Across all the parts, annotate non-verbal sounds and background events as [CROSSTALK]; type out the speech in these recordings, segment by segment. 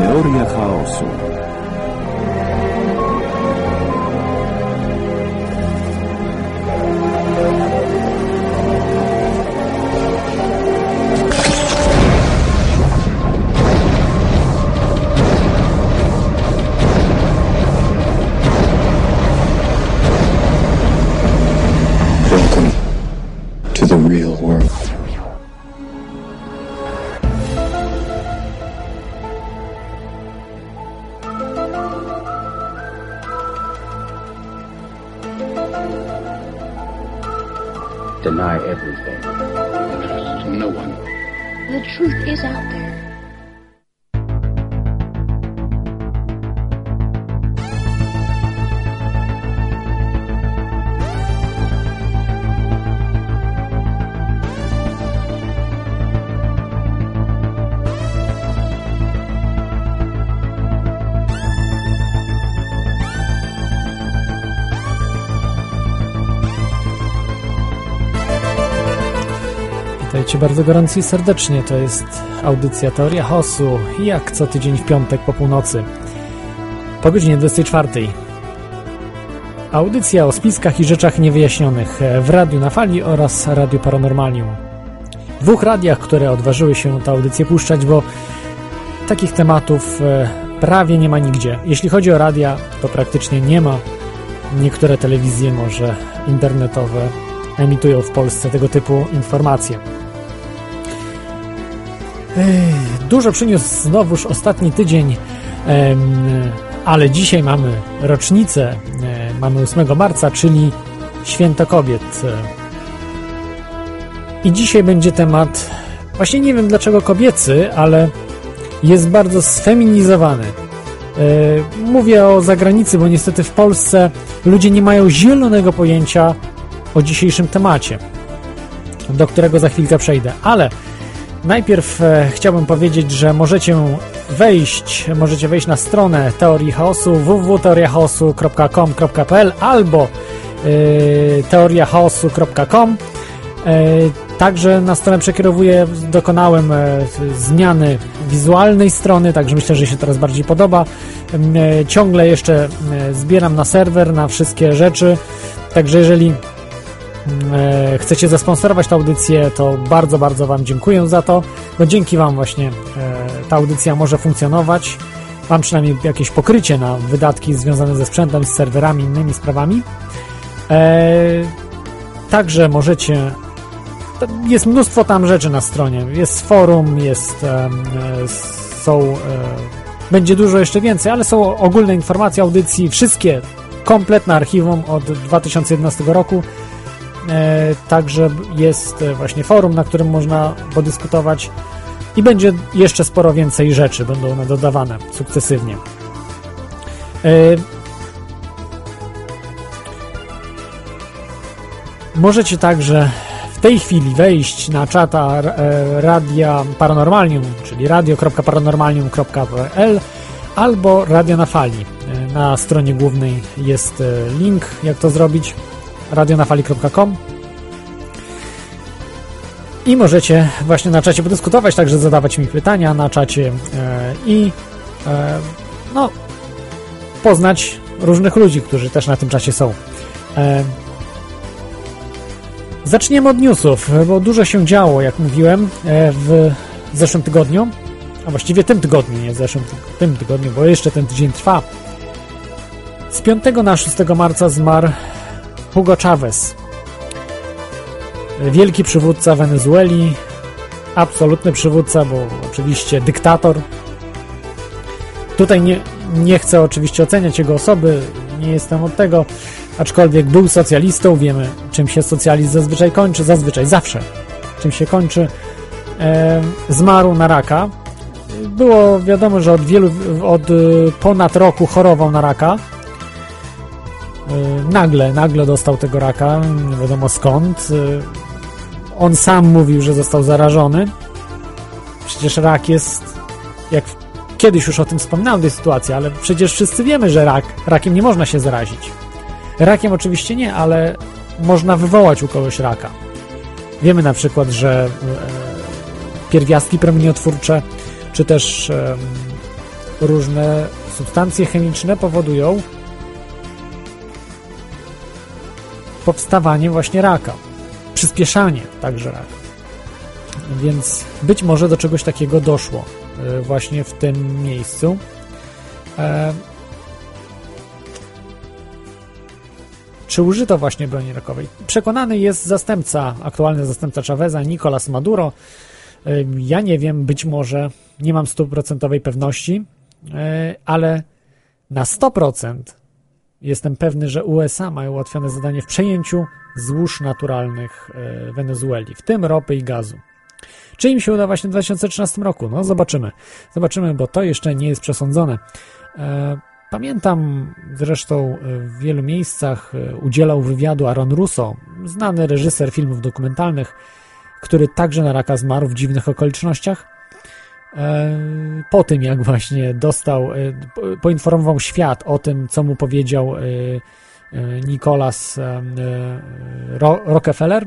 Teoria chaosu. Bardzo gorąco i serdecznie. To jest audycja Teoria Chaosu, jak co tydzień w piątek po północy. Po godzinie 24. Audycja o spiskach i rzeczach niewyjaśnionych w Radiu na Fali oraz Radiu Paranormalium. Dwóch radiach, które odważyły się tę audycję puszczać, bo takich tematów e, prawie nie ma nigdzie. Jeśli chodzi o radia, to praktycznie nie ma. Niektóre telewizje, może internetowe, emitują w Polsce tego typu informacje. Dużo przyniósł znowuż ostatni tydzień, ale dzisiaj mamy rocznicę, e, mamy 8 marca, czyli Święto Kobiet. I dzisiaj będzie temat, właśnie nie wiem dlaczego kobiecy, ale jest bardzo sfeminizowany. E, Mówię o zagranicy, bo niestety w Polsce ludzie nie mają zielonego pojęcia o dzisiejszym temacie, do którego za chwilkę przejdę. Ale najpierw e, chciałbym powiedzieć, że możecie wejść, możecie wejść na stronę Teorii Chaosu www.teoriachaosu.com.pl albo y, teoriachaosu.com E, Także na stronę przekierowuję, dokonałem e, zmiany wizualnej strony, także myślę, że się teraz bardziej podoba. E, Ciągle jeszcze e, zbieram na serwer, na wszystkie rzeczy, także jeżeli e, chcecie zasponsorować tę audycję, to bardzo, bardzo Wam dziękuję za to, bo dzięki Wam właśnie e, ta audycja może funkcjonować. Mam przynajmniej jakieś pokrycie na wydatki związane ze sprzętem, z serwerami, innymi sprawami. E, Także możecie. Jest mnóstwo tam rzeczy na stronie. Jest forum, jest. e, są. e, Będzie dużo jeszcze więcej, ale są ogólne informacje audycji, wszystkie kompletne archiwum od 2011 roku. E, Także jest e, właśnie forum, na którym można podyskutować i będzie jeszcze sporo więcej rzeczy, będą one dodawane sukcesywnie. E, Możecie także w tej chwili wejść na czata Radia Paranormalium, czyli radio.paranormalium.pl albo Radio na Fali. Na stronie głównej jest link, jak to zrobić, radionafali.com i możecie właśnie na czacie podyskutować, także zadawać mi pytania na czacie e, i e, no, poznać różnych ludzi, którzy też na tym czacie są. E, Zaczniemy od newsów, bo dużo się działo, jak mówiłem, w zeszłym tygodniu, a właściwie tym tygodniu, nie w zeszłym, tym tygodniu, bo jeszcze ten tydzień trwa. Z 5 na 6 marca zmarł Hugo Chavez, wielki przywódca Wenezueli, absolutny przywódca, bo oczywiście dyktator. Tutaj nie, nie chcę oczywiście oceniać jego osoby, nie jestem od tego, aczkolwiek był socjalistą, wiemy czym się socjalizm zazwyczaj kończy, zazwyczaj, zawsze czym się kończy. E, zmarł na raka. Było wiadomo, że od wielu, od y, ponad roku chorował na raka. E, nagle, nagle dostał tego raka, nie wiadomo skąd. E, on sam mówił, że został zarażony. Przecież rak jest, jak kiedyś już o tym wspominałem, tej sytuacji, ale przecież wszyscy wiemy, że rak, rakiem nie można się zarazić. Rakiem oczywiście nie, ale można wywołać u kogoś raka. Wiemy na przykład, że e, pierwiastki promieniotwórcze, czy też różne substancje chemiczne powodują powstawanie właśnie raka, przyspieszanie także raka. Więc być może do czegoś takiego doszło e, właśnie w tym miejscu. E, czy użyto właśnie broni rakowej? Przekonany jest zastępca, aktualny zastępca Chaveza, Nicolas Maduro. E, ja nie wiem, być może nie mam stuprocentowej pewności, ale na 100% jestem pewny, że USA mają ułatwione zadanie w przejęciu złóż naturalnych Wenezueli, w tym ropy i gazu. Czy im się uda właśnie w 2013 roku? No zobaczymy. Zobaczymy, bo to jeszcze nie jest przesądzone. E, pamiętam zresztą w wielu miejscach e, udzielał wywiadu Aaron Russo, znany reżyser filmów dokumentalnych, który także na raka zmarł w dziwnych okolicznościach. E, po tym, jak właśnie dostał, poinformował świat o tym, co mu powiedział Nicholas Rockefeller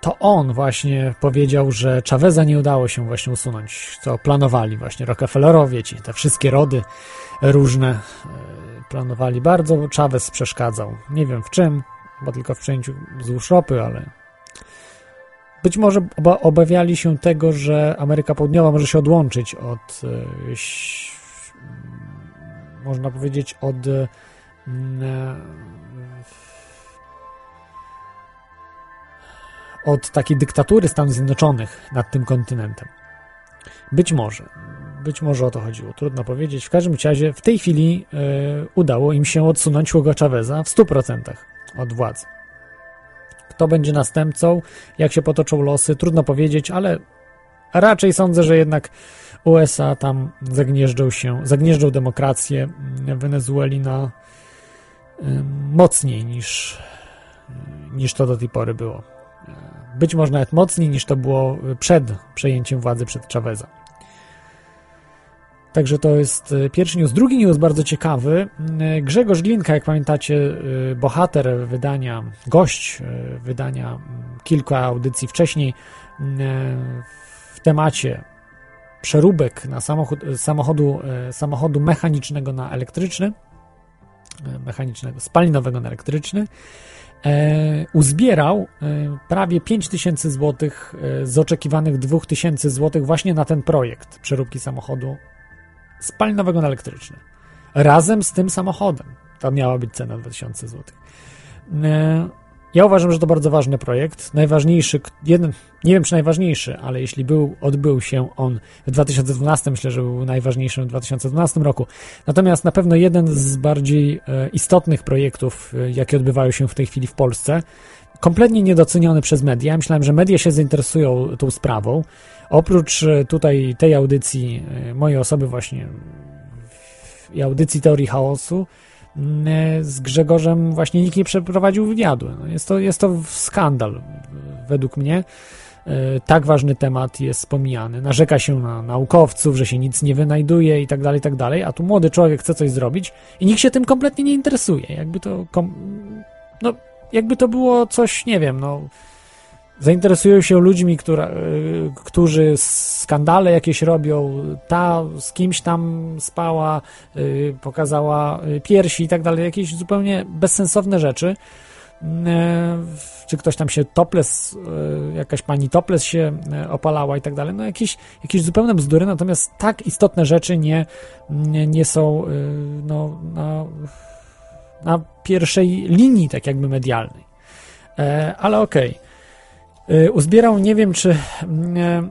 to on właśnie powiedział, że Chaveza nie udało się właśnie usunąć, co planowali właśnie Rockefellerowie, ci te wszystkie rody różne e, planowali bardzo, Chavez przeszkadzał. Nie wiem w czym, bo tylko w przejęciu złóż ropy, ale być może oba, obawiali się tego, że Ameryka Południowa może się odłączyć od e, można powiedzieć od od takiej dyktatury Stanów Zjednoczonych nad tym kontynentem. Być może. Być może o to chodziło. Trudno powiedzieć. W każdym razie w tej chwili y, udało im się odsunąć Hugo Chaveza w 100% od władzy. Kto będzie następcą, jak się potoczą losy, trudno powiedzieć, ale raczej sądzę, że jednak USA tam zagnieżdżą się, zagnieżdżą demokrację Wenezueli na mocniej niż, niż to do tej pory było być może nawet mocniej niż to było przed przejęciem władzy przed Chaveza. Także to jest e, pierwszy news. Drugi news bardzo ciekawy. E, Grzegorz Glinka, jak pamiętacie, e, bohater wydania, gość wydania kilku audycji wcześniej w temacie przeróbek na samochód, samochodu, samochodu mechanicznego na elektryczny, mechanicznego, spalinowego na elektryczny, uzbierał prawie 5000 zł z oczekiwanych 2000 zł właśnie na ten projekt przeróbki samochodu spalinowego na elektryczny. Razem z tym samochodem. To miała być cena 2000 zł. E, ja uważam, że to bardzo ważny projekt. Najważniejszy, jeden, nie wiem czy najważniejszy, ale jeśli był, odbył się on w 2012, myślę, że był najważniejszym w 2012 roku. Natomiast na pewno jeden z bardziej e, istotnych projektów, e, jakie odbywają się w tej chwili w Polsce, kompletnie niedoceniony przez media. Myślałem, że media się zainteresują tą sprawą. Oprócz e, tutaj tej audycji, mojej osoby właśnie i audycji teorii chaosu, E, z Grzegorzem właśnie nikt nie przeprowadził wywiadu. No jest, to, jest to skandal według mnie. E, tak ważny temat jest wspomniany. Narzeka się na naukowców, że się nic nie wynajduje i tak dalej, tak dalej, a tu młody człowiek chce coś zrobić i nikt się tym kompletnie nie interesuje. Jakby to, no, jakby to było coś, nie wiem, no, zainteresują się ludźmi, która, e, którzy skandale jakieś robią, ta z kimś tam spała, e, pokazała e, piersi i tak dalej, jakieś zupełnie bezsensowne rzeczy. Czy ktoś tam się toples, jakaś pani toples się opalała i tak dalej. No jakieś, jakieś zupełne bzdury, natomiast tak istotne rzeczy nie, nie, nie są no, na, na pierwszej linii, tak jakby medialnej. Ale okej. Okay. Y, uzbierał, nie wiem czy. Mm, e,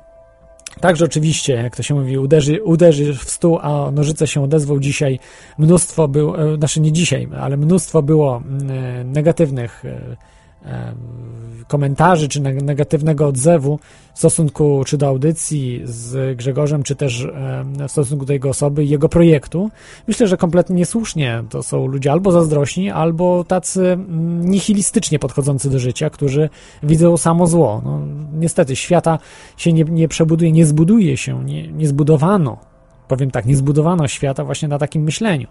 także oczywiście, jak to się mówi, uderzy, uderzy w stół, a nożyce się odezwą dzisiaj. Mnóstwo było, e, znaczy nie dzisiaj, ale mnóstwo było mm, e, negatywnych komentarzy czy negatywnego odzewu w stosunku czy do audycji z Grzegorzem, czy też w stosunku do jego osoby i jego projektu. Myślę, że kompletnie niesłusznie. To są ludzie albo zazdrośni, albo tacy nihilistycznie podchodzący do życia, którzy widzą samo zło. No, niestety, świata się nie, nie przebuduje, nie zbuduje się, nie, nie zbudowano, powiem tak, nie zbudowano świata właśnie na takim myśleniu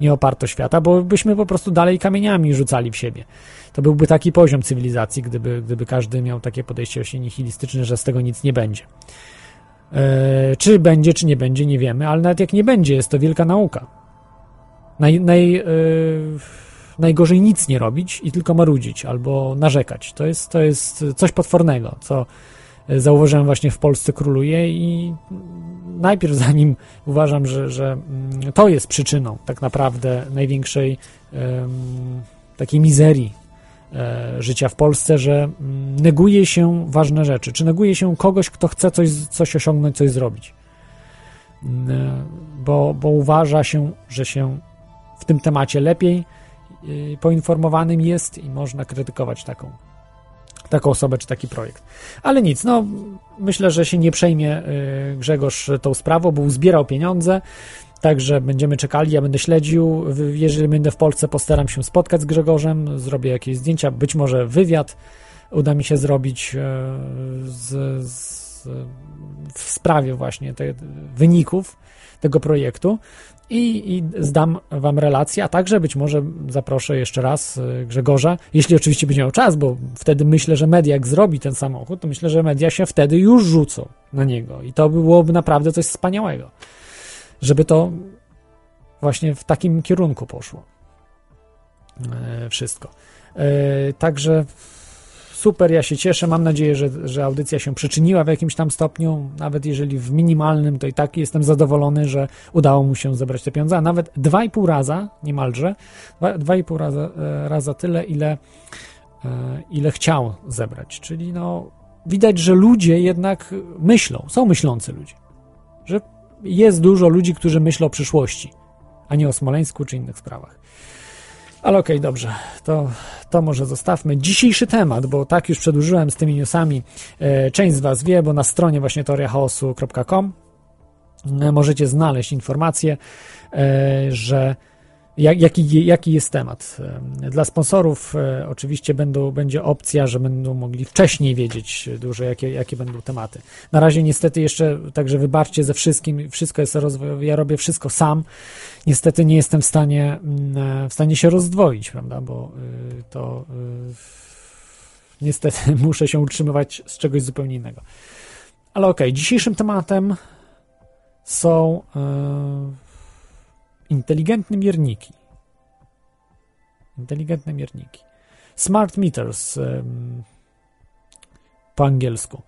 nie oparto świata, bo byśmy po prostu dalej kamieniami rzucali w siebie. To byłby taki poziom cywilizacji, gdyby, gdyby każdy miał takie podejście właśnie nihilistyczne, że z tego nic nie będzie. E, czy będzie, czy nie będzie, nie wiemy, ale nawet jak nie będzie, jest to wielka nauka. Naj, naj, e, najgorzej nic nie robić i tylko marudzić albo narzekać. To jest, to jest coś potwornego, co zauważyłem właśnie w Polsce króluje i najpierw zanim uważam, że, że mm, to jest przyczyną tak naprawdę największej takiej mizerii e, życia w Polsce, że mm, neguje się ważne rzeczy, czy neguje się kogoś, kto chce coś, coś osiągnąć, coś zrobić. Mm, e, bo, bo uważa się, że się w tym temacie lepiej y, poinformowanym jest i można krytykować taką taką osobę czy taki projekt. Ale nic, no myślę, że się nie przejmie y, Grzegorz tą sprawą, bo uzbierał pieniądze, także będziemy czekali, ja będę śledził, jeżeli będę w Polsce postaram się spotkać z Grzegorzem, zrobię jakieś zdjęcia, być może wywiad uda mi się zrobić y, z, z, w sprawie właśnie wyników tego projektu i, i zdam wam relację, a także być może zaproszę jeszcze raz y, Grzegorza, jeśli oczywiście będzie miał czas, bo wtedy myślę, że media jak zrobi ten samochód, to myślę, że media się wtedy już rzucą na niego i to byłoby naprawdę coś wspaniałego, żeby to właśnie w takim kierunku poszło e, wszystko. E, także super, ja się cieszę. Mam nadzieję, że, że audycja się przyczyniła w jakimś tam stopniu, nawet jeżeli w minimalnym, to i tak jestem zadowolony, że udało mu się zebrać te pieniądze, a nawet 2,5 raza, niemalże, 2,5 raza, e, raza tyle, ile, e, ile chciał zebrać. Czyli no, widać, że ludzie jednak myślą, są myślący ludzie, że jest dużo ludzi, którzy myślą o przyszłości, a nie o Smoleńsku czy innych sprawach. Ale okej, okay, dobrze, to, to może zostawmy. Dzisiejszy temat, bo tak już przedłużyłem z tymi newsami. E, część z Was wie, bo na stronie właśnie teoriachaosu.com e, możecie znaleźć informację, e, że jak, jaki, jaki jest temat? Dla sponsorów e, oczywiście będą, będzie opcja, że będą mogli wcześniej wiedzieć dużo, jakie, jakie będą tematy. Na razie niestety jeszcze, także wybaczcie ze wszystkim, wszystko jest rozwojowe, ja robię wszystko sam. Niestety nie jestem w stanie, mm, e, w stanie się rozdwoić, prawda, bo y, to y, niestety [LAUGHS] muszę się utrzymywać z czegoś zupełnie innego. Ale okej, okay, dzisiejszym tematem są e, Inteligentne mierniki. Inteligentne mierniki. Smart meters po angielsku.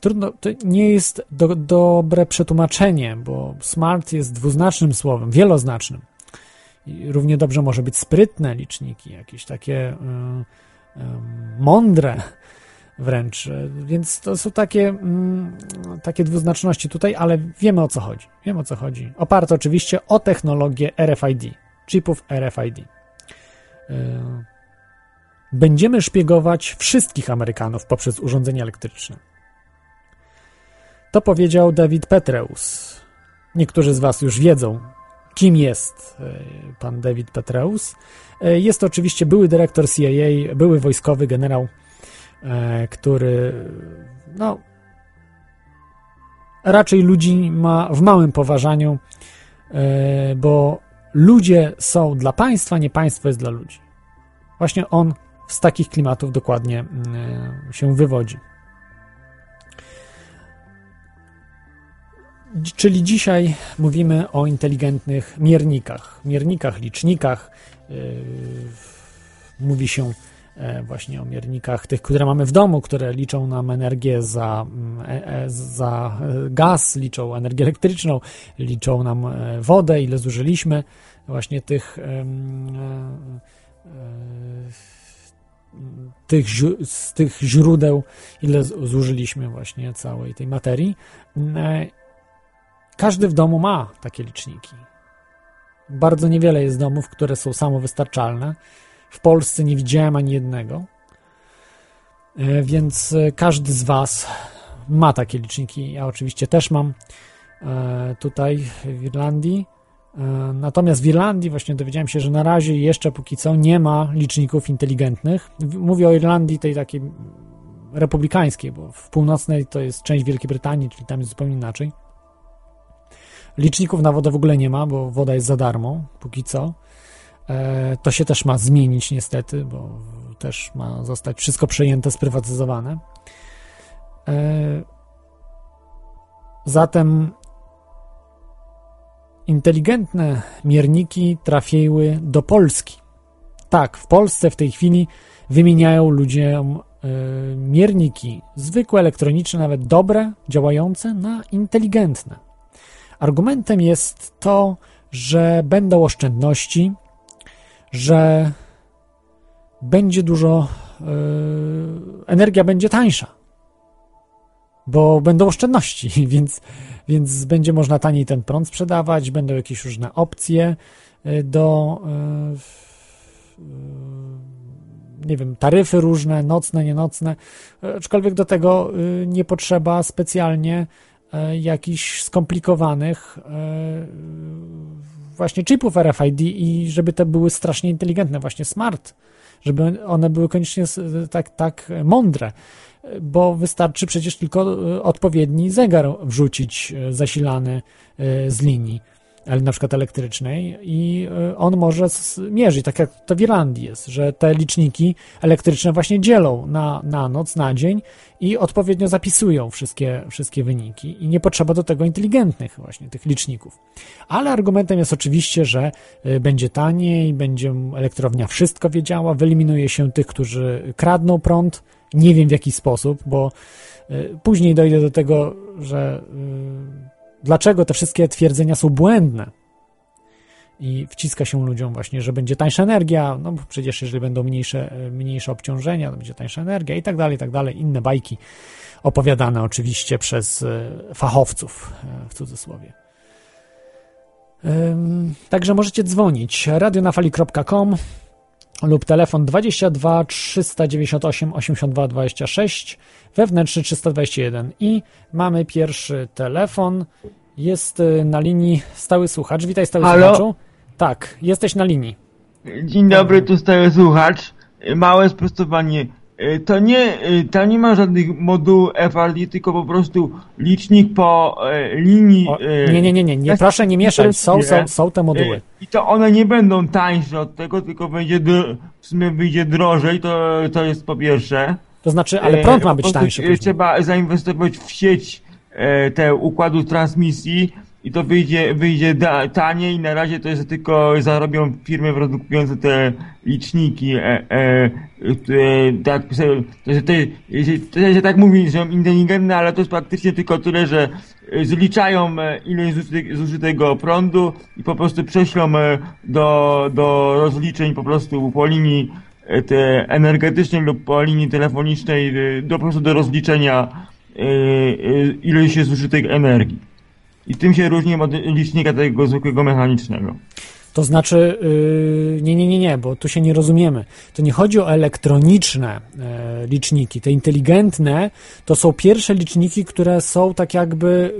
Trudno, to nie jest do, dobre przetłumaczenie, bo smart jest dwuznacznym słowem, wieloznacznym. I równie dobrze może być sprytne liczniki, jakieś takie y, y, mądre wręcz. Więc to są takie, mm, takie dwuznaczności tutaj, ale wiemy o co chodzi. Wiemy o co chodzi. Oparte oczywiście o technologię RFID, chipów RFID. Y, będziemy szpiegować wszystkich Amerykanów poprzez urządzenia elektryczne. To powiedział David Petreus. Niektórzy z Was już wiedzą, kim jest y, pan David Petreus. Y, jest to oczywiście były dyrektor CIA, były wojskowy generał który no raczej ludzi ma w małym poważaniu, e, bo ludzie są dla państwa, nie państwo jest dla ludzi. Właśnie on z takich klimatów dokładnie mm, e, się wywodzi. Czyli dzisiaj mówimy o inteligentnych miernikach, miernikach, licznikach. Mówi się E, właśnie o miernikach tych, które mamy w domu, które liczą nam energię za, mm, e, e, za gaz, liczą energię elektryczną, liczą nam wodę, ile zużyliśmy właśnie tych tych, z tych źródeł, ile zużyliśmy właśnie całej tej materii. Każdy w domu ma takie liczniki. Bardzo niewiele jest domów, które są samowystarczalne w Polsce nie widziałem ani jednego. E, więc e, każdy z Was ma takie liczniki. Ja oczywiście też mam e, tutaj w Irlandii. Natomiast w Irlandii właśnie dowiedziałem się, że na razie jeszcze póki co nie ma liczników inteligentnych. Mówię o Irlandii tej takiej republikańskiej, bo w północnej to jest część Wielkiej Brytanii, czyli tam jest zupełnie inaczej. Liczników na wodę w ogóle nie ma, bo woda jest za darmo póki co. E, to się też ma zmienić niestety, bo też ma zostać wszystko przejęte, sprywatyzowane. E, Zatem inteligentne mierniki trafiły do Polski. Tak, w Polsce w tej chwili wymieniają ludziom y, mierniki zwykłe, elektroniczne, nawet dobre, działające na inteligentne. Argumentem jest to, że będą oszczędności, że będzie dużo, y, energia będzie tańsza, bo będą oszczędności, [LAUGHS] więc, więc będzie można taniej ten prąd sprzedawać, będą jakieś różne opcje y, do nie wiem, taryfy różne, nocne, nienocne, aczkolwiek do tego nie potrzeba specjalnie jakichś skomplikowanych właśnie chipów RFID i żeby te były strasznie inteligentne, właśnie smart, żeby one były koniecznie tak, tak mądre, bo wystarczy przecież tylko odpowiedni zegar wrzucić zasilany z linii na przykład elektrycznej i e, on może mierzyć, tak jak to w Irlandii jest, że te liczniki elektryczne właśnie dzielą na, na noc, na dzień i odpowiednio zapisują wszystkie, wszystkie wyniki i nie potrzeba do tego inteligentnych właśnie tych liczników. Ale argumentem jest oczywiście, że e, będzie taniej, będzie elektrownia wszystko wiedziała, wyeliminuje się tych, którzy kradną prąd, nie wiem w jaki sposób, bo e, później dojdę do tego, że dlaczego te wszystkie twierdzenia są błędne. I wciska się ludziom właśnie, że będzie tańsza energia, no bo przecież jeżeli będą mniejsze, mniejsze obciążenia, to będzie tańsza energia i tak dalej, i tak dalej. Inne bajki opowiadane oczywiście przez e, fachowców, e, w cudzysłowie. Także możecie dzwonić radionafali.com lub telefon 22 398 82 26 wewnętrzny 321 i mamy pierwszy telefon. Jest y, na linii stały słuchacz. Witaj stały Halo? słuchaczu. Tak, jesteś na linii. Dzień dobry, tu stały słuchacz. Małe sprostowanie to nie, tam nie ma żadnych modułów FRD, tylko po prostu licznik po e, linii. o, nie, nie, nie, nie, nie proszę nie mieszać są, są, są te moduły I to one nie będą tańsze od tego, tylko będzie w sumie wyjdzie drożej, to, to jest po pierwsze. to znaczy, ale prąd ma być tańszy później. Trzeba zainwestować w sieć te układu transmisji i to wyjdzie, wyjdzie da, taniej. Na razie to jest tylko zarobią firmy produkujące te liczniki. E, e, e, tak, to, te, to się tak mówi, że są inteligentne, ale to jest praktycznie tylko tyle, że e, zliczają e, ilość zużyte- zużytego prądu i po prostu prześlą e, do, do rozliczeń po prostu po linii te energetycznej lub po linii telefonicznej do, po prostu do rozliczenia ilości zużytej energii. I tym się różni od licznika tego zwykłego mechanicznego. To znaczy, yy, nie, nie, nie, nie, bo tu się nie rozumiemy. To nie chodzi o elektroniczne e, liczniki. Te inteligentne to są pierwsze liczniki, które są tak jakby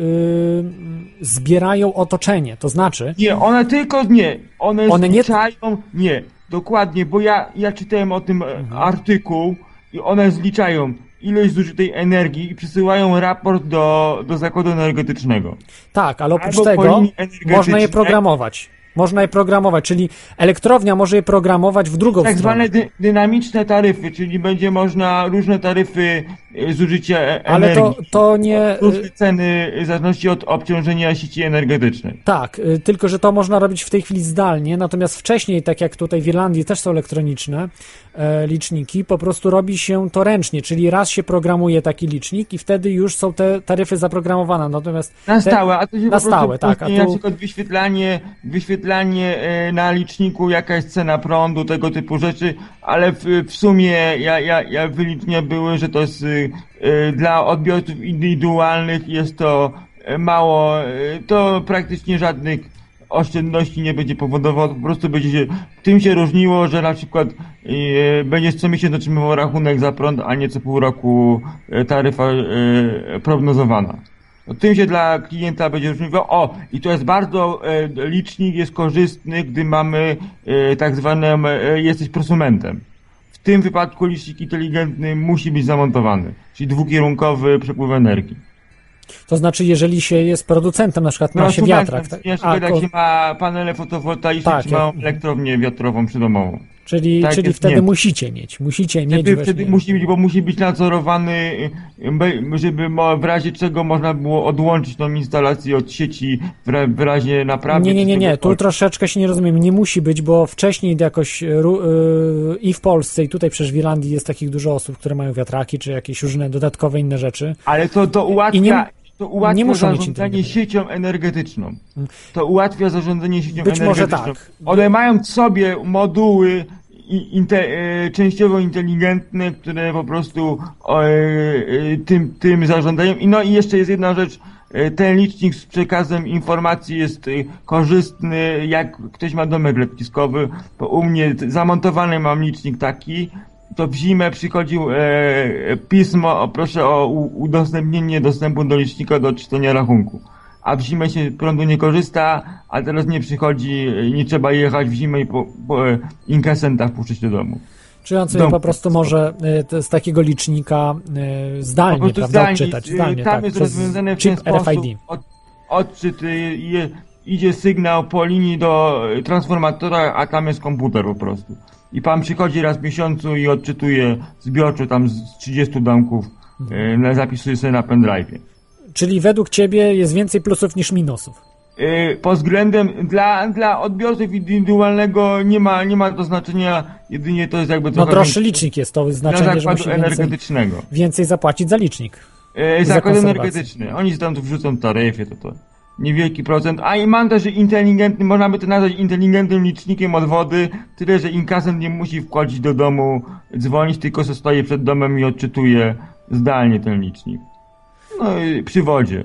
yy, zbierają otoczenie. To znaczy, Nie, one tylko nie. One, One nie- zliczają. Nie, dokładnie, bo ja, ja czytałem o tym e, Mhm. artykuł i one zliczają ilość zużytej energii i przysyłają raport do, do zakładu energetycznego. tak, ale oprócz Albo tego można je programować. Można je programować, czyli elektrownia może je programować w drugą Tak stronę. zwane dy, dynamiczne taryfy, czyli będzie można różne taryfy e, zużycia e, Ale to, energii. to nie. Różne ceny w zależności od obciążenia sieci energetycznej. Tak, y, tylko że to można robić w tej chwili zdalnie, natomiast wcześniej, tak jak tutaj w Irlandii też są elektroniczne liczniki, po prostu robi się to ręcznie, czyli raz się programuje taki licznik i wtedy już są te taryfy zaprogramowane, natomiast Na stałe, a to się na stałe, tak, a tu- na przykład wyświetlanie, wyświetlanie e, na liczniku, jaka jest cena prądu, tego typu rzeczy, ale w, w sumie ja, ja, ja wyliczenia były, że to jest y, dla odbiorców indywidualnych jest to e, mało, e, to praktycznie żadnych oszczędności nie będzie powodowało, po prostu będzie się, tym się różniło, że na przykład e, będziesz co miesiąc otrzymywał rachunek za prąd, a nie co pół roku e, taryfa e, prognozowana. No, tym się dla klienta będzie różniło. O, i to jest bardzo, e, licznik jest korzystny, gdy mamy e, tak zwanym, e, jesteś prosumentem. W tym wypadku licznik inteligentny musi być zamontowany, czyli dwukierunkowy przepływ energii. To znaczy, jeżeli się jest producentem, na przykład ma się wiatrak, tak? Na A, przykład jak ko- się ma panele fotowoltaiczne, Tak, czy jak- elektrownię wiatrową przydomową. Czyli, Tak czyli wtedy nie. musicie mieć, musicie mieć Wtedy, właśnie... wtedy musi być, bo musi być nadzorowany, y, żeby w razie czego można było odłączyć tą instalację od sieci w, ra- w razie naprawy. Nie, nie, nie, nie, tu troszeczkę się nie rozumiem. Nie musi być, bo wcześniej jakoś ru- y, i w Polsce, i tutaj przecież w Irlandii jest takich dużo osób, które mają wiatraki, czy jakieś różne dodatkowe inne rzeczy. Ale to, to ułatwia, I nie- to ułatwia nie muszą zarządzanie siecią energetyczną. To ułatwia zarządzanie siecią Być może energetyczną. tak. One mają w sobie moduły inte, e, częściowo inteligentne, które po prostu e, e, tym, tym zarządzają. I no i jeszcze jest jedna rzecz. Ten licznik z przekazem informacji jest korzystny, jak ktoś ma domek letniskowy, bo u mnie zamontowany mam licznik taki, to w zimę przychodził e, pismo, o, proszę o udostępnienie dostępu do licznika do czytania rachunku. A w zimę się prądu nie korzysta, a teraz nie przychodzi, e, nie trzeba jechać w zimę i po, po e, inkasenta do domu. Czy on sobie Dom- po prostu może to z takiego licznika y, zdalnie, prawda, zdalnie, odczytać? y, Zdalnie, tam tak, jest rozwiązane w ten sposób, RFID. od, odczyt, je, idzie sygnał po linii do transformatora, a tam jest komputer po prostu. I pan przychodzi raz w miesiącu i odczytuje zbiorczo tam z 30 domków, Mhm. y, zapisuje sobie na pendrive. Czyli według ciebie jest więcej plusów niż minusów. Y, pod względem dla, dla odbiorców indywidualnego nie ma, nie ma to znaczenia, jedynie to jest jakby No droższy więcej licznik jest to znaczenie, że musi więcej, energetycznego. więcej zapłacić za licznik. Za zakład energetyczny. Oni tam tu wrzucą taryfy, to to niewielki procent. A i mam też inteligentny, można by to nazwać inteligentnym licznikiem od wody, tyle, że inkasent nie musi wchodzić do domu, dzwonić, tylko stoi przed domem i odczytuje zdalnie ten licznik. No i przy wodzie.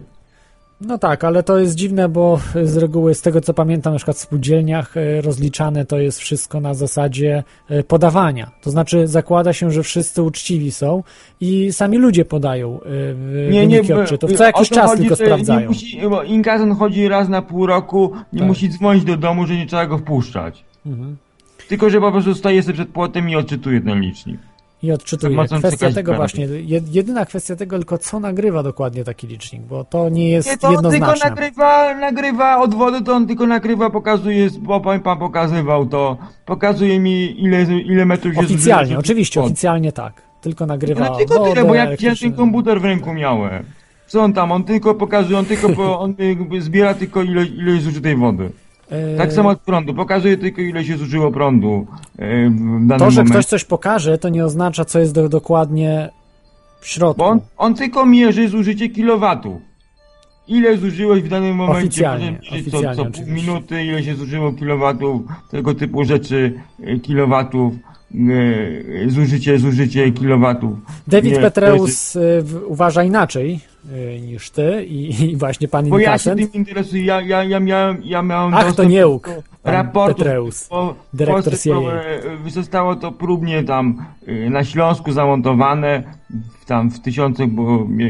No tak, ale to jest dziwne, bo z reguły, z tego co pamiętam, na przykład w spółdzielniach e, rozliczane to jest wszystko na zasadzie e, podawania. To znaczy zakłada się, że wszyscy uczciwi są i sami ludzie podają e, w- wyniki bo- odczytów. Co jakiś czas chodzi, tylko sprawdzają. Nie musi, bo inkasent chodzi raz na pół roku, nie Tak. musi dzwonić do domu, że nie trzeba go wpuszczać. Mhm. Tylko, że po prostu stoi sobie przed płotem i odczytuje ten licznik. I odczytuje. Pomocą Kwestia tego właśnie, jed- jedyna kwestia tego tylko co nagrywa dokładnie taki licznik, bo to nie jest Nie, to on tylko jednoznaczne. nagrywa, nagrywa od wody, to on tylko nagrywa, pokazuje, bo pan, pan pokazywał to, pokazuje mi ile, ile metrów się Oficjalnie, oczywiście, Od- oficjalnie tak. Tylko nagrywa No tylko wodę, tyle, bo jak ja ten komputer w ręku miałem. Co on tam, on tylko pokazuje, on tylko, on zbiera tylko ile, ile zużytej wody. E, Tak samo od prądu, pokazuje tylko ile się zużyło prądu e, w danym To, że ktoś coś pokaże, to nie oznacza, co jest do, dokładnie w środku. Bo on, on tylko mierzy zużycie kilowatów. Ile zużyłeś w danym momencie? Oficjalnie, Potem oficjalnie co, co pół minuty, ile się zużyło kilowatów, tego typu rzeczy, e, kilowatów, e, zużycie, zużycie kilowatów. David Nie, to jest- Petreus y, uważa inaczej y, niż ty i, [LAUGHS] i właśnie pan Bo ja się Inkasent. tym interesuję, ja, ja, ja miałem, ja miałem Ach, to dostęp nie łuk, do pan raportów, Petreus, w dyrektor Polsce CIA. Zostało to próbnie tam na Śląsku zamontowane, tam w tysiącach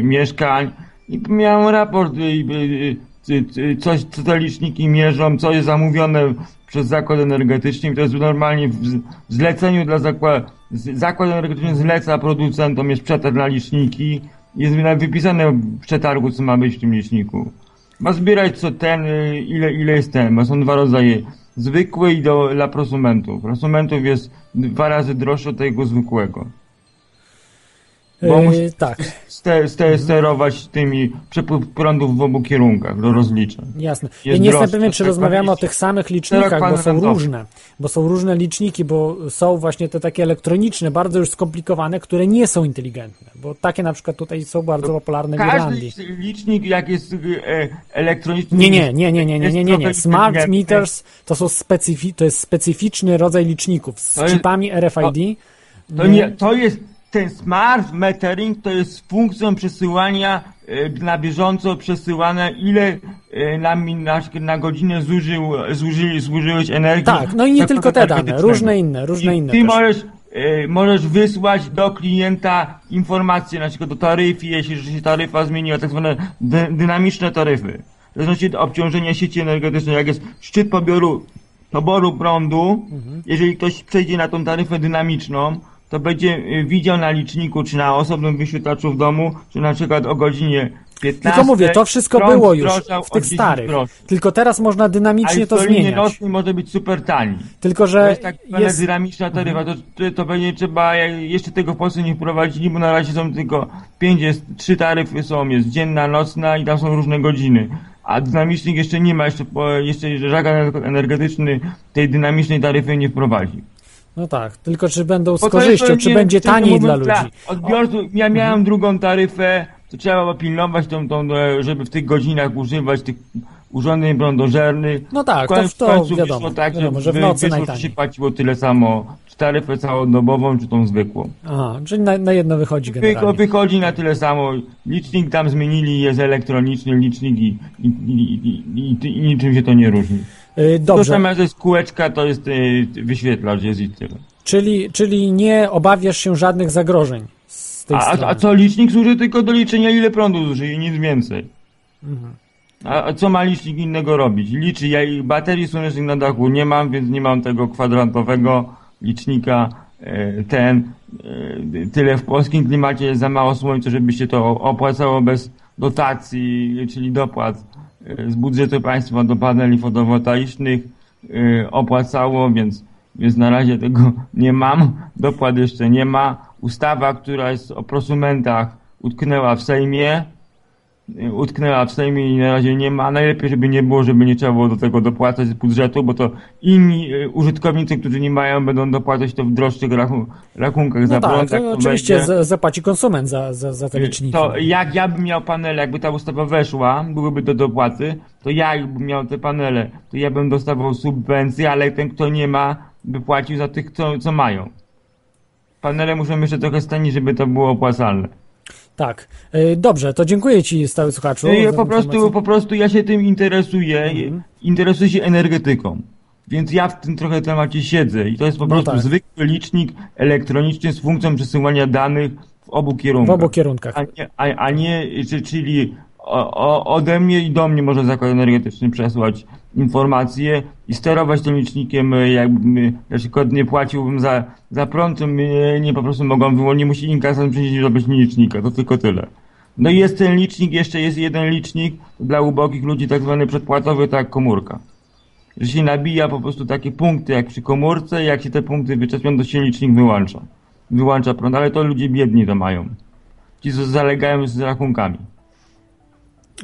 mieszkań i miałem raport, e, e, e, coś, co te liczniki mierzą, co jest zamówione przez zakład energetyczny i to jest normalnie w zleceniu dla zakładu, zakład energetyczny zleca producentom, jest przetarg na liczniki, jest wypisane w przetargu, co ma być w tym liczniku. Ma zbierać co ten, y, ile, ile jest ten, bo są dwa rodzaje. Zwykły i do, dla prosumentów. Prosumentów jest dwa razy droższy od tego zwykłego. Bo musi- tak, Ste, ste, sterować tymi przepływ prądów w obu kierunkach do rozliczeń. jasne. Ja Jest nie jestem droższe, pewien, czy tak rozmawiamy o tych samych licznikach, bo są różne. Bo są różne liczniki, bo są właśnie te takie elektroniczne, bardzo już skomplikowane, które nie są inteligentne. Bo takie na przykład tutaj są bardzo popularne w Irlandii. Każdy licznik, jak jest e, elektroniczny... Nie, nie, nie, nie, nie, nie, nie, nie, nie. Smart meters to są specyfi- to jest specyficzny rodzaj liczników z chipami RFID. To nie, to jest ten smart metering to jest funkcją przesyłania e, na bieżąco przesyłane ile e, na, na, na godzinę zużył, zużyli, zużyłeś energii. Tak, no i nie zakładu tylko te dane, energetycznego. różne inne, różne I inne Ty też. możesz, e, możesz wysłać do klienta informacje, na przykład do taryfy, jeśli się taryfa zmieniła, tak zwane dy, dynamiczne taryfy. Zależności od obciążenia sieci energetycznej, jak jest szczyt pobioru, poboru prądu, Mhm. jeżeli ktoś przejdzie na tą taryfę dynamiczną, to będzie y, widział na liczniku, czy na osobnym wyświetlaczu w domu, że na przykład o godzinie 15. Tylko mówię, to wszystko prąd było już w tych 10 starych. groszy. Tylko teraz można A dynamicznie w to zmieniać. nocnej może być super tani. Tylko, To że jest tak jest... Mhm. dynamiczna taryfa, to, to, to będzie trzeba, jeszcze tego w Polsce nie wprowadzili, bo na razie są tylko pięć, jest, trzy taryfy są, jest dzienna, nocna i tam są różne godziny. A dynamicznych jeszcze nie ma, jeszcze, jeszcze żagan energetyczny tej dynamicznej taryfy nie wprowadzi. No tak, tylko czy będą z korzyścią, czy będzie taniej dla ludzi. Odbiorców, ja miałem drugą taryfę, to trzeba było pilnować tą, tą, e, żeby w tych godzinach używać tych urządzeń prądożernych. No tak, W końcu- to- w to końcu wiadomo, wyszło tak, wiadomo, że, w wy- nocy najtaniej. się płaciło tyle samo, czy taryfę całodobową, czy tą zwykłą. Aha, czyli na, na jedno wychodzi Wycho, generalnie. wychodzi na tyle samo. Licznik tam zmienili, jest elektroniczny licznik i, i, i, i niczym się to nie różni. To Dobrze, zamiast jest kółeczka, to jest y, wyświetlacz, jest i tyle. czyli, czyli nie obawiasz się żadnych zagrożeń z tej A, strony. a, co licznik służy tylko do liczenia ile prądu zużyje, nic więcej. Mhm. A, a co ma licznik innego robić? Liczy, ja i baterii słonecznych na dachu nie mam, więc nie mam tego kwadrantowego licznika. e, Ten, e, tyle w polskim klimacie jest za mało słońca, żeby się to opłacało bez dotacji, czyli dopłat e, z budżetu państwa do paneli fotowoltaicznych e, opłacało, więc, więc na razie tego [LAUGHS] nie mam. Dopłat jeszcze nie ma. Ustawa, która jest o prosumentach utknęła w Sejmie utknęła i na razie nie ma. Najlepiej, żeby nie było, żeby nie trzeba było do tego dopłacać z budżetu, bo to inni e, użytkownicy, którzy nie mają, będą dopłacać to w droższych rachu- rachunkach za No tak, prąd. to oczywiście będzie. za- zapłaci konsument za, za, za te liczniki. To jak ja bym miał panele, jakby ta ustawa weszła, byłyby do dopłaty, to ja jakbym miał te panele, to ja bym dostawał subwencje, ale ten, kto nie ma, by płacił za tych, co, co mają. Panele muszą jeszcze trochę stanieć, żeby to było opłacalne. Tak. Y, Dobrze, to dziękuję Ci, stały słuchaczu. I za po prostu, informację. po prostu ja się tym interesuję, Mhm. interesuję się energetyką. Więc ja w tym trochę temacie siedzę i to jest po No prostu tak. zwykły licznik elektroniczny z funkcją przesyłania danych w obu W kierunkach. obu kierunkach. A nie, a, a nie czy, czyli o, ode mnie i do mnie może zakład energetyczny przesłać informacje i sterować tym licznikiem, e, jakbym e, na przykład nie płaciłbym za, za prąd, mnie nie po prostu mogą wyłączyć, nie musi inkasant przynieść do licznika, to tylko tyle. No i jest ten licznik, jeszcze jest jeden licznik dla ubogich ludzi, tak zwany przedpłatowy, tak komórka. Że się nabija po prostu takie punkty jak przy komórce, jak się te punkty wyczepią, to się licznik wyłącza. Wyłącza prąd, ale to ludzie biedni to mają. Ci, co zalegają z rachunkami.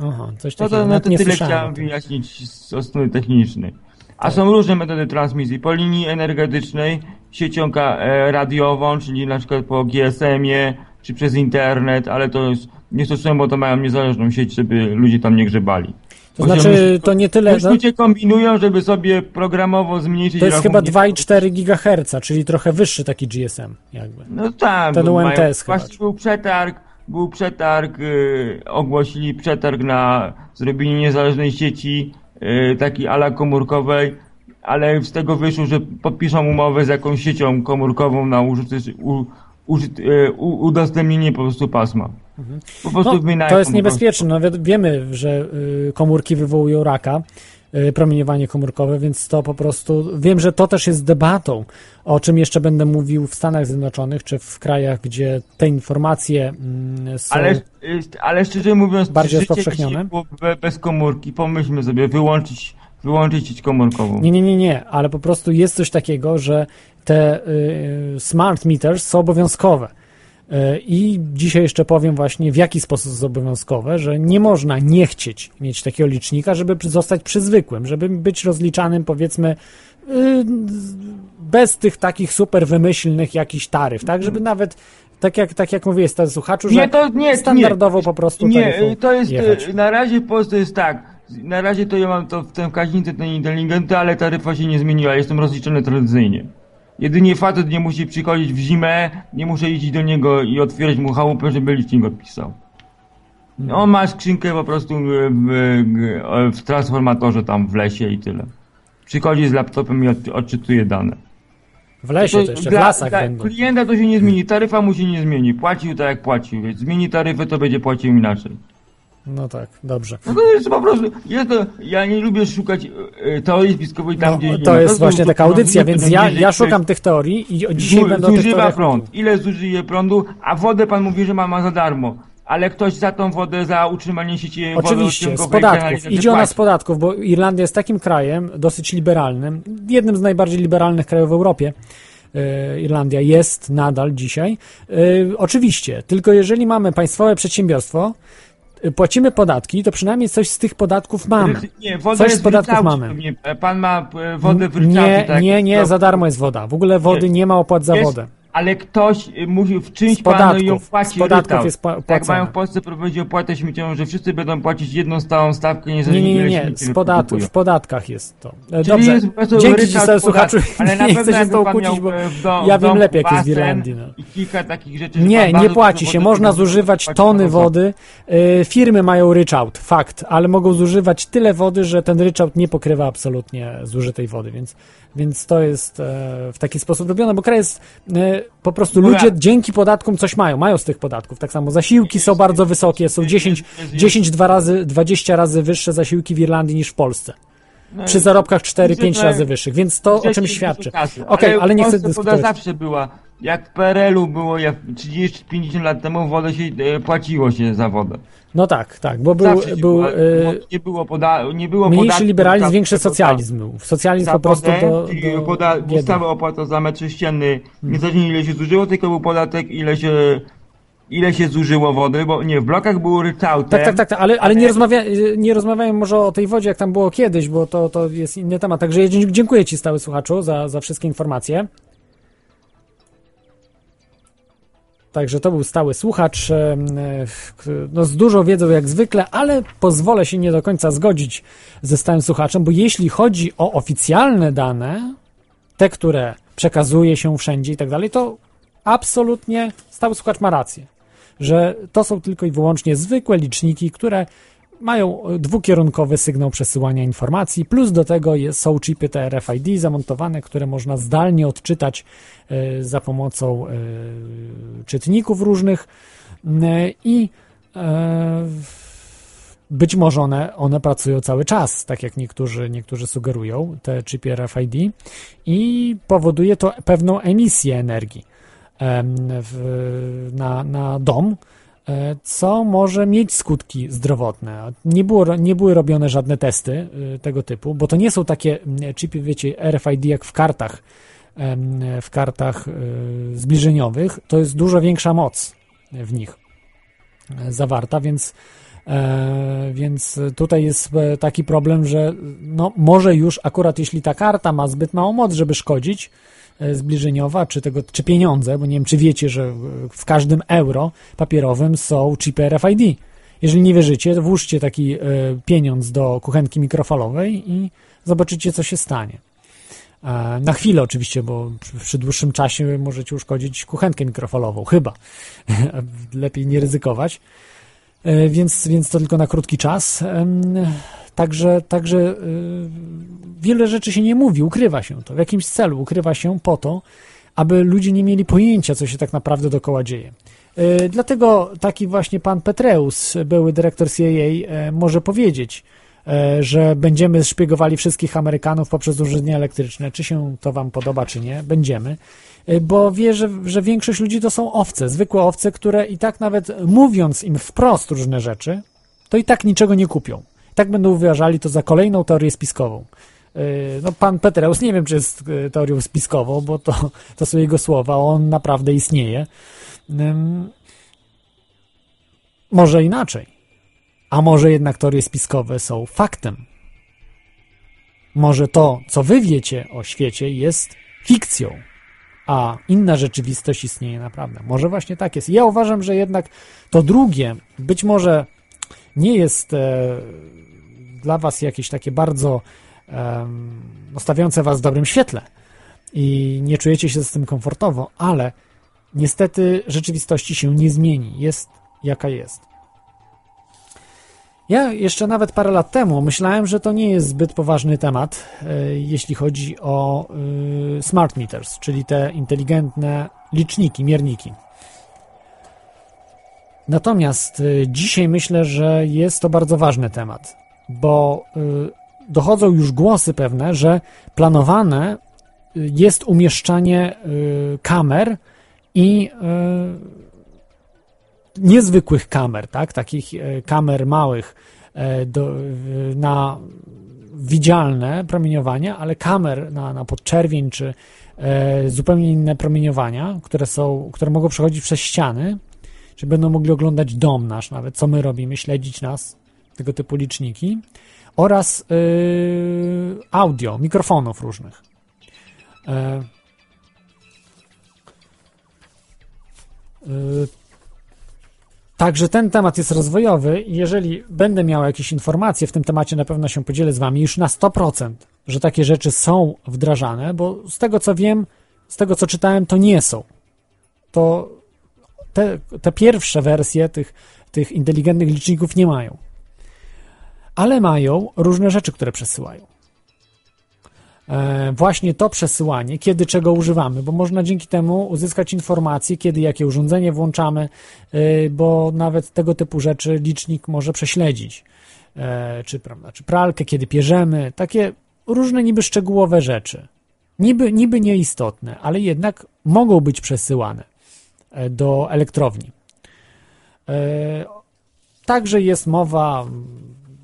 Aha, coś No takiego. to, no to tyle chciałem wyjaśnić z strony technicznej. A są różne metody transmisji. Po linii energetycznej, siecią e, radiową, czyli na przykład po GSM-ie, czy przez internet, ale to jest, nie stosują, bo to mają niezależną sieć, żeby ludzie tam nie grzebali. To znaczy, myśli- to nie tyle... Już No, ludzie kombinują, żeby sobie programowo zmniejszyć to jest chyba rachunki. 2,4 GHz, czyli trochę wyższy taki GSM jakby. No tak. Ten UMTS chyba. Właśnie był przetarg, był przetarg, y, ogłosili przetarg na zrobienie niezależnej sieci, y, takiej ala komórkowej, ale z tego wyszło, że podpiszą umowę z jakąś siecią komórkową na użyty, u, użyt, y, u, udostępnienie po prostu pasma. Po prostu No, to jest niebezpieczne. No, wi- wiemy, że komórki wywołują raka, promieniowanie komórkowe, więc to po prostu. Wiem, że to też jest debatą, o czym jeszcze będę mówił w Stanach Zjednoczonych, czy w krajach, gdzie te informacje mm, są. Ale, y, ale szczerze mówiąc, bardziej rozpowszechnione? bez komórki, pomyślmy sobie, wyłączyć, wyłączyć sieć komórkową. Nie, nie, nie, nie, ale po prostu jest coś takiego, że te y, smart meters są obowiązkowe. Y, I dzisiaj jeszcze powiem właśnie, w jaki sposób są obowiązkowe, że nie można nie chcieć mieć takiego licznika, żeby zostać przy zwykłym, żeby być rozliczanym powiedzmy bez tych takich super wymyślnych jakichś taryf, tak, żeby nawet tak jak, tak jak mówię, stary słuchaczu, że Nie, to nie, standardowo nie. po prostu Nie, to jest, jechać. e, na razie w Polsce jest tak, na razie to ja mam to w tym wskaźnicy ten inteligentny, ale taryfa się nie zmieniła, jestem rozliczony tradycyjnie. Jedynie facet nie musi przychodzić w zimę, nie muszę iść do niego i otwierać mu chałupę, żeby licznik odpisał. On ma skrzynkę po prostu w, w, w transformatorze tam w lesie i tyle. Przychodzi z laptopem i od, odczytuje dane. w lesie to jeszcze, w lasach dla będą. klienta to się nie zmieni, taryfa mu się nie zmieni. Płacił tak jak płacił, więc zmieni taryfę, to będzie płacił inaczej. No tak, dobrze. No to jest po prostu, ja, to, ja nie lubię szukać e, teorii spiskowej tam, No, gdzie nie to ma. jest właśnie taka prądy, audycja, więc ja, ja szukam tych teorii i dzisiaj będę o tych Zużywa teoriach prąd. Ile zużyje prądu, a wodę pan mówi, że ma, ma za darmo. Ale ktoś za tą wodę, za utrzymanie sieci Oczywiście, z podatków. Idzie ona z podatków, bo Irlandia jest takim krajem dosyć liberalnym, jednym z najbardziej liberalnych krajów w Europie. E, Irlandia jest nadal dzisiaj. E, Oczywiście, tylko jeżeli mamy państwowe przedsiębiorstwo, e, płacimy podatki, to przynajmniej coś z tych podatków mamy. Nie, woda Coś jest z podatków ryczałcie mamy. Pan ma wodę w ryczałcie, Nie, tak? nie, nie, To- za darmo jest woda. W ogóle wody nie ma opłat za jest, wodę. Ale ktoś y, musi w czymś Z panu ją płaci z podatków jest Tak płacone. mają w Polsce prowadzić opłatę śmieciową, że wszyscy będą płacić jedną stałą stawkę, Nie, niezależnie nie, nie, nie, śmieci z wyprodukują. w podatkach jest to. E, Czyli Dobrze, jest dzięki Ci stary słuchaczu, podatku, ale [LAUGHS] nie chcę się z tą kłócić, bo e, do- ja wiem lepiej jak jest w Irlandii. No. I kilka takich rzeczy, że Nie, nie płaci się. Można zużywać tony za wody. Y, Firmy mają ryczałt, fakt, ale mogą zużywać tyle wody, że ten ryczałt nie pokrywa absolutnie zużytej wody, więc, więc to jest e, w taki sposób robione, bo kraj jest e, po prostu ludzie dzięki podatkom coś mają, mają z tych podatków. Tak samo zasiłki są bardzo wysokie, są 10, jest- jest- 10 dwa razy, 20 razy wyższe zasiłki w Irlandii niż w Polsce. No Przy zarobkach 4-5 Zwykle- razy wyższych, więc to o czym świadczy. Okej, ale nie chcę dyskutować. Zawsze była, jak w PRL-u było, jak 30-50 lat temu wodę się e, płaciło się za wodę. No tak, tak, bo był, Zawsze był była, e, nie było, poda, nie było mniejszy podatku liberalizm, większy socjalizm był. Socjalizm po prostu do, do poda, ustawa opłata za metr sześcienny, niezależnie ile się zużyło, tylko był podatek, ile się, ile się zużyło wody, bo nie, w blokach był ryczałtem. Tak, tak, tak, tak, ale, ale nie, rozmawia, nie rozmawiałem może o tej wodzie, jak tam było kiedyś, bo to, to jest inny temat. Także dziękuję Ci, stały słuchaczu, za, za wszystkie informacje. Także to był stały słuchacz, e, no z dużą wiedzą jak zwykle, ale pozwolę się nie do końca zgodzić ze stałym słuchaczem, bo jeśli chodzi o oficjalne dane, te, które przekazuje się wszędzie i tak dalej, to absolutnie stały słuchacz ma rację, że to są tylko i wyłącznie zwykłe liczniki, które mają e, dwukierunkowy sygnał przesyłania informacji, plus do tego są chipy te RFID zamontowane, które można zdalnie odczytać e, za pomocą e, czytników różnych m, i e, być może one, one pracują cały czas, tak jak niektórzy, niektórzy sugerują, te chipy RFID i powoduje to pewną emisję energii na, na dom, e, co może mieć skutki zdrowotne. Nie, było, nie były robione żadne testy e, tego typu, bo to nie są takie mm, chipy, wiecie, RFID jak w kartach, w kartach e, zbliżeniowych. To jest dużo większa moc w nich e, zawarta, więc E, więc tutaj jest e, taki problem, że no, może już akurat jeśli ta karta ma zbyt małą moc, żeby szkodzić e, zbliżeniowa, czy, tego, czy pieniądze, bo nie wiem, czy wiecie, że e, w każdym euro papierowym są chipy RFID. Jeżeli nie wierzycie, włóżcie taki e, pieniądz do kuchenki mikrofalowej i zobaczycie, co się stanie. E, Na chwilę oczywiście, bo przy, dłuższym czasie możecie uszkodzić kuchenkę mikrofalową, chyba. [LAUGHS] Lepiej nie ryzykować. E, więc, więc to tylko na krótki czas. Także, także e, wiele rzeczy się nie mówi, ukrywa się to w jakimś celu, ukrywa się po to, aby ludzie nie mieli pojęcia, co się tak naprawdę dookoła dzieje. E, Dlatego taki właśnie pan Petreus, były dyrektor CIA, e, może powiedzieć, że będziemy szpiegowali wszystkich Amerykanów poprzez urządzenia elektryczne. Czy się to wam podoba, czy nie? Będziemy. Bo wie, że, że większość ludzi to są owce, zwykłe owce, które i tak nawet mówiąc im wprost różne rzeczy, to i tak niczego nie kupią. Tak będą uważali to za kolejną teorię spiskową. E, No, pan Petreus nie wiem, czy jest e, teorią spiskową, bo to, [LAUGHS] to są jego słowa, on naprawdę istnieje. Może inaczej. A może jednak teorie spiskowe są faktem. Może to, co wy wiecie o świecie, jest fikcją, a inna rzeczywistość istnieje naprawdę. Może właśnie tak jest. Ja uważam, że jednak to drugie być może nie jest e, dla was jakieś takie bardzo no, stawiające was w dobrym świetle i nie czujecie się z tym komfortowo, ale niestety rzeczywistości się nie zmieni. Jest jaka jest. Ja jeszcze nawet parę lat temu myślałem, że to nie jest zbyt poważny temat, e, jeśli chodzi o e, smart meters, czyli te inteligentne liczniki, mierniki. Natomiast y, dzisiaj myślę, że jest to bardzo ważny temat, bo y, dochodzą już głosy pewne, że planowane y, jest umieszczanie y, kamer i niezwykłych kamer, tak? Takich kamer małych e, do, na widzialne promieniowanie, ale kamer na, na podczerwień czy e, zupełnie inne promieniowania, które są, które mogą przechodzić przez ściany, czy będą mogli oglądać dom nasz nawet, co my robimy, śledzić nas, tego typu liczniki, oraz y, audio, mikrofonów różnych. E, y, Także ten temat jest rozwojowy i jeżeli będę miał jakieś informacje w tym temacie, na pewno się podzielę z Wami już na 100%, że takie rzeczy są wdrażane, bo z tego co wiem, z tego co czytałem, to nie są. To te, te pierwsze wersje tych, tych inteligentnych liczników nie mają. Ale mają różne rzeczy, które przesyłają. E, właśnie to przesyłanie, kiedy czego używamy, bo można dzięki temu uzyskać informacje, kiedy jakie urządzenie włączamy, e, bo nawet tego typu rzeczy licznik może prześledzić. E, czy, prawda, czy pralkę, kiedy pierzemy, takie różne niby szczegółowe rzeczy. Niby, niby nieistotne, ale jednak mogą być przesyłane do elektrowni. Także jest mowa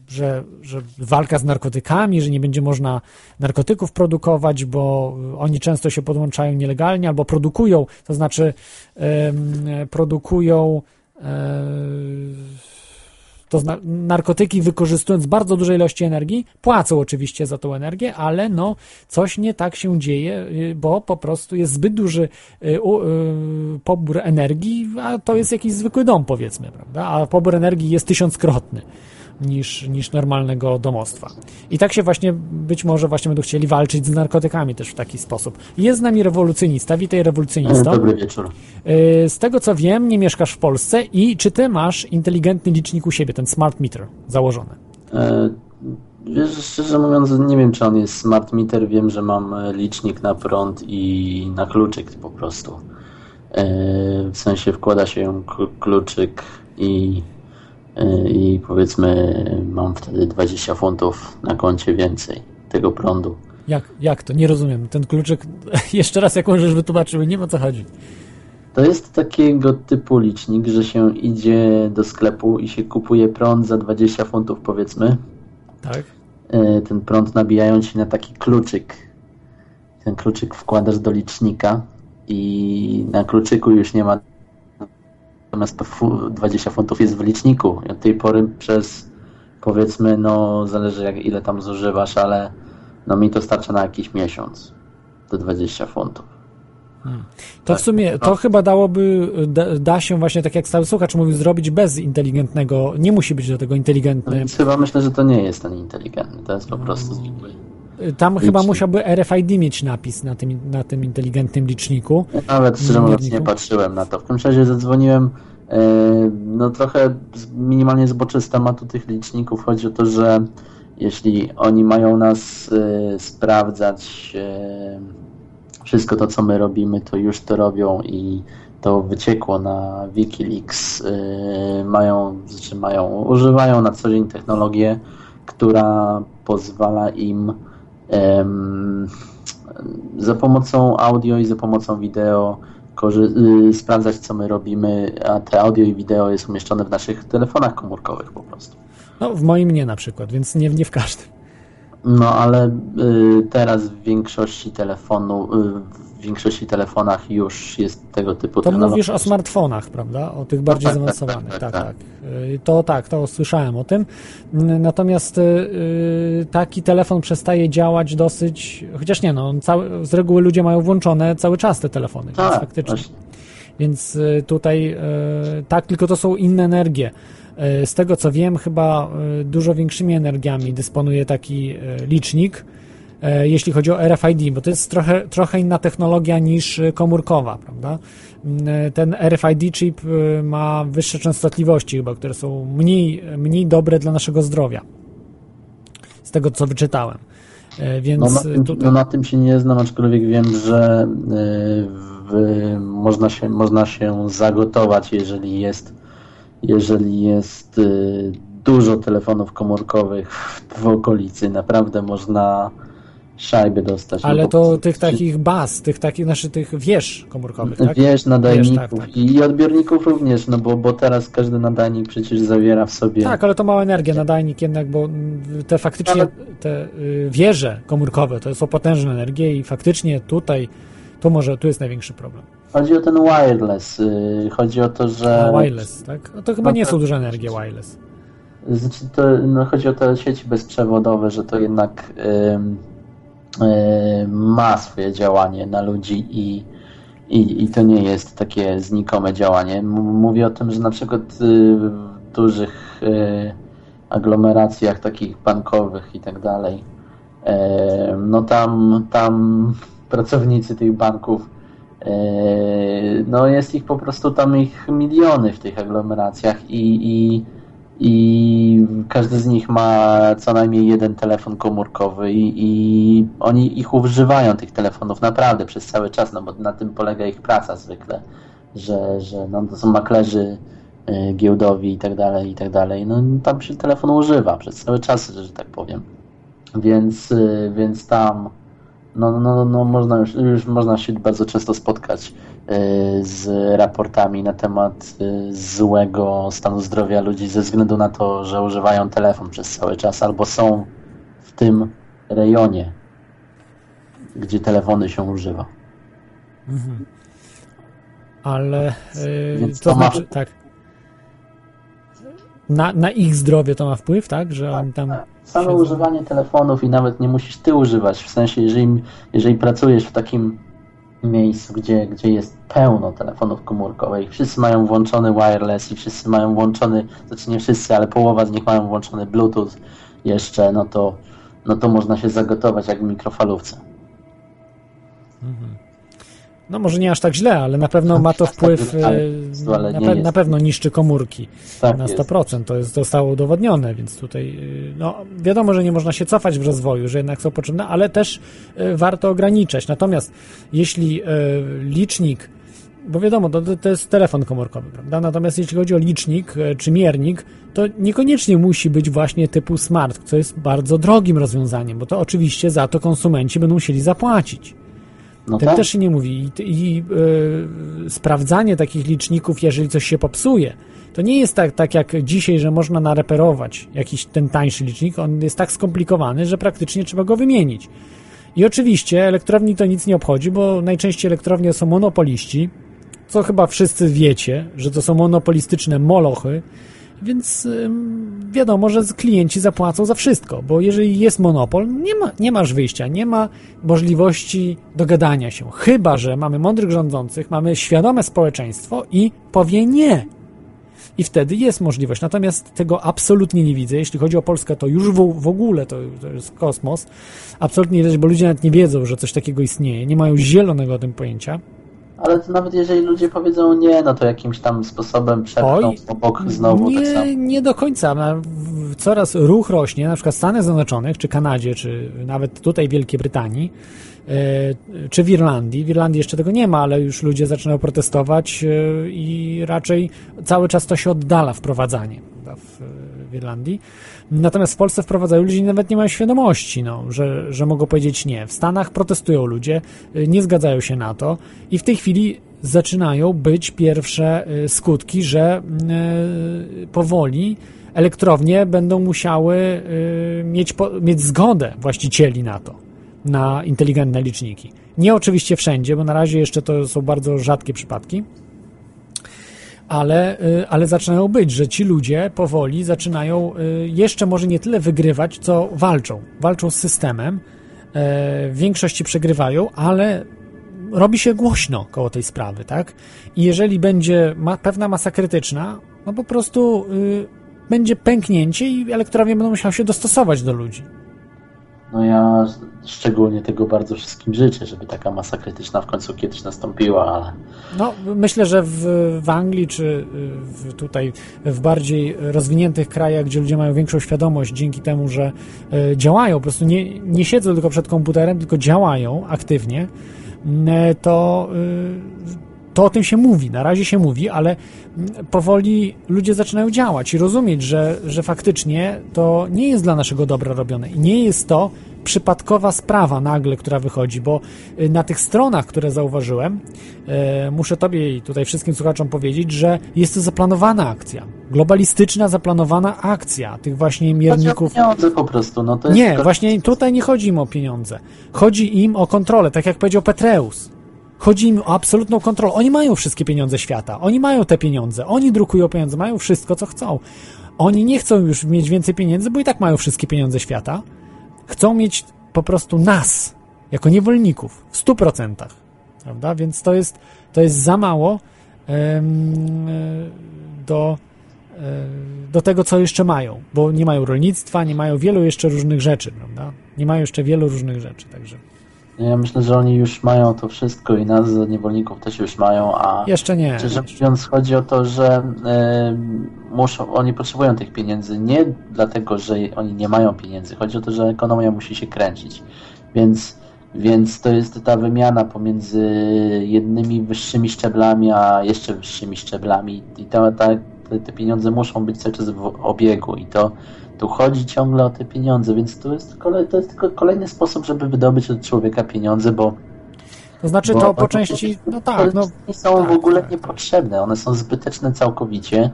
że, że walka z narkotykami, że nie będzie można narkotyków produkować, bo oni często się podłączają nielegalnie albo produkują, to znaczy produkują e, to zna, narkotyki wykorzystując bardzo duże ilości energii, płacą oczywiście za tą energię, ale no coś nie tak się dzieje, y, bo po prostu jest zbyt duży y, y, pobór energii, a to jest jakiś zwykły dom powiedzmy, prawda? A pobór energii jest tysiąckrotny niż, niż normalnego domostwa. I tak się właśnie być może właśnie będą chcieli walczyć z narkotykami też w taki sposób. Jest z nami rewolucjonista, witaj rewolucjonista. Dobry wieczór. Y, Z tego co wiem, nie mieszkasz w Polsce i czy ty masz inteligentny licznik u siebie, ten smart meter założony? E, wiesz, szczerze mówiąc, nie wiem, czy on jest smart meter. Wiem, że mam licznik na prąd i na kluczyk po prostu. E, w sensie wkłada się kluczyk i, i powiedzmy mam wtedy 20 funtów na koncie więcej tego prądu. Jak, jak to? Nie rozumiem. Ten kluczyk, [LAUGHS] jeszcze raz jak możesz wytłumaczyć, nie wiem o co chodzi. To jest takiego typu licznik, że się idzie do sklepu i się kupuje prąd za 20 funtów powiedzmy. Tak? e, ten prąd nabijają ci na taki kluczyk. Ten kluczyk wkładasz do licznika i na kluczyku już nie ma natomiast to fu- 20 funtów jest w liczniku i od tej pory przez powiedzmy, no zależy jak, ile tam zużywasz, ale no mi to starcza na jakiś miesiąc do 20 funtów. To w sumie, to chyba dałoby, da, da się właśnie, tak jak stały słuchacz mówił, zrobić bez inteligentnego, nie musi być do tego No inteligentny. więc chyba myślę, że to nie jest ten inteligentny, to jest po prostu zwykły. Tam chyba licznik. musiałby RFID mieć napis na tym, na tym inteligentnym liczniku. Ja nawet szczerze mówiąc nie patrzyłem na to. W każdym razie zadzwoniłem e, no trochę minimalnie zboczę z tematu tych liczników. Chodzi o to, że jeśli oni mają nas e, sprawdzać e, wszystko to, co my robimy, to już to robią i to wyciekło na Wikileaks. Mają, znaczy mają, używają na co dzień technologię, która pozwala im za pomocą audio i za pomocą wideo y, sprawdzać, co my robimy, a te audio i wideo jest umieszczone w naszych telefonach komórkowych po prostu. No, w moim nie na przykład, więc nie, nie w każdym. No ale y, teraz w większości telefonu, y, w większości telefonach już jest tego typu To mówisz o smartfonach, prawda? O tych bardziej tak, tak, zaawansowanych. tak, Tak, tak, tak. Y, To tak, to słyszałem o tym. Natomiast y, y, taki telefon przestaje działać dosyć, chociaż nie, no, cały, z reguły ludzie mają włączone cały czas te telefony, więc Tak, faktycznie. właśnie. Więc tutaj tak, tylko to są inne energie. Z tego co wiem, chyba dużo większymi energiami dysponuje taki licznik, jeśli chodzi o RFID, bo to jest trochę, trochę inna technologia niż y, komórkowa, prawda? Y, Ten RFID chip ma wyższe częstotliwości chyba, które są mniej, mniej dobre dla naszego zdrowia. Z tego co wyczytałem. Więc No na, tym, tutaj... no na tym się nie znam, aczkolwiek wiem, że w, można, się, można się zagotować, jeżeli jest jeżeli jest dużo telefonów komórkowych w okolicy, naprawdę można szajby dostać. Ale No bo to tych takich baz, tych takich, znaczy tych wież komórkowych, tak? Wiesz, nadajników tak, tak. i odbiorników również, no bo, bo teraz każdy nadajnik przecież zawiera w sobie. Tak, ale to mała energia, nadajnik jednak, bo te faktycznie, te y, wieże komórkowe to są potężne energie i faktycznie tutaj, to może, tu jest największy problem. Chodzi o ten wireless. y, Chodzi o to, że. A wireless, tak? No to chyba No nie są duże energie wireless. Znaczy to, no chodzi o te sieci bezprzewodowe, że to jednak ym, ma swoje działanie na ludzi i, i, i to nie jest takie znikome działanie. Mówię o tym, że na przykład y, w dużych y, aglomeracjach takich bankowych i tak dalej, y, no tam, tam pracownicy tych banków y, no jest ich po prostu tam ich miliony w tych aglomeracjach i, i i każdy z nich ma co najmniej jeden telefon komórkowy i, i oni ich używają tych telefonów naprawdę przez cały czas, no bo na tym polega ich praca zwykle, że, że no, to są maklerzy y, giełdowi i tak dalej, i tak dalej. No tam się telefon używa przez cały czas, że, że tak powiem. Więc, y, więc tam no, no, no można już, już można się bardzo często spotkać y, z raportami na temat y, złego stanu zdrowia ludzi ze względu na to, że używają telefon przez cały czas albo są w tym rejonie, gdzie telefony się używa. Ale y, Więc to to ma- znaczy, tak. Na, na ich zdrowie to ma wpływ, tak? Że oni tam. Same siedzą. używanie telefonów i nawet nie musisz ty używać, w sensie jeżeli, jeżeli pracujesz w takim miejscu, gdzie, gdzie jest pełno telefonów komórkowych, wszyscy mają włączony wireless i wszyscy mają włączony, znaczy nie wszyscy, ale połowa z nich mają włączony bluetooth jeszcze, no to, no to można się zagotować jak w mikrofalówce. No może nie aż tak źle, ale na pewno ma to wpływ. [LAUGHS] Y, na, pe, na pewno niszczy komórki. Tak na jest. 100%. To jest, zostało udowodnione, więc tutaj y, no, wiadomo, że nie można się cofać w rozwoju, że jednak są potrzebne, ale też y, warto ograniczać. Natomiast jeśli licznik, bo wiadomo, to, to jest telefon komórkowy, prawda? Natomiast jeśli chodzi o licznik czy miernik, to niekoniecznie musi być właśnie typu smart, co jest bardzo drogim rozwiązaniem, bo to oczywiście za to konsumenci będą musieli zapłacić. No tak? też się nie mówi. I, i y, sprawdzanie takich liczników, jeżeli coś się popsuje, to nie jest tak, tak jak dzisiaj, że można nareperować jakiś ten tańszy licznik. On jest tak skomplikowany, że praktycznie trzeba go wymienić. I oczywiście elektrowni to nic nie obchodzi, bo najczęściej elektrownie są monopoliści, co chyba wszyscy wiecie, że to są monopolistyczne molochy, więc wiadomo, że klienci zapłacą za wszystko, bo jeżeli jest monopol, nie, ma, nie masz wyjścia, nie ma możliwości dogadania się. Chyba, że mamy mądrych rządzących, mamy świadome społeczeństwo i powie nie. I wtedy jest możliwość. Natomiast tego absolutnie nie widzę. Jeśli chodzi o Polskę, to już w, w ogóle to, to jest kosmos. Absolutnie nie widać, bo ludzie nawet nie wiedzą, że coś takiego istnieje. Nie mają zielonego o tym pojęcia. Ale to nawet jeżeli ludzie powiedzą nie, no to jakimś tam sposobem przepchną obok znowu tak samo. Nie, nie do końca. Coraz ruch rośnie, na przykład w Stanach Zjednoczonych, czy Kanadzie, czy nawet tutaj w Wielkiej Brytanii, e, czy w Irlandii. W Irlandii jeszcze tego nie ma, ale już ludzie zaczynają protestować e, i raczej cały czas to się oddala wprowadzanie w Irlandii. Natomiast w Polsce wprowadzają ludzie i nawet nie mają świadomości, no, że, że mogą powiedzieć nie. W Stanach protestują ludzie, y, nie zgadzają się na to i w tej chwili zaczynają być pierwsze y, skutki, że y, powoli elektrownie będą musiały mieć, mieć zgodę właścicieli na to, na inteligentne liczniki. Nie oczywiście wszędzie, bo na razie jeszcze to są bardzo rzadkie przypadki, ale, y, ale zaczynają być, że ci ludzie powoli zaczynają y, jeszcze może nie tyle wygrywać, co walczą. Walczą z systemem. e, W większości przegrywają, ale robi się głośno koło tej sprawy, tak? I jeżeli będzie ma, pewna masa krytyczna, no po prostu y, będzie pęknięcie i elektrownie będą musiały się dostosować do ludzi. No ja szczególnie tego bardzo wszystkim życzę, żeby taka masa krytyczna w końcu kiedyś nastąpiła, ale No, myślę, że w, w Anglii czy y, w, tutaj w bardziej rozwiniętych krajach, gdzie ludzie mają większą świadomość dzięki temu, że y, działają, po prostu nie, nie siedzą tylko przed komputerem, tylko działają aktywnie, y, to, y, to o tym się mówi, na razie się mówi, ale powoli ludzie zaczynają działać i rozumieć, że, że faktycznie to nie jest dla naszego dobra robione i nie jest to przypadkowa sprawa nagle, która wychodzi, bo y, na tych stronach, które zauważyłem, e, muszę Tobie i tutaj wszystkim słuchaczom powiedzieć, że jest to zaplanowana akcja. Globalistyczna, zaplanowana akcja tych właśnie mierników. Chodzi o pieniądze po prostu. No to jest Nie, właśnie tutaj nie chodzi im o pieniądze. Chodzi im o kontrolę, tak jak powiedział Petreus. Chodzi im o absolutną kontrolę. Oni mają wszystkie pieniądze świata. Oni mają te pieniądze. Oni drukują pieniądze, mają wszystko, co chcą. Oni nie chcą już mieć więcej pieniędzy, bo i tak mają wszystkie pieniądze świata. Chcą mieć po prostu nas, jako niewolników, w 100%. Prawda? Więc to jest, to jest za mało e, do, e, do tego, co jeszcze mają, bo nie mają rolnictwa, nie mają wielu jeszcze różnych rzeczy, prawda? Nie mają jeszcze wielu różnych rzeczy, także Ja myślę, że oni już mają to wszystko i nas za niewolników też już mają, a jeszcze nie. szczerze mówiąc chodzi o to, że e, muszą, oni potrzebują tych pieniędzy. Nie dlatego, że oni nie mają pieniędzy, chodzi o to, że ekonomia musi się kręcić, więc więc to jest ta wymiana pomiędzy jednymi wyższymi szczeblami, a jeszcze wyższymi szczeblami. I ta, ta, te, te pieniądze muszą być cały czas w obiegu. I to tu chodzi ciągle o te pieniądze, więc to jest, kolej, to jest tylko kolejny sposób, żeby wydobyć od człowieka pieniądze, bo To znaczy to po części, no tak, no nie są tak, w ogóle tak. niepotrzebne, one są zbyteczne całkowicie.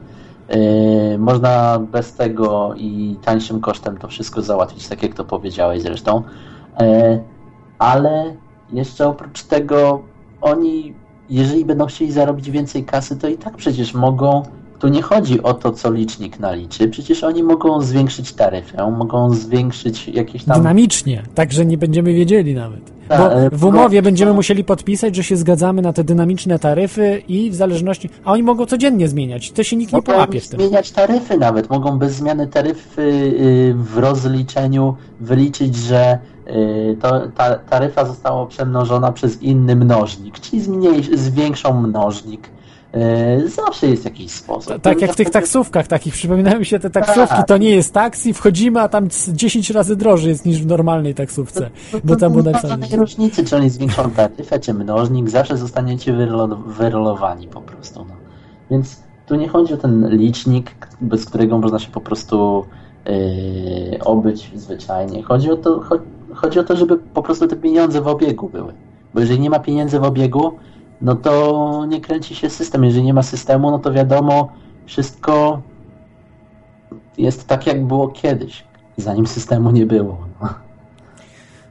Yy, można bez tego i tańszym kosztem to wszystko załatwić, tak jak to powiedziałeś zresztą. Yy, ale jeszcze oprócz tego oni, jeżeli będą chcieli zarobić więcej kasy, to i tak przecież mogą. Tu nie chodzi o to, co licznik naliczy. Przecież oni mogą zwiększyć taryfę, mogą zwiększyć jakieś tam. dynamicznie, tak, że nie będziemy wiedzieli nawet. Tak, Bo ale w umowie będziemy musieli podpisać, że się zgadzamy na te dynamiczne taryfy i w zależności, a oni mogą codziennie zmieniać, to się nikt nie Mogą połapie w tym. zmieniać taryfy nawet. Mogą bez zmiany taryfy y, w rozliczeniu wyliczyć, że y, to, ta taryfa została przemnożona przez inny mnożnik, czyli zmniejsz, zwiększą mnożnik. Y, Zawsze jest jakiś sposób. Tak jak w tych taksówkach takich, przypominają mi się te taksówki, to nie jest taksi, wchodzimy, a tam c- 10 razy drożej jest niż w normalnej taksówce, bo tam było nie ma napisane. żadnej różnicy, czy oni zwiększą taryfę, czy mnożnik, zawsze zostaniecie wyrolo- wyrolowani po prostu. No. Więc tu nie chodzi o ten licznik, bez którego można się po prostu yy, obyć zwyczajnie. Chodzi o, to, cho- chodzi o to, żeby po prostu te pieniądze w obiegu były. Bo jeżeli nie ma pieniędzy w obiegu, no to nie kręci się system. Jeżeli nie ma systemu, no to wiadomo, wszystko jest tak, jak było kiedyś, zanim systemu nie było.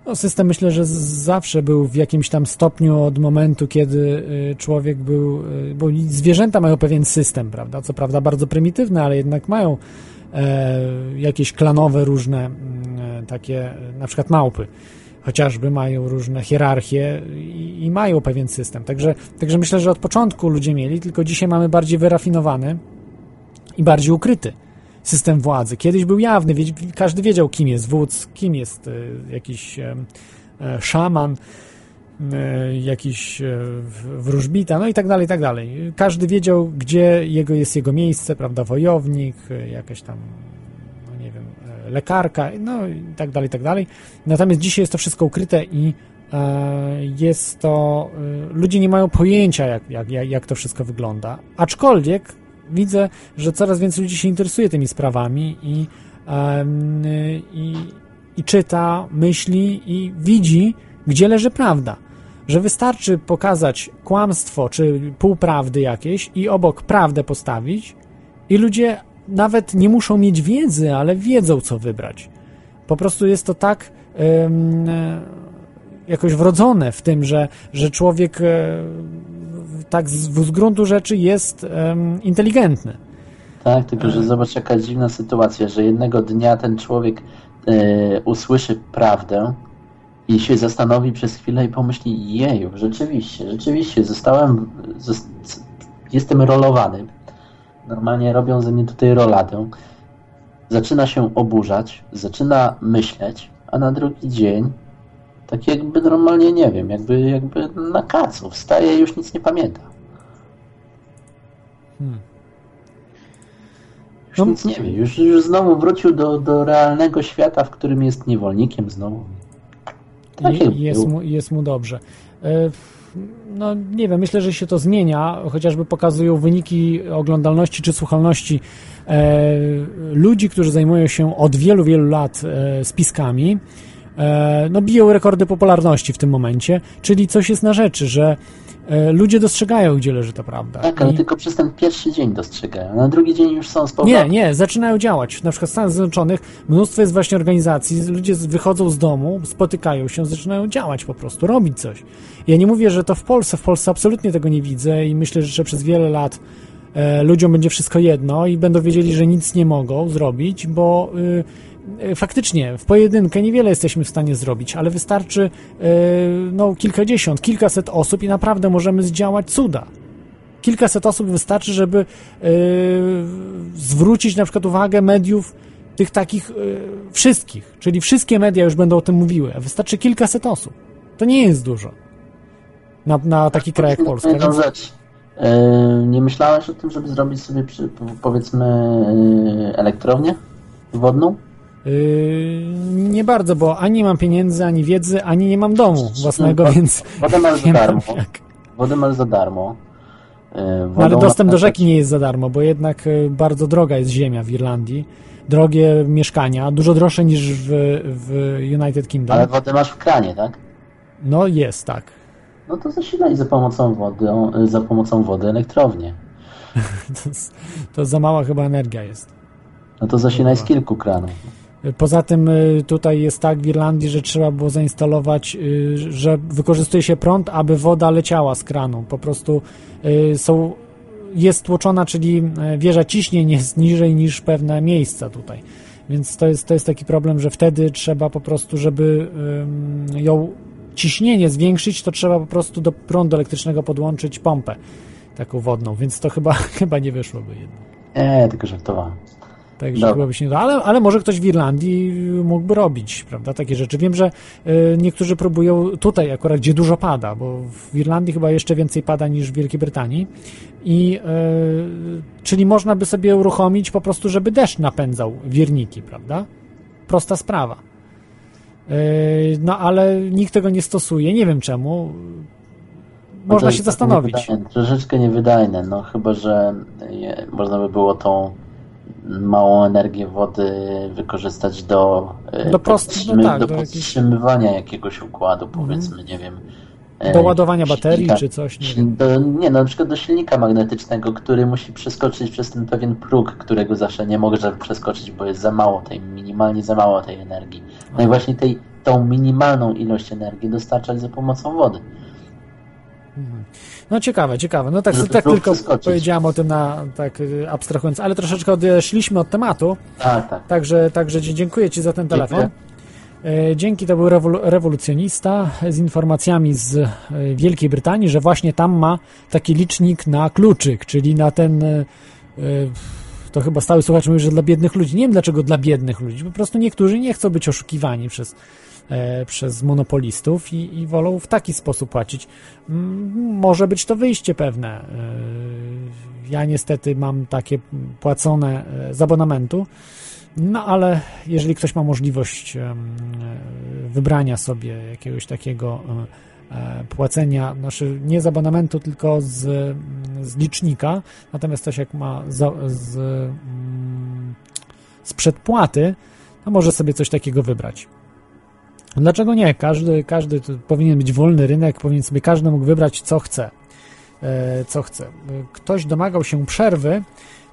No, system myślę, że zawsze był w jakimś tam stopniu od momentu, kiedy y, człowiek był, y, bo zwierzęta mają pewien system, prawda? Co prawda bardzo prymitywny, ale jednak mają e, jakieś klanowe różne mm, e, takie, na przykład małpy chociażby mają różne hierarchie i, i mają pewien system. Także, także myślę, że od początku ludzie mieli, tylko dzisiaj mamy bardziej wyrafinowany i bardziej ukryty system władzy. Kiedyś był jawny, każdy wiedział, kim jest wódz, kim jest e, jakiś e, e, szaman, jakiś wróżbita, no i tak dalej, i tak dalej. Każdy wiedział, gdzie jego jest jego miejsce, prawda, wojownik, jakaś tam, lekarka, no i tak dalej, i tak dalej. Natomiast dzisiaj jest to wszystko ukryte i e, jest to, e, ludzie nie mają pojęcia, jak, jak, jak to wszystko wygląda. Aczkolwiek widzę, że coraz więcej ludzi się interesuje tymi sprawami i, i, i czyta, myśli i widzi, gdzie leży prawda. Że wystarczy pokazać kłamstwo czy półprawdy jakieś i obok prawdę postawić, i ludzie nawet nie muszą mieć wiedzy, ale wiedzą, co wybrać. Po prostu jest to tak e, jakoś wrodzone w tym, że, że człowiek e, tak z, z gruntu rzeczy jest em, inteligentny. Tak, tylko że zobacz jaka dziwna sytuacja, że jednego dnia ten człowiek e, usłyszy prawdę i się zastanowi przez chwilę i pomyśli, jeju, rzeczywiście, rzeczywiście, zostałem, zos, jestem rolowany. Normalnie robią ze mnie tutaj roladę. Zaczyna się oburzać, zaczyna myśleć, a na drugi dzień tak jakby normalnie, nie wiem, jakby, jakby na kacu, wstaje i już nic nie pamięta. Już No- nic nie wie, już, już znowu wrócił do, do realnego świata, w którym jest niewolnikiem znowu. Tak jest mu, jest mu dobrze. No nie wiem, myślę, że się to zmienia, chociażby pokazują wyniki oglądalności czy słuchalności e, ludzi, którzy zajmują się od wielu, wielu lat e, spiskami. E, no biją rekordy popularności w tym momencie, czyli coś jest na rzeczy, że ludzie dostrzegają, gdzie leży ta prawda. Tak, ale I- tylko przez ten pierwszy dzień dostrzegają. Na drugi dzień już są z powrotem. Nie, nie, zaczynają działać. Na przykład w Stanach Zjednoczonych mnóstwo jest właśnie organizacji, ludzie wychodzą z domu, spotykają się, zaczynają działać po prostu, robić coś. Ja nie mówię, że to w Polsce, w Polsce absolutnie tego nie widzę i myślę, że przez wiele lat e, ludziom będzie wszystko jedno i będą wiedzieli, że nic nie mogą zrobić, bo y, faktycznie w pojedynkę niewiele jesteśmy w stanie zrobić, ale wystarczy y, no, kilkadziesiąt, kilkaset osób i naprawdę możemy zdziałać cuda kilkaset osób wystarczy, żeby yy, zwrócić na przykład uwagę mediów tych takich wszystkich, czyli wszystkie media już będą o tym mówiły, a wystarczy kilkaset osób. To nie jest dużo na, na taki kraj jak Polska. Więc, rzecz. Nie myślałeś o tym, żeby zrobić sobie, powiedzmy, elektrownię wodną? Yy, nie bardzo, bo ani nie mam pieniędzy, ani wiedzy, ani nie mam domu własnego, No, więc Wodę masz za darmo. jak. Wodę masz za darmo. Yy, No, ale wodą dostęp do rzeki nie jest za darmo, bo jednak y, bardzo droga jest ziemia w Irlandii. Drogie mieszkania, dużo droższe niż w, w United Kingdom. Ale wodę masz w kranie, tak? No jest, tak. No to zasilaj za pomocą wody, yy, za pomocą wody elektrownię. [LAUGHS] To, to za mała chyba energia jest. No to zasilaj z kilku kranów. Poza tym y, tutaj jest tak w Irlandii, że trzeba było zainstalować, y, że wykorzystuje się prąd, aby woda leciała z kranu. Po prostu y, są, jest tłoczona, czyli wieża ciśnień jest [LAUGHS] niżej niż pewne miejsca tutaj. Więc to jest, to jest taki problem, że wtedy trzeba po prostu, żeby ją ciśnienie zwiększyć, to trzeba po prostu do prądu elektrycznego podłączyć pompę taką wodną, więc to chyba, [LAUGHS] chyba nie wyszłoby jednak. Nie, tylko żartowałem. Także Dobra. chyba by się nie dało, ale, ale może ktoś w Irlandii mógłby robić, prawda, takie rzeczy. Wiem, że y, niektórzy próbują tutaj akurat, gdzie dużo pada, bo w Irlandii chyba jeszcze więcej pada niż w Wielkiej Brytanii i y, czyli można by sobie uruchomić po prostu, żeby deszcz napędzał wirniki, prawda? Prosta sprawa. Y, no ale nikt tego nie stosuje, nie wiem czemu. Można się jest zastanowić. niewydajne, Troszeczkę niewydajne, no chyba, że je, można by było tą małą energię wody wykorzystać do, e, Do prost- no tak, do do jakichś- podtrzymywania jakiegoś układu, powiedzmy, nie wiem. e, Do ładowania baterii czy coś, nie. Do, nie, no, na przykład do silnika magnetycznego, który musi przeskoczyć przez ten pewien próg, którego zawsze nie może przeskoczyć, bo jest za mało tej, minimalnie za mało tej energii. No i właśnie tej, tą minimalną ilość energii dostarczać za pomocą wody. No ciekawe, ciekawe. No tak, tak tylko przeskoczyć. powiedziałem o tym na tak y, abstrahując, ale troszeczkę odeszliśmy od tematu, Tak, tak. także, także dziękuję Ci za ten telefon. E, Dzięki, to był rewolu- rewolucjonista z informacjami z e, Wielkiej Brytanii, że właśnie tam ma taki licznik na kluczyk, czyli na ten. e, To chyba stały słuchacz mówi, że dla biednych ludzi. Nie wiem dlaczego dla biednych ludzi. Po prostu niektórzy nie chcą być oszukiwani przez, przez monopolistów i, i wolą w taki sposób płacić. Może być to wyjście pewne. E, Ja niestety mam takie płacone e, z abonamentu. No ale jeżeli ktoś ma możliwość e, wybrania sobie jakiegoś takiego e, e, płacenia, znaczy nie z abonamentu, tylko z, z licznika, natomiast ktoś jak ma z, mm, z przedpłaty, to może sobie coś takiego wybrać. Dlaczego nie? Każdy, każdy powinien być wolny rynek, powinien sobie każdy mógł wybrać co chce. E, Co chce. Ktoś domagał się przerwy,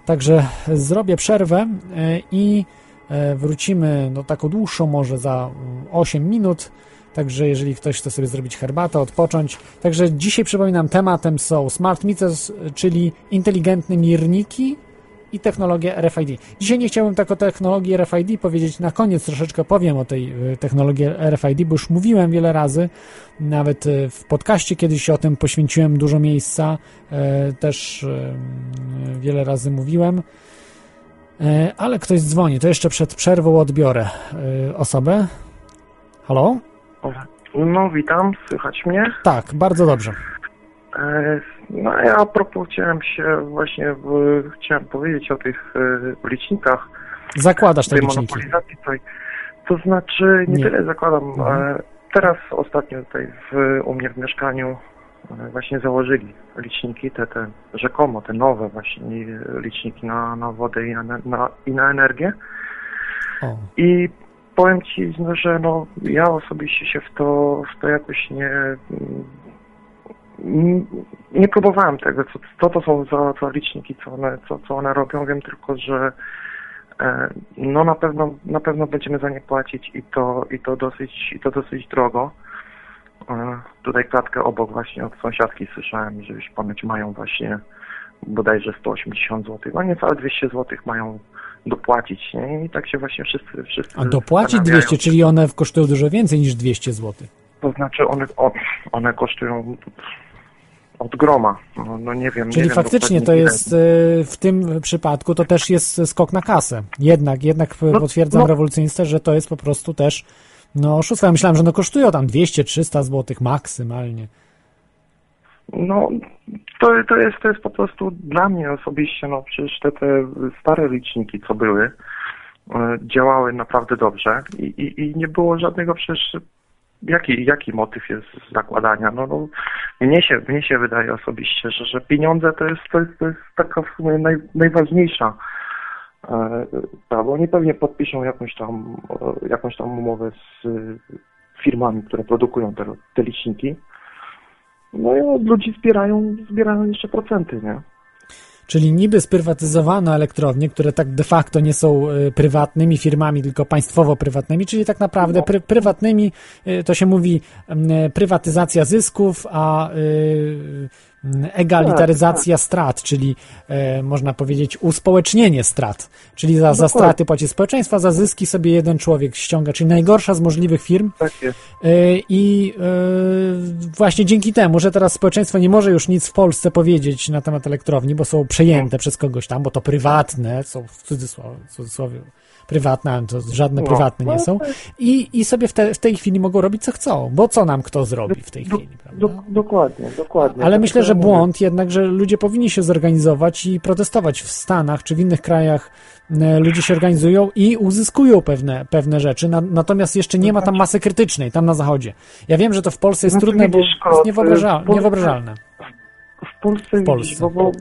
Także zrobię przerwę e, i e, wrócimy, no taką dłuższą może za mm, 8 minut. Także jeżeli ktoś chce sobie zrobić herbatę, odpocząć. Także dzisiaj przypominam, tematem są smart meters, czyli inteligentne mirniki i technologia RFID. Dzisiaj nie chciałbym tak o technologii RFID powiedzieć, na koniec troszeczkę powiem o tej e, technologii RFID, bo już mówiłem wiele razy, nawet e, w podcaście kiedyś o tym poświęciłem dużo miejsca, e, też e, wiele razy mówiłem, E, ale ktoś dzwoni, to jeszcze przed przerwą odbiorę e, osobę. Halo? No witam, słychać mnie. Tak, bardzo dobrze. No ja a propos chciałem się właśnie, w, chciałem powiedzieć o tych e, licznikach, Zakładasz te liczniki. tutaj. To znaczy nie, Nie. tyle zakładam, Mhm. e, teraz ostatnio tutaj w, u mnie w mieszkaniu e, właśnie założyli liczniki, te, te rzekomo, te nowe właśnie liczniki na, na wodę i na, na, i na energię. O. I powiem Ci, że no, ja osobiście się w to, w to jakoś nie, nie próbowałem tego, co to, to są za, za liczniki, co one, co, co one robią. Wiem tylko, że e, no na pewno, na pewno będziemy za nie płacić i to, i to dosyć, i to dosyć drogo. E, Tutaj klatkę obok właśnie od sąsiadki słyszałem, że już ponoć mają właśnie bodajże 180 zł, no niecałe 200 zł mają dopłacić, nie? I tak się właśnie wszyscy, wszyscy A dopłacić zastanawiają. 200, czyli one kosztują dużo więcej niż 200 zł. To znaczy one, one kosztują od groma, no, no nie wiem. nie Czyli wiem faktycznie to dokładnie, ile. jest y, w tym przypadku to też jest skok na kasę. Jednak, jednak No, potwierdzam no. rewolucjonistę, że to jest po prostu też no oszustwo. Ja myślałem, że no kosztują tam 200-300 zł maksymalnie. No, to, to, jest, to jest po prostu dla mnie osobiście, no przecież te, te stare liczniki, co były, e, działały naprawdę dobrze i, i, i nie było żadnego przecież, jaki, jaki motyw jest zakładania? No, no mnie, się, mnie się wydaje osobiście, że, że pieniądze to jest, to jest, to jest taka w sumie naj, najważniejsza e, bo oni pewnie podpiszą jakąś tam, e, jakąś tam umowę z e, firmami, które produkują te, te liczniki. No i od ludzi zbierają, zbierają jeszcze procenty, nie? Czyli niby sprywatyzowano elektrownie, które tak de facto nie są y, prywatnymi firmami, tylko państwowo-prywatnymi, czyli tak naprawdę pry, prywatnymi, y, to się mówi y, prywatyzacja zysków, a egalitaryzacja strat, czyli e, można powiedzieć uspołecznienie strat, czyli za, za straty płaci społeczeństwa, za zyski sobie jeden człowiek ściąga, czyli najgorsza z możliwych firm, Tak jest. E, I e, właśnie dzięki temu, że teraz społeczeństwo nie może już nic w Polsce powiedzieć na temat elektrowni, bo są przejęte przez kogoś tam, bo to prywatne, są w cudzysłowie, w cudzysłowie prywatne, ale to żadne No, prywatne nie no, są. I, i sobie w, te, w tej chwili mogą robić co chcą, bo co nam kto zrobi w tej chwili, prawda? do, dokładnie, dokładnie. Ale Tak myślę, że mówię. błąd jednak, że ludzie powinni się zorganizować i protestować w Stanach czy w innych krajach. e, Ludzie się organizują i uzyskują pewne, pewne rzeczy, na, natomiast jeszcze nie ma tam masy krytycznej, tam na zachodzie. Ja wiem, że to w Polsce jest Znaczy, trudne, bo widzisz, jest Kot, niewyobraża, w Polsce- niewyobrażalne. W Polsce, W Polsce. Widzisz, bo, bo,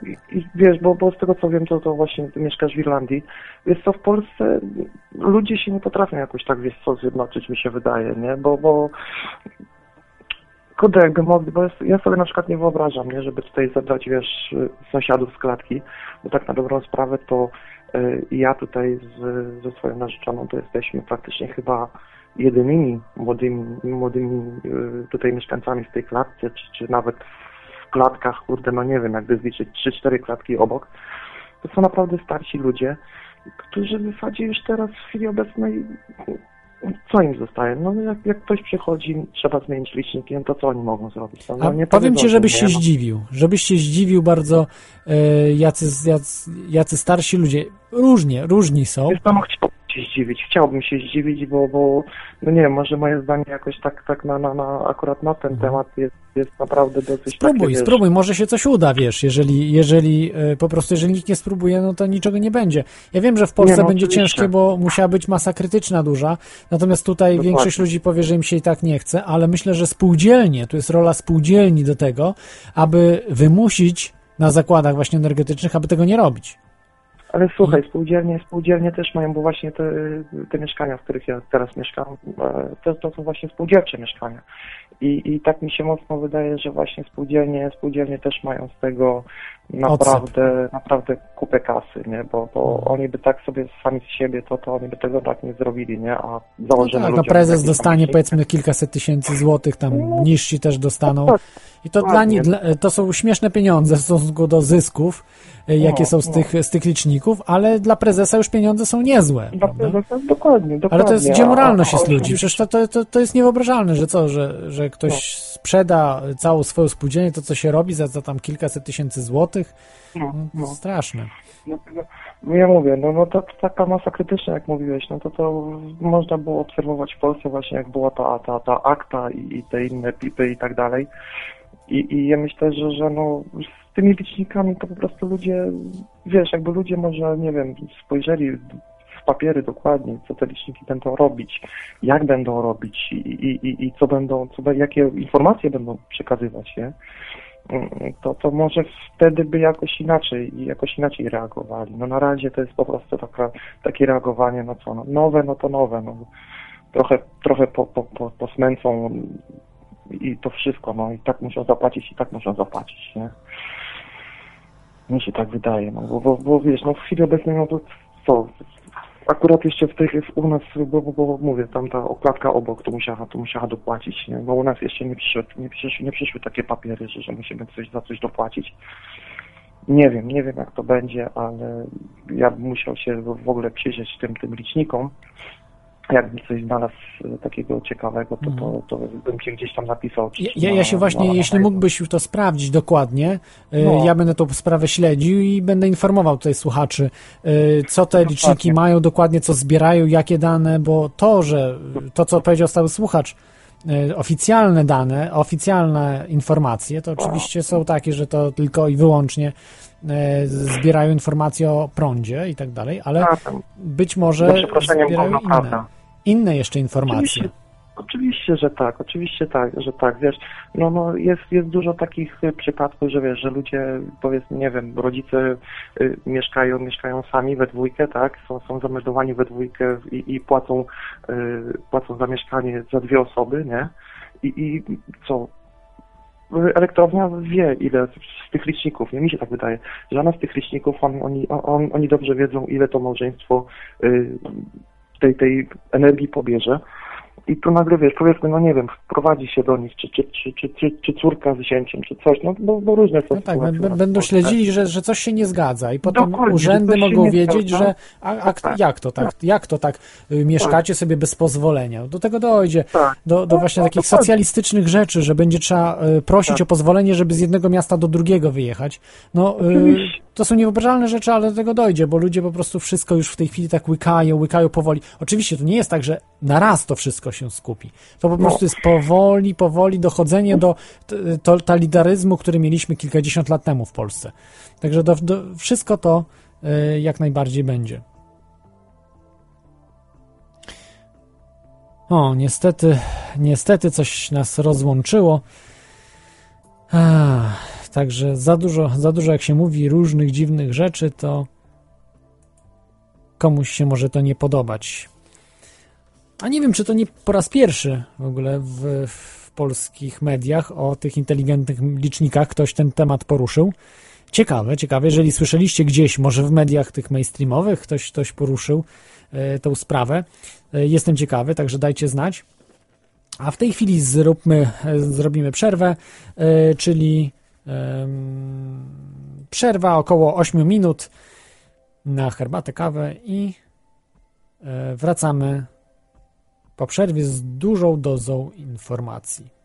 wiesz, bo, bo z tego co wiem, to, to właśnie ty mieszkasz w Irlandii. Wiesz co, w Polsce ludzie się nie potrafią jakoś tak, wiesz co, zjednoczyć, mi się wydaje, nie? Bo, bo kurde, jakby mogli, bo ja sobie na przykład nie wyobrażam, nie, żeby tutaj zabrać, wiesz, sąsiadów z klatki, bo tak na dobrą sprawę to y, ja tutaj z, ze swoją narzeczoną to jesteśmy praktycznie chyba jedynymi młodymi, młodymi y, tutaj mieszkańcami w tej klatce, czy, czy nawet w klatkach, kurde, no nie wiem, jakby zliczyć 3-4 klatki obok, to są naprawdę starsi ludzie, którzy w zasadzie już teraz w chwili obecnej co im zostaje? No jak, jak ktoś przychodzi, trzeba zmienić liczniki, no to co oni mogą zrobić? No, A no, powiem ci, żebyś że się zdziwił, żebyś się zdziwił bardzo, e, jacy, jacy, jacy starsi ludzie, różnie, różni są. Wiesz, no, się zdziwić, chciałbym się zdziwić, bo, bo no nie wiem, może moje zdanie jakoś tak, tak na, na, na akurat na ten temat jest, jest naprawdę dosyć Mhm. Spróbuj, takie, wiesz, spróbuj, może się coś uda, wiesz, jeżeli, jeżeli e, po prostu, jeżeli nikt nie spróbuje, no to niczego nie będzie. Ja wiem, że w Polsce Nie, no będzie oczywiście. ciężkie, bo musiała być masa krytyczna duża, natomiast tutaj Dokładnie. większość ludzi powie, że im się i tak nie chce, ale myślę, że spółdzielnie, tu jest rola spółdzielni do tego, aby wymusić na zakładach właśnie energetycznych, aby tego nie robić. Ale słuchaj, spółdzielnie, spółdzielnie też mają, bo właśnie te, te mieszkania, w których ja teraz mieszkam, e, to, to są właśnie spółdzielcze mieszkania. I, I tak mi się mocno wydaje, że właśnie spółdzielnie, spółdzielnie też mają z tego naprawdę, naprawdę kupę kasy, nie? Bo, bo oni by tak sobie sami z siebie, to, to oni by tego tak nie zrobili, nie? A No tak, no ludziom prezes dostanie tam- powiedzmy kilkaset tysięcy złotych, tam niżsi też dostaną. tak, I to dla nich, to są śmieszne pieniądze w stosunku do zysków, e, jakie No, są z no. tych, z tych liczników, ale dla prezesa już pieniądze są niezłe. Dla prezesa, dokładnie, dokładnie. Ale to jest, gdzie moralność a- jest ludzi? Przecież to, to, to, to jest niewyobrażalne, że co, że, że ktoś sprzeda całą swoją spółdzielnię, to co się robi za, za tam kilkaset tysięcy złotych. No, No, no. Straszne. No, no, no ja mówię, no, no to, to taka masa krytyczna, jak mówiłeś, no to to można było obserwować w Polsce właśnie, jak była ta, ta, ta akta i, i te inne pipy i tak dalej. I, I ja myślę, że, że no z tymi licznikami to po prostu ludzie, wiesz, jakby ludzie może, nie wiem, spojrzeli w papiery dokładnie, co te liczniki będą robić, jak będą robić i, i, i, co będą, co, jakie informacje będą przekazywać, nie? To, to może wtedy by jakoś inaczej, jakoś inaczej reagowali. No na razie to jest po prostu taka, takie reagowanie, no co, no, nowe, no to nowe, no. Trochę, trochę po, po, po, posmęcą i to wszystko, no i tak muszą zapłacić, i tak muszą zapłacić, nie? Mi się tak wydaje, no bo, bo, bo wiesz, no w chwili obecnej, no to co, akurat jeszcze w tych, u nas, bo, bo, bo mówię, tam ta okładka obok, to musiała, to musiała dopłacić, nie? Bo u nas jeszcze nie przyszły, nie przyszły, nie przyszły takie papiery, że, że musimy coś za coś dopłacić. Nie wiem, nie wiem jak to będzie, ale ja bym musiał się w ogóle przyjrzeć tym, tym licznikom. Jakbym coś znalazł e, takiego ciekawego, to, to, to bym się gdzieś tam napisał. czy- Ja, ja, na- się właśnie, na- jeśli mógłbyś to sprawdzić dokładnie, y, No. ja będę tą sprawę śledził i będę informował tutaj słuchaczy, y, co te liczniki mają dokładnie, co zbierają, jakie dane, bo to, że to, co powiedział stały słuchacz, oficjalne dane, oficjalne informacje, to oczywiście są takie, że to tylko i wyłącznie y, zbierają informacje o prądzie i tak dalej, ale być może zbierają inne, inne jeszcze informacje. Oczywiście, że tak, oczywiście tak, że tak, wiesz, no, no jest, jest dużo takich y, przypadków, że wiesz, że ludzie, powiedzmy, nie wiem, rodzice y, mieszkają, mieszkają sami we dwójkę, tak, są, są zameldowani we dwójkę i, i płacą, y, płacą za mieszkanie za dwie osoby, nie, i, i co, elektrownia wie, ile z tych liczników, nie? Mi się tak wydaje, że ona z tych liczników, on, oni, on, oni dobrze wiedzą, ile to małżeństwo y, tej, tej energii pobierze. I tu nagle wiesz, powiedzmy, no nie wiem, wprowadzi się do nich, czy, czy, czy, czy, czy, czy córka z zięciem, czy coś, no bo, bo różne są No tak, będą śledzili, że, że coś się nie zgadza i potem Dokładnie, urzędy mogą wiedzieć, zgadza. że a, a, Tak. jak to tak, jak to tak, y, mieszkacie sobie bez pozwolenia. Do tego dojdzie, Tak. do, do właśnie No, takich socjalistycznych rzeczy, że będzie trzeba y, prosić Tak. o pozwolenie, żeby z jednego miasta do drugiego wyjechać. No, y. to są niewyobrażalne rzeczy, ale do tego dojdzie, bo ludzie po prostu wszystko już w tej chwili tak łykają, łykają powoli. Oczywiście to nie jest tak, że na raz to wszystko się skupi. To po prostu jest powoli, powoli dochodzenie do totalitaryzmu, który mieliśmy kilkadziesiąt lat temu w Polsce. Także do, do, wszystko to y, jak najbardziej będzie. O, niestety, niestety coś nas rozłączyło. Ach, także za dużo, za dużo, jak się mówi, różnych dziwnych rzeczy, to komuś się może to nie podobać. A nie wiem, czy to nie po raz pierwszy w ogóle w, w polskich mediach o tych inteligentnych licznikach ktoś ten temat poruszył. Ciekawe, ciekawe, jeżeli słyszeliście gdzieś, może w mediach tych mainstreamowych ktoś, ktoś poruszył e, tą sprawę. E, jestem ciekawy, także dajcie znać. A w tej chwili zróbmy, e, zrobimy przerwę, czyli przerwa około 8 minut na herbatę, kawę i e, wracamy po przerwie z dużą dozą informacji.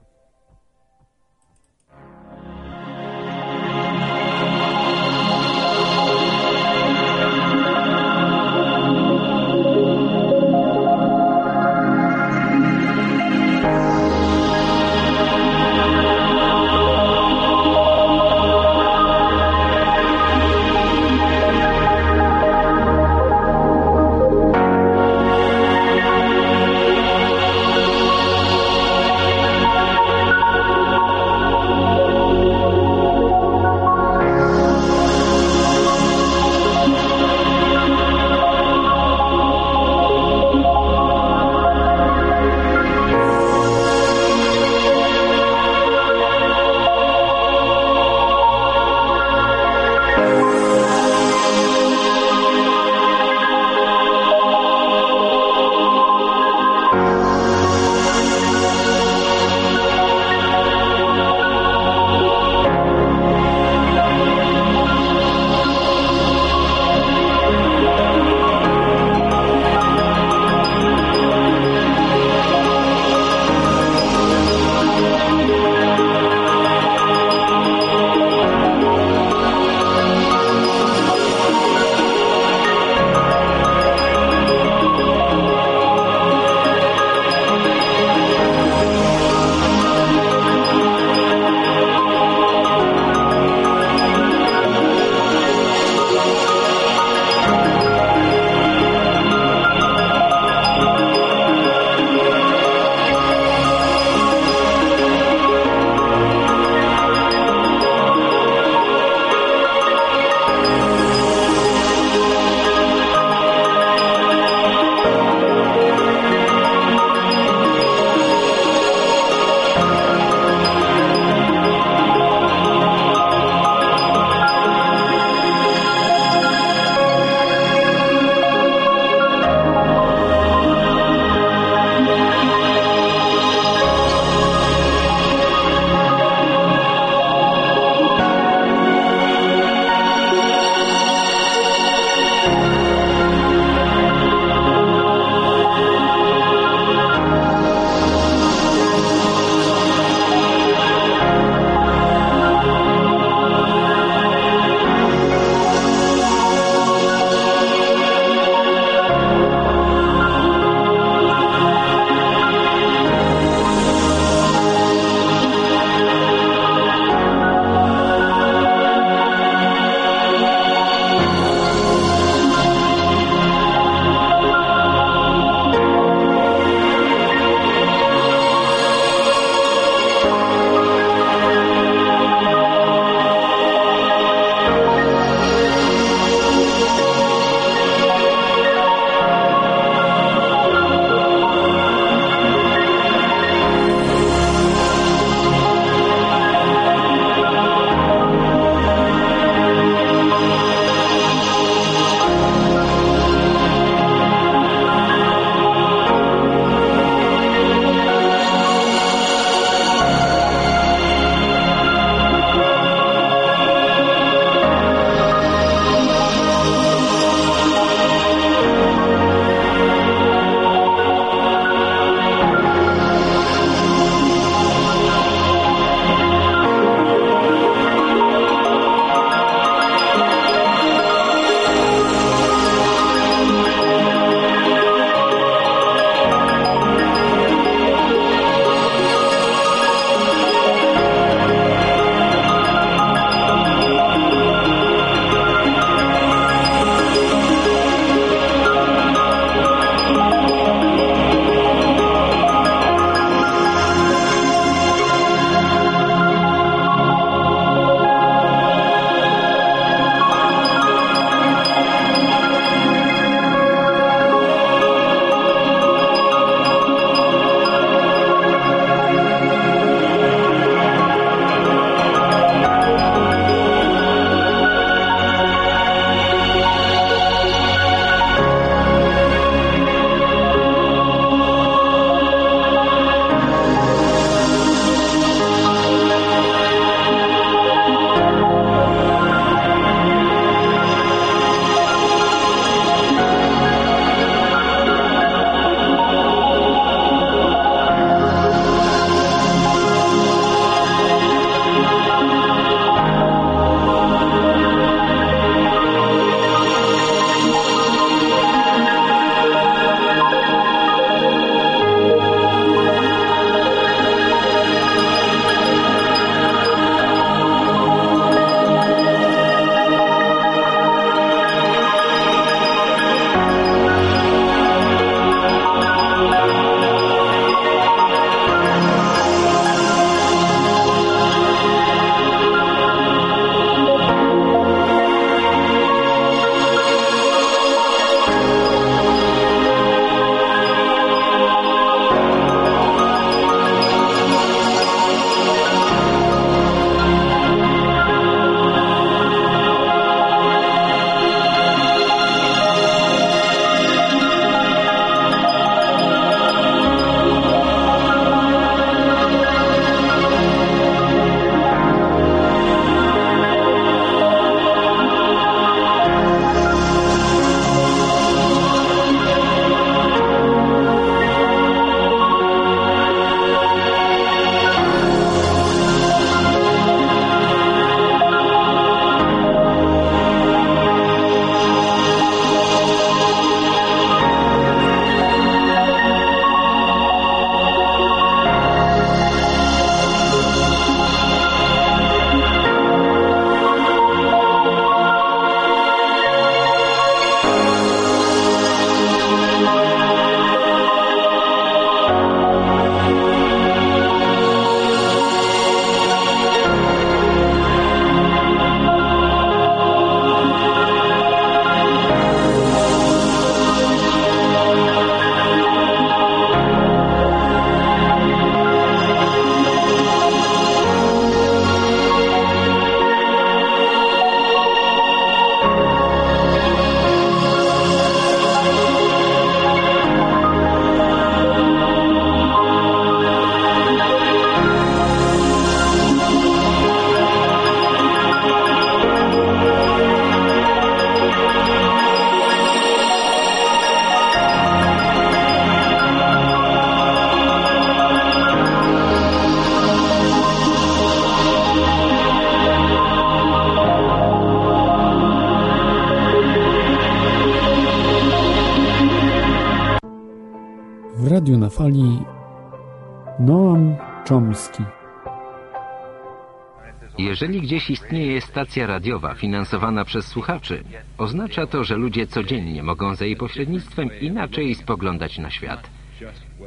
Jeżeli gdzieś istnieje stacja radiowa finansowana przez słuchaczy, oznacza to, że ludzie codziennie mogą za jej pośrednictwem inaczej spoglądać na świat.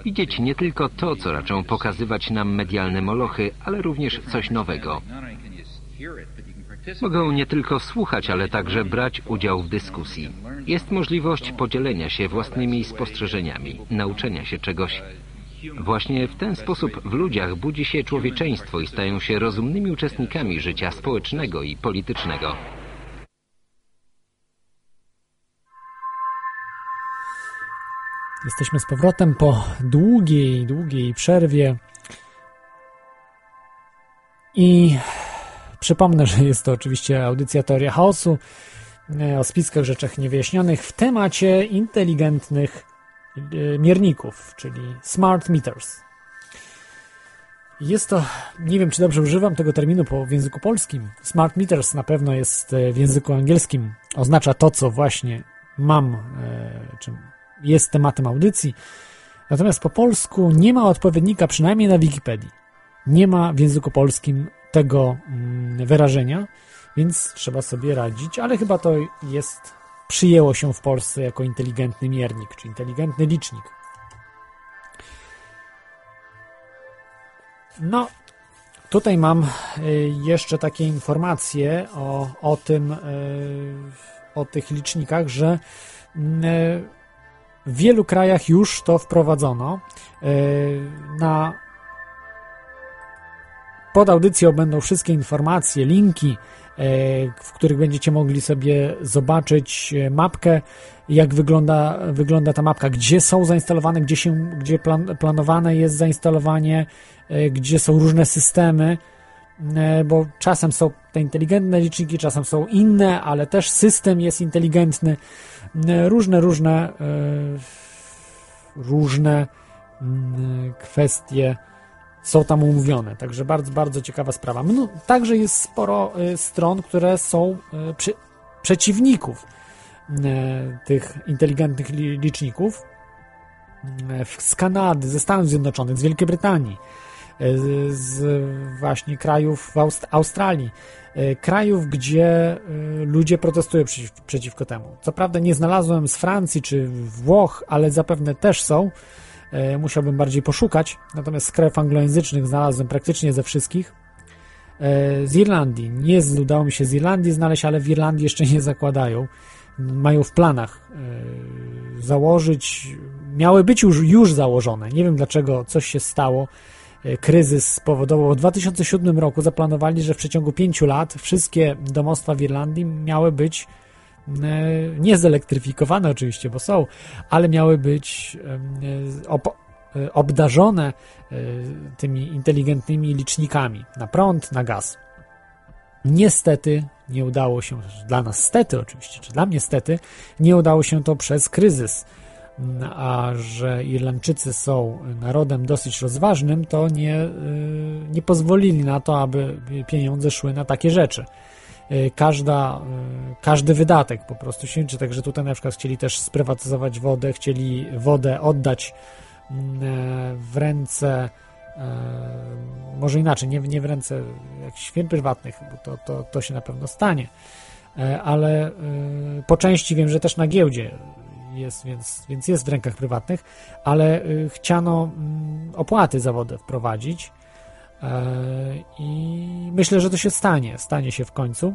Widzieć nie tylko to, co raczą pokazywać nam medialne molochy, ale również coś nowego. Mogą nie tylko słuchać, ale także brać udział w dyskusji. Jest możliwość podzielenia się własnymi spostrzeżeniami, nauczenia się czegoś. Właśnie w ten sposób w ludziach budzi się człowieczeństwo i stają się rozumnymi uczestnikami życia społecznego i politycznego. Jesteśmy z powrotem po długiej, długiej przerwie. I przypomnę, że jest to oczywiście audycja Teoria Chaosu e, o spiskach rzeczach niewyjaśnionych w temacie inteligentnych mierników, czyli smart meters. Jest to, nie wiem czy dobrze używam tego terminu po, w języku polskim. Smart meters na pewno jest e, w języku angielskim. Oznacza to, co właśnie mam, czym jest tematem audycji. Natomiast po polsku nie ma odpowiednika, przynajmniej na Wikipedii. Nie ma w języku polskim tego mm, wyrażenia, więc trzeba sobie radzić, ale chyba to jest, przyjęło się w Polsce jako inteligentny miernik, czy inteligentny licznik. No, tutaj mam y, jeszcze takie informacje o, o tym, y, o tych licznikach, że y, w wielu krajach już to wprowadzono. Na pod audycją będą wszystkie informacje, linki, w których będziecie mogli sobie zobaczyć e, mapkę, jak wygląda, wygląda ta mapka, gdzie są zainstalowane, gdzie, się, gdzie plan, planowane jest zainstalowanie, gdzie są różne systemy, bo czasem są te inteligentne liczniki, czasem są inne, ale też system jest inteligentny. E, różne, różne, e, różne mm, kwestie są tam omówione. Także bardzo, bardzo ciekawa sprawa. No, także jest sporo e, stron, które są przy, przeciwników tych inteligentnych liczników z Kanady, ze Stanów Zjednoczonych, z Wielkiej Brytanii, z właśnie krajów Aust Australii. Krajów, gdzie ludzie protestują przeciw, przeciwko temu. Co prawda nie znalazłem z Francji czy Włoch, ale zapewne też są. E, musiałbym bardziej poszukać. Natomiast z krajów anglojęzycznych znalazłem praktycznie ze wszystkich. Z Irlandii. Nie udało mi się z Irlandii znaleźć, ale w Irlandii jeszcze nie zakładają. Mają w planach założyć. Miały być już, już założone. Nie wiem dlaczego coś się stało E, kryzys spowodował. W 2007 roku zaplanowali, że w przeciągu pięciu lat wszystkie domostwa w Irlandii miały być e, nie zelektryfikowane oczywiście, bo są, ale miały być e, obdarzone tymi inteligentnymi licznikami na prąd, na gaz. Niestety nie udało się, dla nas stety oczywiście, czy dla mnie stety, nie udało się to przez kryzys a że Irlandczycy są narodem dosyć rozważnym, to nie, nie pozwolili na to, aby pieniądze szły na takie rzeczy. Y, każda, y, każdy wydatek po prostu się liczy, także tutaj na przykład chcieli też sprywatyzować wodę, chcieli wodę oddać w ręce może inaczej, nie, nie w ręce jakichś firm prywatnych, bo to, to, to się na pewno stanie, ale po części wiem, że też na giełdzie jest, więc, więc jest w rękach prywatnych, ale chciano mm, opłaty za wodę wprowadzić. e, i myślę, że to się stanie, stanie się w końcu.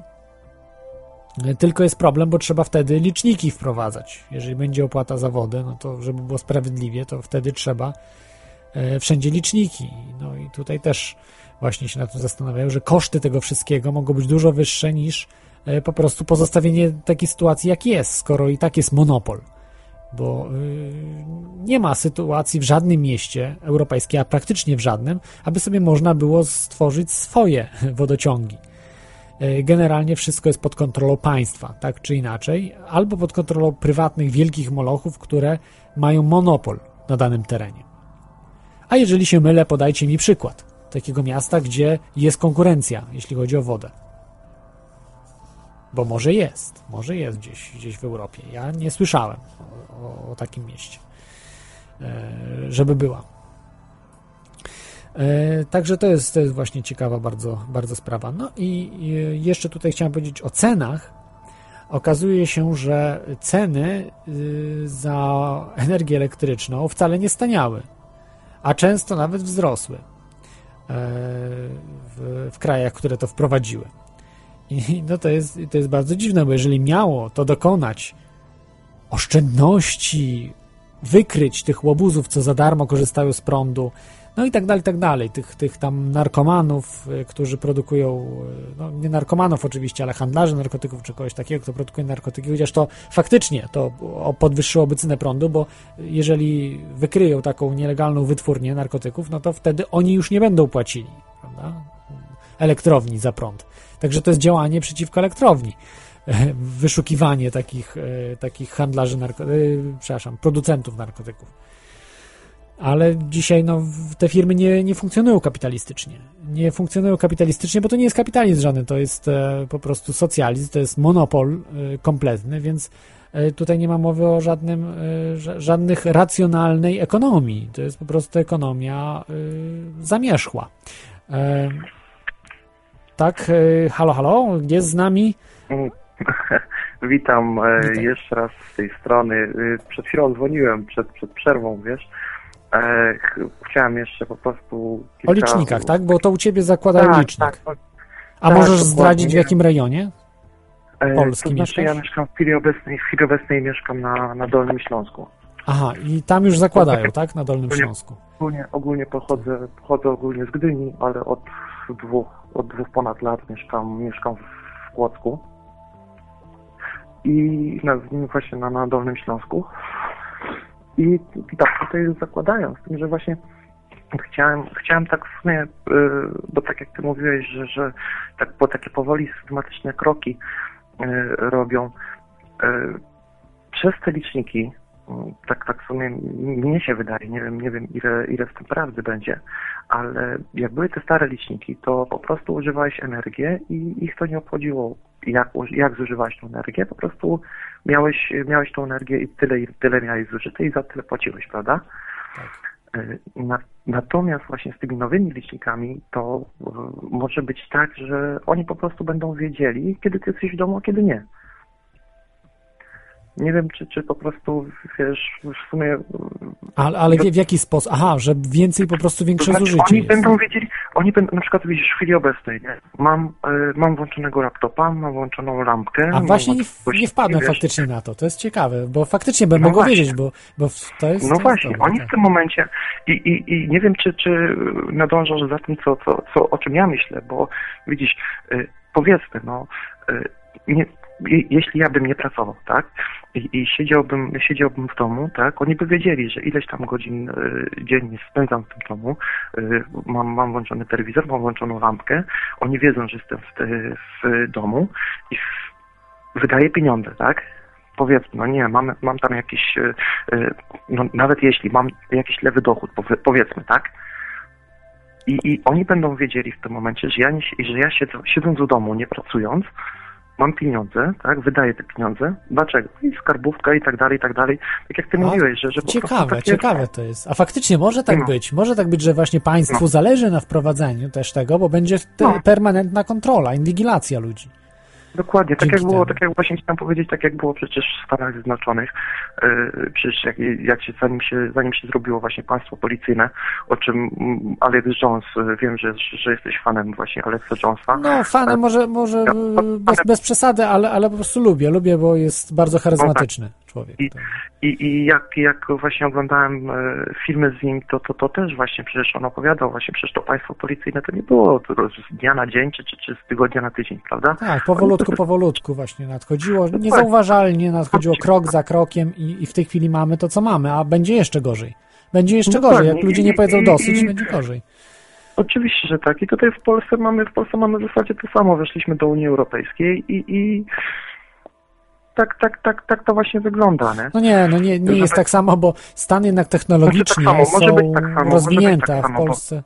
Tylko jest problem, bo trzeba wtedy liczniki wprowadzać. Jeżeli będzie opłata za wodę, no to żeby było sprawiedliwie, to wtedy trzeba e, wszędzie liczniki. No i tutaj też właśnie się nad tym zastanawiają, że koszty tego wszystkiego mogą być dużo wyższe niż e, po prostu pozostawienie takiej sytuacji, jak jest, skoro i tak jest monopol bo y, nie ma sytuacji w żadnym mieście europejskim, a praktycznie w żadnym, aby sobie można było stworzyć swoje [LAUGHS] wodociągi. Y, generalnie wszystko jest pod kontrolą państwa, tak czy inaczej, albo pod kontrolą prywatnych wielkich molochów, które mają monopol na danym terenie. A jeżeli się mylę, podajcie mi przykład takiego miasta, gdzie jest konkurencja, jeśli chodzi o wodę. Bo może jest, może jest gdzieś, gdzieś w Europie. Ja nie słyszałem o, o takim mieście. żeby była. E, Także to jest, to jest właśnie ciekawa bardzo, bardzo sprawa. No i i jeszcze tutaj chciałem powiedzieć o cenach. Okazuje się, że ceny y, za energię elektryczną wcale nie staniały, a często nawet wzrosły e, w, w krajach, które to wprowadziły. I no to jest, to jest bardzo dziwne, bo jeżeli miało to dokonać oszczędności, wykryć tych łobuzów, co za darmo korzystają z prądu, no i tak dalej, tak dalej. Tych, tych tam narkomanów, y, którzy produkują, y, no nie narkomanów oczywiście, ale handlarzy narkotyków czy kogoś takiego, kto produkuje narkotyki, chociaż to faktycznie to podwyższyłoby cenę prądu, bo jeżeli wykryją taką nielegalną wytwórnię narkotyków, no to wtedy oni już nie będą płacili, prawda? Elektrowni za prąd. Także to jest działanie przeciwko elektrowni. Wyszukiwanie takich, e, takich handlarzy, narko- e, przepraszam, producentów narkotyków. Ale dzisiaj no, te firmy nie, nie funkcjonują kapitalistycznie. Nie funkcjonują kapitalistycznie, bo to nie jest kapitalizm żaden, to jest e, po prostu socjalizm, to jest monopol e, kompletny, więc e, tutaj nie ma mowy o żadnym, e, ża- żadnych racjonalnej ekonomii. To jest po prostu ekonomia e, zamierzchła. E, tak, e, halo, halo, jest z nami? [LAUGHS] Witam e, Witaj. jeszcze raz z tej strony. E, Przed chwilą dzwoniłem, przed, przed przerwą, wiesz. E, ch- chciałem jeszcze po prostu... O licznikach, tak? Bo to u ciebie zakładają Tak, licznik. tak, tak. A tak, możesz dokładnie. zdradzić w jakim rejonie? Polski to znaczy, ja mieszkasz? mieszkam w chwili obecnej, w chwili obecnej mieszkam na, na Dolnym Śląsku. Aha, i tam już zakładają, tak? Na Dolnym Nie. Śląsku. Ogólnie, ogólnie pochodzę, pochodzę ogólnie z Gdyni, ale od dwóch, od dwóch ponad lat mieszkam, mieszkam w Kłodzku. I na, właśnie na, na Dolnym Śląsku. I, I tak tutaj zakładają, z tym, że właśnie chciałem, chciałem tak w sumie, y, bo tak jak ty mówiłeś, że, że tak po takie powoli systematyczne kroki y, robią. y, Przez te liczniki tak, tak w sumie mnie się wydaje, nie wiem, nie wiem ile, ile w tym prawdy będzie, ale jak były te stare liczniki, to po prostu używałeś energię i ich to nie obchodziło, jak, jak zużywałeś tą energię, po prostu miałeś, miałeś tą energię i tyle, i tyle miałeś zużyte i za tyle płaciłeś, prawda? Y, Na, natomiast właśnie z tymi nowymi licznikami to y, może być tak, że oni po prostu będą wiedzieli, kiedy ty jesteś w domu, a kiedy nie. Nie wiem, czy, czy po prostu, wiesz, w sumie... Ale, ale w, w jaki sposób? Aha, że więcej po prostu większe to znaczy, zużycie oni jest. będą wiedzieli, oni będą, na przykład widzisz, w chwili obecnej, nie? Mam, y, mam włączonego laptopa, mam włączoną lampkę. A właśnie nie, włączoną- nie wpadłem wiesz, faktycznie na to. To jest ciekawe, bo faktycznie bym No mogło wiedzieć, bo, bo w- to jest. No właśnie, oni tak. w tym momencie i, i, i nie wiem, czy, czy nadążasz za tym, co, co, co, o czym ja myślę, bo widzisz, y, powiedzmy, no, y, nie, je- jeśli ja bym nie pracował, tak, i, i siedziałbym, siedziałbym w domu, tak, oni by wiedzieli, że ileś tam godzin y, dziennie spędzam w tym domu, y, mam, mam włączony telewizor, mam włączoną lampkę, oni wiedzą, że jestem w, te, w domu i w, wydaję pieniądze, tak, powiedzmy, no nie, mam, mam tam jakiś, y, no nawet jeśli mam jakiś lewy dochód, powie- powiedzmy, tak? I, I oni będą wiedzieli w tym momencie, że ja, nie, że ja siedzę, siedząc w domu, nie pracując, mam pieniądze, tak, wydaję te pieniądze. Dlaczego? I skarbówka i tak dalej, i tak dalej. Tak jak ty A, mówiłeś, że, że Ciekawe, ciekawe to jest. A faktycznie może tak No. być. Może tak być, że właśnie państwu No. zależy na wprowadzeniu też tego, bo będzie te, No. permanentna kontrola, inwigilacja ludzi. Dokładnie, tak jak było, tak jak właśnie chciałem powiedzieć, tak jak było przecież w Stanach Zjednoczonych, yy, przecież jak, jak się, zanim się, zanim się zrobiło właśnie państwo policyjne, o czym mm, Alex Jones, yy, wiem, że, że jesteś fanem właśnie Alexa Jonesa. No, fanem może, może Ja- y, bez, bez przesady, ale, ale po prostu lubię. Lubię, bo jest bardzo charyzmatyczny człowiek. I- tak. I, i jak, jak właśnie oglądałem e, filmy z nim, to, to, to też właśnie przecież on opowiadał, właśnie przecież to państwo policyjne to nie było to z dnia na dzień, czy, czy, czy z tygodnia na tydzień, prawda? Tak, powolutku, powolutku właśnie nadchodziło. Niezauważalnie nadchodziło krok za krokiem i, i w tej chwili mamy to, co mamy, a będzie jeszcze gorzej. Będzie jeszcze Dokładnie. gorzej. Jak ludzie nie powiedzą dosyć, i- będzie gorzej. Oczywiście, że tak. I tutaj w Polsce mamy, w Polsce mamy w zasadzie to samo. Weszliśmy do Unii Europejskiej i, i tak, tak, tak, tak to właśnie wygląda, nie? No nie, no nie, nie jest tak samo, bo Stany jednak technologicznie Znaczy tak samo, może są być tak samo, może być rozwinięte, tak a w samo, bo- Polsce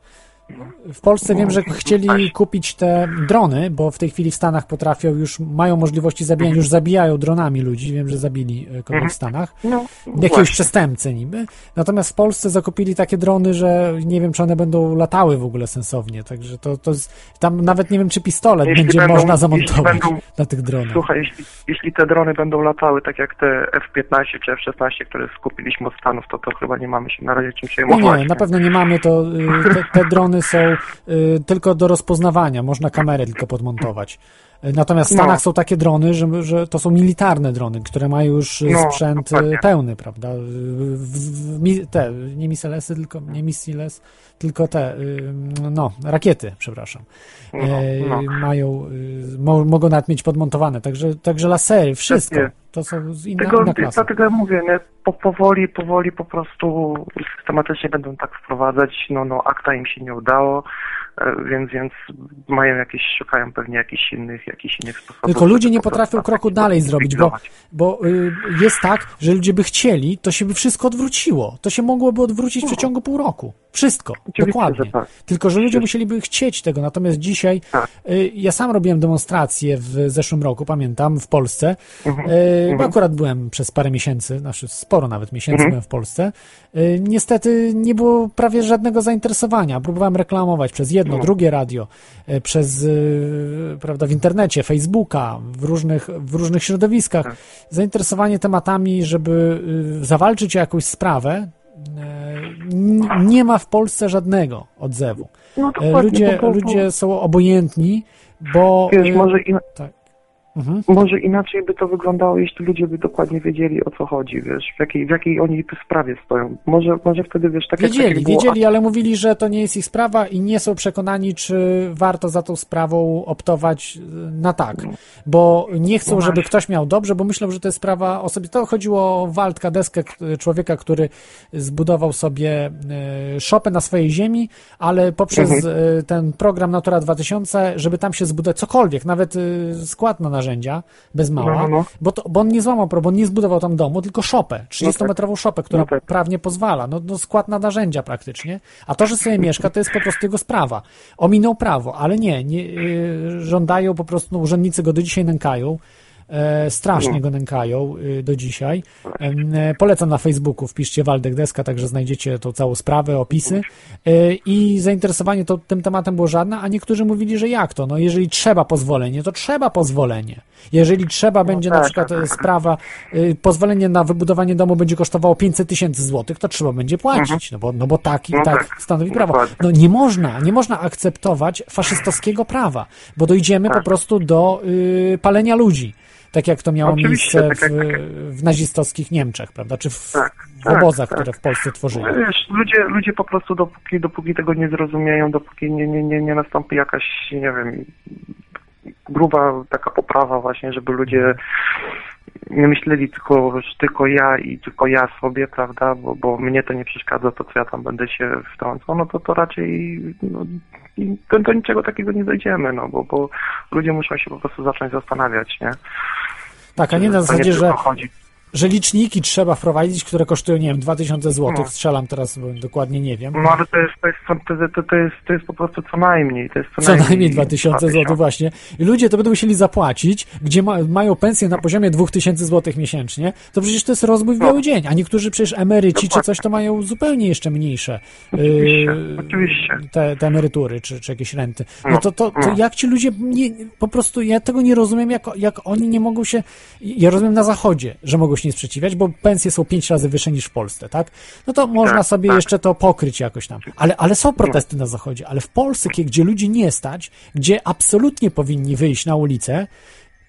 w Polsce wiem, że chcieli kupić te drony, bo w tej chwili w Stanach potrafią już, mają możliwości zabijania, już zabijają dronami ludzi. Wiem, że zabili e, kogoś w Stanach. No, Jakiegoś właśnie. przestępcy niby. Natomiast w Polsce zakupili takie drony, że nie wiem, czy one będą latały w ogóle sensownie. Także to, to jest, tam nawet nie wiem, czy pistolet Jeśli będzie będą- można zamontować będą- na tych dronach. Słuchaj, jeśli, jeśli te drony będą latały tak jak te F-15 czy F-16, które skupiliśmy od Stanów, to to chyba nie mamy się na razie czym Nie, przejmować. nie, na pewno nie mamy to. y, Te, te drony są y, tylko do rozpoznawania, można kamerę tylko podmontować. Y, Natomiast w No. Stanach są takie drony, że, że to są militarne drony, które mają już y, No, sprzęt y, dokładnie. pełny, prawda? W, w, te, nie misilesy, tylko nie missiles, tylko te, y, no, rakiety, przepraszam. No, E, no. Mają, y, mo, mogą nawet mieć podmontowane, także, także lasery, wszystko. To są z- inna, Tego, inna klasa. dlatego ja mówię, nie? Po, powoli, powoli po prostu systematycznie będą tak wprowadzać, no, no akta im się nie udało, e, więc, więc mają jakieś, szukają pewnie jakichś innych, jakichś innych sposobów. Tylko ludzie nie po potrafią kroku dalej zrobić, bo, bo y, jest tak, że ludzie by chcieli, to się by wszystko odwróciło. To się mogłoby odwrócić w przeciągu pół roku. Wszystko, Oczywiście, dokładnie. że tak. Tylko, że ludzie musieliby chcieć tego. Natomiast dzisiaj, Tak. y, ja sam robiłem demonstrację w zeszłym roku, pamiętam, w Polsce. Mhm. Y, bo akurat byłem przez parę miesięcy, znaczy sporo nawet miesięcy byłem w Polsce. Y, niestety nie było prawie żadnego zainteresowania. Próbowałem reklamować przez jedno, drugie radio, przez, prawda, w internecie, Facebooka, w różnych, w różnych środowiskach. Zainteresowanie tematami, żeby zawalczyć o jakąś sprawę, nie ma w Polsce żadnego odzewu. No E, Ludzie, ludzie są obojętni, bo. Wiesz, może, ina- tak. Mhm. może inaczej by to wyglądało, jeśli ludzie by dokładnie wiedzieli o co chodzi, wiesz, w jakiej, w jakiej oni sprawie stoją. Może, może wtedy, wiesz, tak jak Wiedzieli, tak jak było- wiedzieli, ale mówili, że to nie jest ich sprawa i nie są przekonani, czy warto za tą sprawą optować y, na tak. Bo nie chcą, No żeby ktoś miał dobrze, bo myślą, że to jest sprawa osobista. To chodziło o Waldka Deskę, k- człowieka, który zbudował sobie y, szopę na swojej ziemi, ale poprzez Mhm. y, ten program Natura 2000, żeby tam się zbudować cokolwiek, nawet y, skład na narzędzia, bez mała, No, no, no. Bo, to, bo on nie złamał, bo on nie zbudował tam domu, tylko szopę, 30-metrową szopę, która No tak. prawnie pozwala, no, no skład na narzędzia praktycznie, a to, że sobie mieszka, to jest po prostu jego sprawa. Ominął prawo, ale nie, nie yy, żądają po prostu, no, urzędnicy go do dzisiaj nękają, strasznie go nękają y, do dzisiaj. E, Polecam na Facebooku, wpiszcie Waldek Deska, także znajdziecie tą całą sprawę, opisy E, i zainteresowanie to tym tematem było żadne, a niektórzy mówili, że jak to, no jeżeli trzeba pozwolenie, to trzeba pozwolenie. Jeżeli trzeba będzie na tak, przykład tak, e, tak. sprawa, pozwolenie na wybudowanie domu będzie kosztowało 500 tysięcy złotych, to trzeba będzie płacić, no bo, no bo tak i No tak tak, stanowi prawo. No nie można, nie można akceptować faszystowskiego prawa, bo dojdziemy po prostu do y, palenia ludzi. Tak jak to miało Oczywiście, miejsce tak w, jak- w nazistowskich Niemczech, prawda? Czy w, Tak, w tak, obozach, tak. które w Polsce tworzyli. Wiesz, ludzie, ludzie po prostu dopóki, dopóki tego nie zrozumieją, dopóki nie, nie, nie, nie nastąpi jakaś, nie wiem, gruba taka poprawa właśnie, żeby ludzie nie myśleli tylko, że tylko ja i tylko ja sobie, prawda, bo, bo mnie to nie przeszkadza, to co ja tam będę się wtrącał, no to to raczej no, i do, do niczego takiego nie dojdziemy, no bo, bo ludzie muszą się po prostu zacząć zastanawiać, nie? Tak, a nie na zasadzie, że, chodzi. Że liczniki trzeba wprowadzić, które kosztują, nie wiem, 2000 złotych. No. Strzelam teraz, bo dokładnie nie wiem. No ale to jest, to jest, to, to, jest, to jest po prostu co najmniej. To jest co, Co najmniej 2000 zł właśnie. I ludzie to będą musieli zapłacić, gdzie ma, mają pensję na poziomie 2000 zł miesięcznie, to przecież to jest rozbój w No. biały dzień. A niektórzy przecież emeryci czy Dokładnie. coś to mają zupełnie jeszcze mniejsze Oczywiście, yy, oczywiście. Te, te emerytury czy, czy jakieś renty. No No, to, to, to no. jak ci ludzie nie, po prostu, ja tego nie rozumiem, jak, jak oni nie mogą się, ja rozumiem na zachodzie, że mogą się nie sprzeciwiać, bo pensje są pięć razy wyższe niż w Polsce, tak? No to można Tak, sobie tak. jeszcze to pokryć jakoś tam. Ale, ale są protesty na zachodzie, ale w Polsce, gdzie ludzi nie stać, gdzie absolutnie powinni wyjść na ulicę,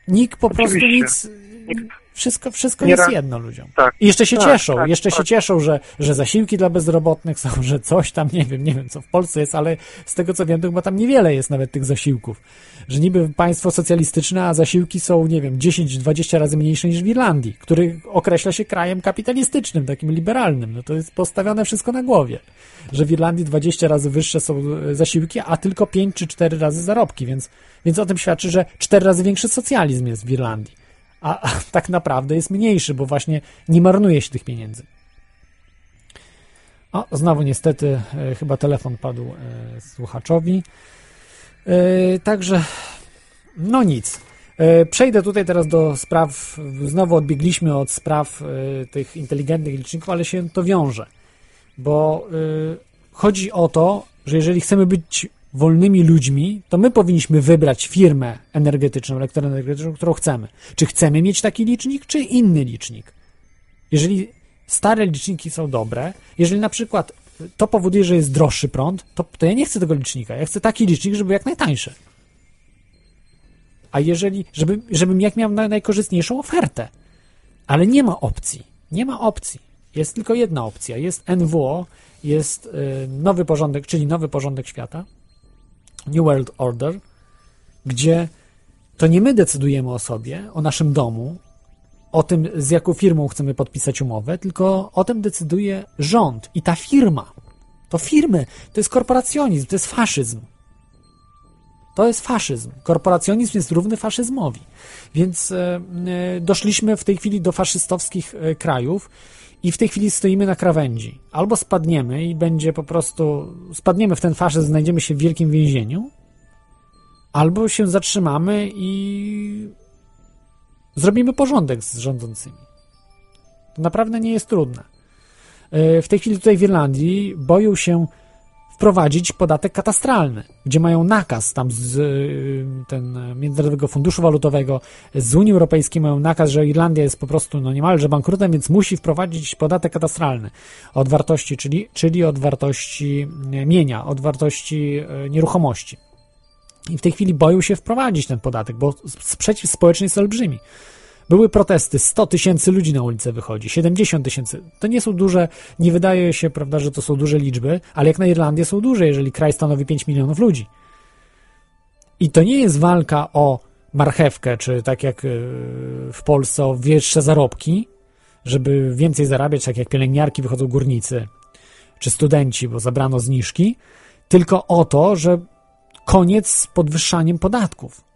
nikt po prostu Oczywiście. nic, wszystko, wszystko Nie jest ra- jedno ludziom. Tak. I jeszcze się Tak, cieszą, tak, jeszcze się tak. cieszą, że, że zasiłki dla bezrobotnych są, [LAUGHS] że coś tam, nie wiem, nie wiem co w Polsce jest, ale z tego co wiem, to chyba tam niewiele jest nawet tych zasiłków. Że niby państwo socjalistyczne, a zasiłki są, nie wiem, 10-20 razy mniejsze niż w Irlandii, który określa się krajem kapitalistycznym, takim liberalnym. No to jest postawione wszystko na głowie. Że w Irlandii 20 razy wyższe są e, zasiłki, a tylko 5 czy 4 razy zarobki, więc, więc o tym świadczy, że 4 razy większy socjalizm jest w Irlandii. A, a tak naprawdę jest mniejszy, bo właśnie nie marnuje się tych pieniędzy. O, znowu niestety e, chyba telefon padł e, słuchaczowi. E, także, no nic. E, Przejdę tutaj teraz do spraw, znowu odbiegliśmy od spraw e, tych inteligentnych liczników, ale się to wiąże, bo e, chodzi o to, że jeżeli chcemy być wolnymi ludźmi, to my powinniśmy wybrać firmę energetyczną, elektroenergetyczną, którą chcemy. Czy chcemy mieć taki licznik, czy inny licznik? Jeżeli stare liczniki są dobre, jeżeli na przykład to powoduje, że jest droższy prąd, to, to ja nie chcę tego licznika. Ja chcę taki licznik, żeby był jak najtańszy. A jeżeli, żeby, żebym jak miał na- najkorzystniejszą ofertę. Ale nie ma opcji. Nie ma opcji. Jest tylko jedna opcja. Jest NWO, jest y, nowy porządek, czyli nowy porządek świata, New World Order, gdzie to nie my decydujemy o sobie, o naszym domu, o tym, z jaką firmą chcemy podpisać umowę, tylko o tym decyduje rząd i ta firma. To firmy, to jest korporacjonizm, to jest faszyzm. To jest faszyzm. Korporacjonizm jest równy faszyzmowi. Więc e, e, doszliśmy w tej chwili do faszystowskich e, krajów i w tej chwili stoimy na krawędzi. Albo spadniemy i będzie po prostu, spadniemy w ten faszyzm, znajdziemy się w wielkim więzieniu, albo się zatrzymamy i zrobimy porządek z rządzącymi. To naprawdę nie jest trudne. E, W tej chwili tutaj w Irlandii boją się wprowadzić podatek katastralny, gdzie mają nakaz tam z ten Międzynarodowego Funduszu Walutowego, z Unii Europejskiej mają nakaz, że Irlandia jest po prostu no niemalże bankrutem, więc musi wprowadzić podatek katastralny od wartości, czyli, czyli od wartości e, mienia, od wartości e, nieruchomości. I w tej chwili boją się wprowadzić ten podatek, bo sprzeciw społeczny jest olbrzymi. Były protesty, 100 tysięcy ludzi na ulicę wychodzi, 70 tysięcy. To nie są duże, nie wydaje się, prawda, że to są duże liczby, ale jak na Irlandię są duże, jeżeli kraj stanowi 5 milionów ludzi. I to nie jest walka o marchewkę, czy tak jak yy, w Polsce o wyższe zarobki, żeby więcej zarabiać, tak jak pielęgniarki wychodzą górnicy, czy studenci, bo zabrano zniżki, tylko o to, że koniec z podwyższaniem podatków.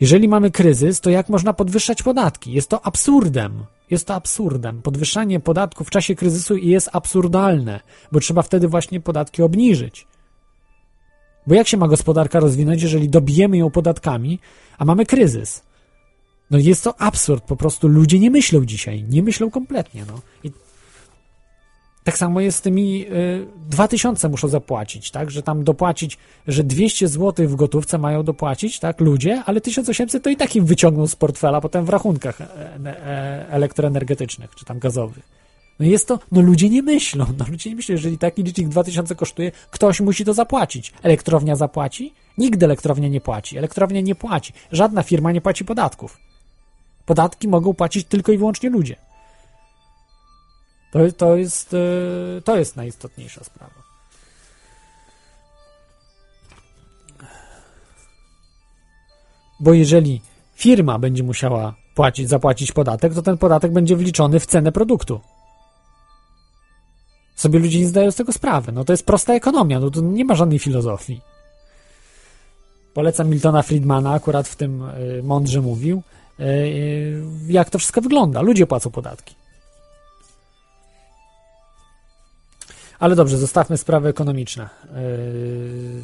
Jeżeli mamy kryzys, to jak można podwyższać podatki? Jest to absurdem. Jest to absurdem. Podwyższanie podatków w czasie kryzysu jest absurdalne, bo trzeba wtedy właśnie podatki obniżyć. Bo jak się ma gospodarka rozwinąć, jeżeli dobijemy ją podatkami, a mamy kryzys? No jest to absurd, po prostu ludzie nie myślą dzisiaj, nie myślą kompletnie, no. I tak samo jest z tymi y, 2000 muszą zapłacić, tak, że tam dopłacić, że 200 zł w gotówce mają dopłacić, tak, ludzie, ale 1800 to i tak im wyciągną z portfela potem w rachunkach e, e, elektroenergetycznych, czy tam gazowych. No jest to, no ludzie nie myślą, no ludzie nie myślą, jeżeli taki licznik 2000 kosztuje, ktoś musi to zapłacić. Elektrownia zapłaci? Nigdy elektrownia nie płaci. Elektrownia nie płaci. Żadna firma nie płaci podatków. Podatki mogą płacić tylko i wyłącznie ludzie. To, to, jest, e, to jest najistotniejsza sprawa. Bo jeżeli firma będzie musiała płacić, zapłacić podatek, to ten podatek będzie wliczony w cenę produktu. Sobie ludzie nie zdają z tego sprawy. No to jest prosta ekonomia, no to nie ma żadnej filozofii. Polecam Miltona Friedmana, akurat w tym y, mądrze mówił, y, jak to wszystko wygląda. Ludzie płacą podatki. Ale dobrze, zostawmy sprawy ekonomiczne,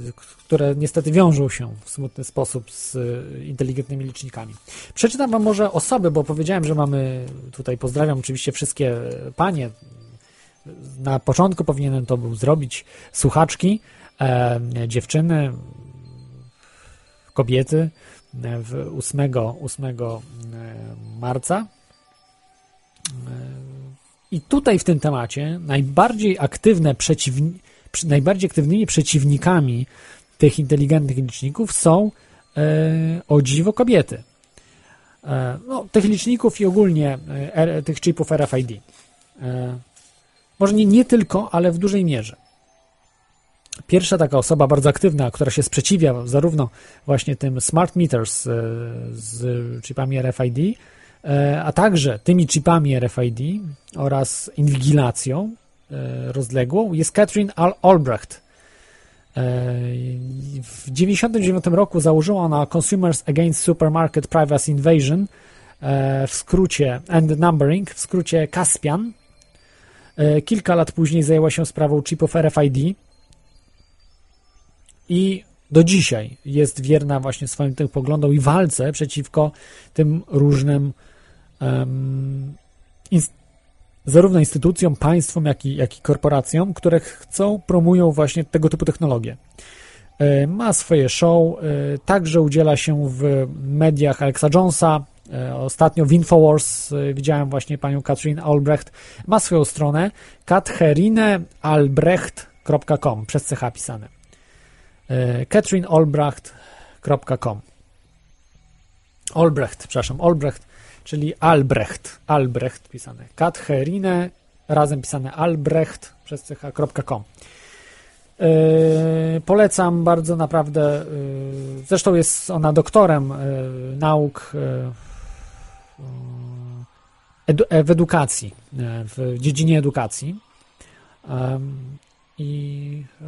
yy, które niestety wiążą się w smutny sposób z yy, inteligentnymi licznikami. Przeczytam Wam może osoby, bo powiedziałem, że mamy tutaj, pozdrawiam oczywiście wszystkie panie. Na początku powinienem to był zrobić słuchaczki, e, dziewczyny, kobiety w 8, 8 marca. I tutaj w tym temacie najbardziej aktywne przeciwni, najbardziej aktywnymi przeciwnikami tych inteligentnych liczników są e, o dziwo kobiety. E, no, tych liczników i ogólnie e, tych chipów RFID. E, może nie, nie tylko, ale w dużej mierze. Pierwsza taka osoba bardzo aktywna, która się sprzeciwia zarówno właśnie tym smart meters e, z chipami RFID, a także tymi chipami RFID oraz inwigilacją rozległą jest Catherine Al Albrecht. W 1999 roku założyła ona Consumers Against Supermarket Privacy Invasion, w skrócie and Numbering, w skrócie Caspian. E, Kilka lat później zajęła się sprawą chipów RFID i do dzisiaj jest wierna właśnie swoim tym poglądom i walce przeciwko tym różnym ins- zarówno instytucjom, państwom, jak i, jak i korporacjom, które chcą, promują właśnie tego typu technologie. E, Ma swoje show, e, także udziela się w mediach Alexa Jonesa, e, ostatnio w Infowars widziałem właśnie panią Katrin Albrecht, ma swoją stronę katherinealbrecht.com przez CH pisane. Katherinalbrecht.com Albrecht, przepraszam, Albrecht, czyli Albrecht, Albrecht pisane, Katherine, razem pisane Albrecht przez ch.com. Yy, polecam bardzo naprawdę. Yy, zresztą jest ona doktorem yy, nauk yy, edu, e, w edukacji, yy, w dziedzinie edukacji. I yy,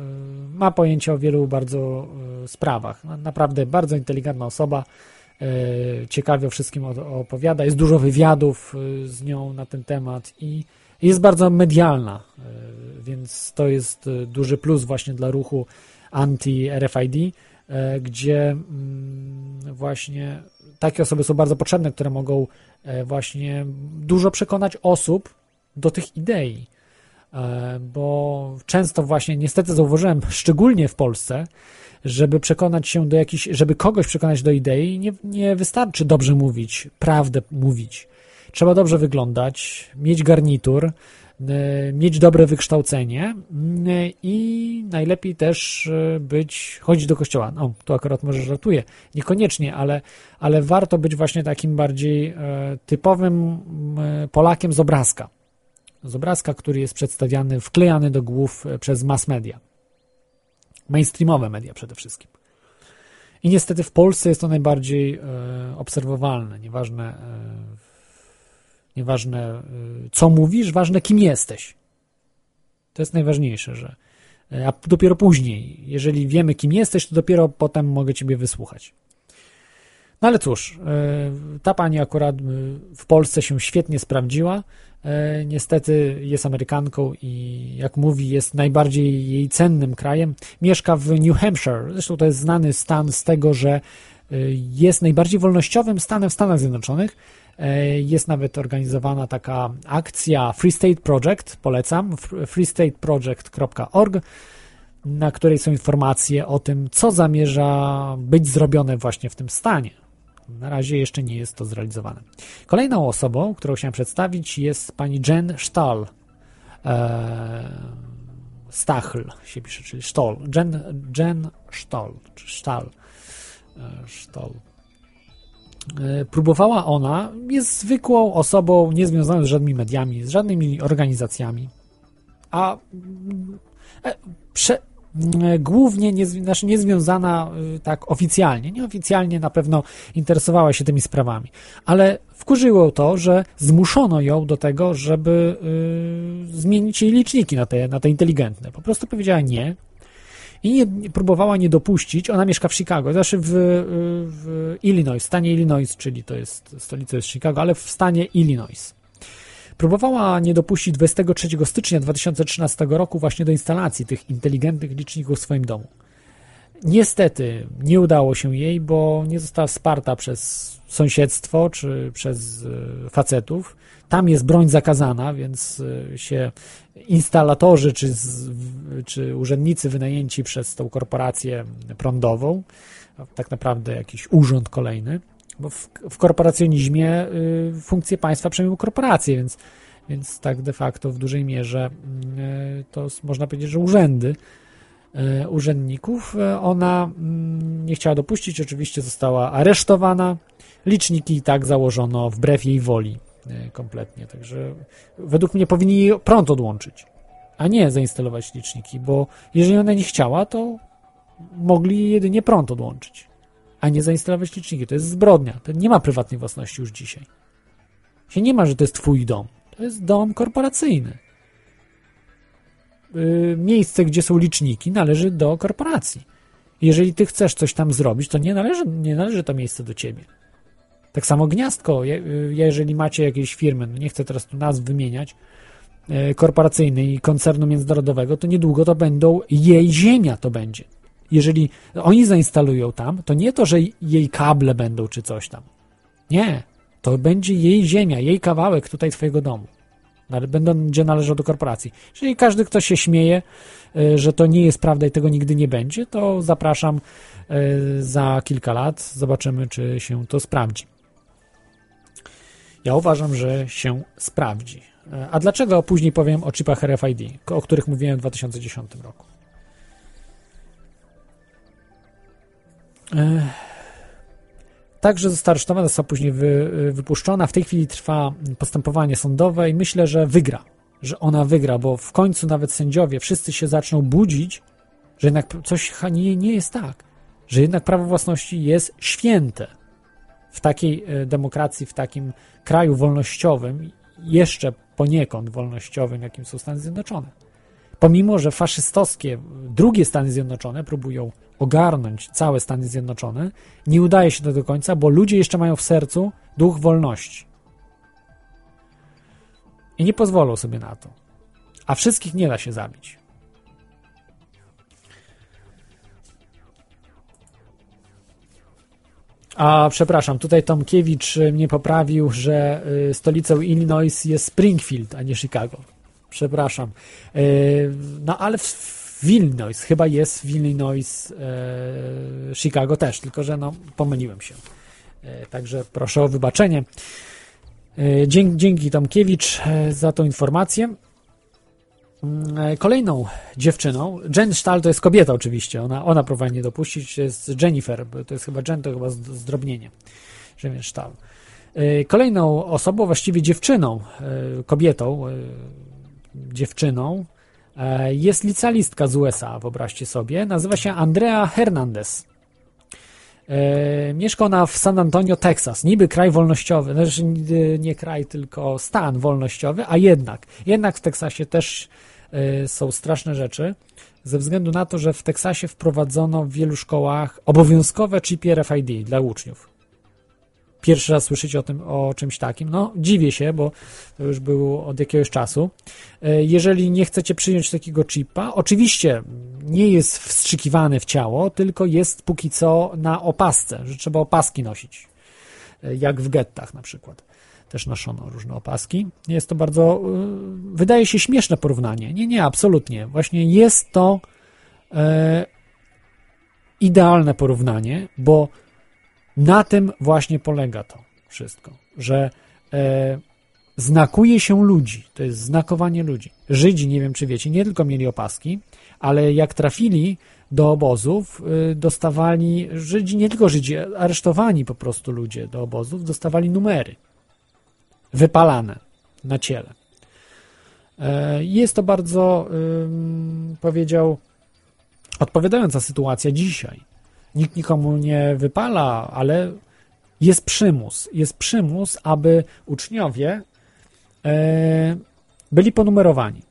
ma pojęcie o wielu bardzo yy, sprawach. Na- Naprawdę bardzo inteligentna osoba. Yy, Ciekawie o wszystkim opowiada. Jest dużo wywiadów yy, z nią na ten temat i jest bardzo medialna, yy, więc to jest duży plus właśnie dla ruchu anti-RFID, gdzie mm, właśnie takie osoby są bardzo potrzebne, które mogą właśnie dużo przekonać osób do tych idei. E, Bo często właśnie, niestety zauważyłem, szczególnie w Polsce, żeby przekonać się do jakiejś, żeby kogoś przekonać do idei, nie, nie wystarczy dobrze mówić, prawdę mówić. Trzeba dobrze wyglądać, mieć garnitur, e, mieć dobre wykształcenie i najlepiej też e, być, chodzić do kościoła. No, tu akurat może żartuję, niekoniecznie, ale, ale warto być właśnie takim bardziej e, typowym Polakiem z obrazka. Z obrazka, który jest przedstawiany, wklejany do głów przez mass media. Mainstreamowe media przede wszystkim. I niestety w Polsce jest to najbardziej e, obserwowalne. Nieważne, e, nieważne e, co mówisz, ważne kim jesteś. To jest najważniejsze, że a dopiero później, jeżeli wiemy kim jesteś, to dopiero potem mogę ciebie wysłuchać. No ale cóż, ta pani akurat w Polsce się świetnie sprawdziła. E, Niestety jest Amerykanką i jak mówi, jest najbardziej jej cennym krajem. Mieszka w New Hampshire. Zresztą to jest znany stan z tego, że e, jest najbardziej wolnościowym stanem w Stanach Zjednoczonych. E, Jest nawet organizowana taka akcja Free State Project, polecam, freestateproject.org, na której są informacje o tym, co zamierza być zrobione właśnie w tym stanie. Na razie jeszcze nie jest to zrealizowane. Kolejną osobą, którą chciałem przedstawić, jest pani Jen Stahl. Eee, Stachl się pisze, czyli Stoll. Jen, Jen Stoll, czy Stahl. Eee, Stoll. Eee, Próbowała ona, jest zwykłą osobą niezwiązaną z żadnymi mediami, z żadnymi organizacjami, a e, prze, e, głównie nie, znaczy niezwiązana y, tak oficjalnie. Nieoficjalnie na pewno interesowała się tymi sprawami, ale wkurzyło to, że zmuszono ją do tego, żeby y, zmienić jej liczniki na te, na te inteligentne. Po prostu powiedziała nie. I nie, próbowała nie dopuścić, ona mieszka w Chicago, znaczy w, w Illinois, w stanie Illinois, czyli to jest, stolica jest Chicago, ale w stanie Illinois. Próbowała nie dopuścić 23 stycznia 2013 roku właśnie do instalacji tych inteligentnych liczników w swoim domu. Niestety nie udało się jej, bo nie została wsparta przez sąsiedztwo czy przez e, facetów. Tam jest broń zakazana, więc e, się instalatorzy czy, czy urzędnicy wynajęci przez tą korporację prądową, tak naprawdę jakiś urząd kolejny, bo w, w korporacjonizmie y, funkcje państwa przejmują korporacje, więc, więc tak de facto w dużej mierze y, to można powiedzieć, że urzędy y, urzędników. Y, Ona mm, nie chciała dopuścić, oczywiście została aresztowana. Liczniki i tak założono wbrew jej woli y, kompletnie, także według mnie powinni prąd odłączyć, a nie zainstalować liczniki, bo jeżeli ona nie chciała, to mogli jedynie prąd odłączyć a nie zainstalować liczniki. To jest zbrodnia. To nie ma prywatnej własności już dzisiaj. Się nie ma, że to jest twój dom. To jest dom korporacyjny. Yy, miejsce, gdzie są liczniki, należy do korporacji. Jeżeli ty chcesz coś tam zrobić, to nie należy, nie należy to miejsce do ciebie. Tak samo gniazdko, yy, jeżeli macie jakieś firmy, no nie chcę teraz tu nazw wymieniać, e, korporacyjnej i koncernu międzynarodowego, to niedługo to będą jej ziemia to będzie. Jeżeli oni zainstalują tam, to nie to, że jej kable będą czy coś tam. Nie. To będzie jej ziemia, jej kawałek tutaj twojego domu. Będzie należał do korporacji. Jeżeli każdy, kto się śmieje, e, że to nie jest prawda i tego nigdy nie będzie, to zapraszam e, za kilka lat. Zobaczymy, czy się to sprawdzi. Ja uważam, że się sprawdzi. E, A dlaczego później powiem o chipach RFID, o których mówiłem w 2010 roku? Także została aresztowana, została później wy, wypuszczona. W tej chwili trwa postępowanie sądowe i myślę, że wygra. Że ona wygra, bo w końcu nawet sędziowie, wszyscy się zaczną budzić, że jednak coś nie, nie jest tak. Że jednak prawo własności jest święte. W takiej e, demokracji, w takim kraju wolnościowym, jeszcze poniekąd wolnościowym, jakim są Stany Zjednoczone. Pomimo, że faszystowskie drugie Stany Zjednoczone próbują ogarnąć całe Stany Zjednoczone, nie udaje się to do końca, bo ludzie jeszcze mają w sercu duch wolności. I nie pozwolą sobie na to. A wszystkich nie da się zabić. A przepraszam, tutaj Tomkiewicz mnie poprawił, że y, stolicą Illinois jest Springfield, a nie Chicago. Przepraszam. Y, No ale w, w Illinois, chyba jest w Illinois, e, Chicago też, tylko że no pomyliłem się. E, Także proszę o wybaczenie. E, Dzięki, dzięki Tomkiewicz e, za tą informację. Mm, e, Kolejną dziewczyną, Jen Stahl to jest kobieta oczywiście, ona, ona próbuje nie dopuścić, to jest Jennifer, to jest chyba Jen, to chyba zdrobnienie, Jen Stahl. E, Kolejną osobą, właściwie dziewczyną, e, kobietą, e, dziewczyną, e, jest licealistka z USA, wyobraźcie sobie, nazywa się Andrea Hernandez. E, Mieszka ona w San Antonio, Teksas. Niby kraj wolnościowy, znaczy nie- nie kraj, tylko stan wolnościowy, a jednak, jednak w Teksasie też e, są straszne rzeczy, ze względu na to, że w Teksasie wprowadzono w wielu szkołach obowiązkowe chipy RFID dla uczniów. Pierwszy raz słyszycie o tym, o czymś takim. No, dziwię się, bo to już było od jakiegoś czasu. E, Jeżeli nie chcecie przyjąć takiego chipa, oczywiście nie jest wstrzykiwany w ciało, tylko jest póki co na opasce, że trzeba opaski nosić. E, Jak w gettach na przykład. Też noszono różne opaski. Jest to bardzo, y, wydaje się śmieszne porównanie. Nie, nie, absolutnie. Właśnie jest to e, idealne porównanie, bo na tym właśnie polega to wszystko, że e, znakuje się ludzi, to jest znakowanie ludzi. Żydzi, nie wiem czy wiecie, nie tylko mieli opaski, ale jak trafili do obozów, y, dostawali, Żydzi, nie tylko Żydzi, aresztowani po prostu ludzie do obozów, dostawali numery wypalane na ciele. E, Jest to bardzo, ym, powiedział, odpowiadająca sytuacja dzisiaj. Nikt nikomu nie wypala, ale jest przymus. Jest przymus, aby uczniowie e, byli ponumerowani.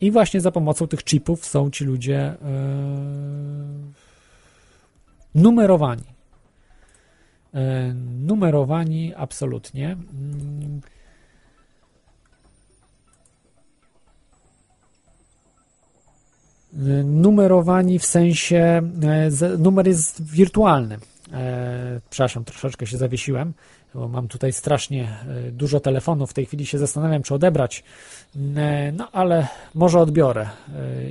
I właśnie za pomocą tych chipów są ci ludzie e, numerowani. E, numerowani absolutnie. Mm. E, Numerowani w sensie, e, numer jest wirtualny. E, przepraszam, troszeczkę się zawiesiłem, bo mam tutaj strasznie e, dużo telefonów. W tej chwili się zastanawiam, czy odebrać. E, no ale może odbiorę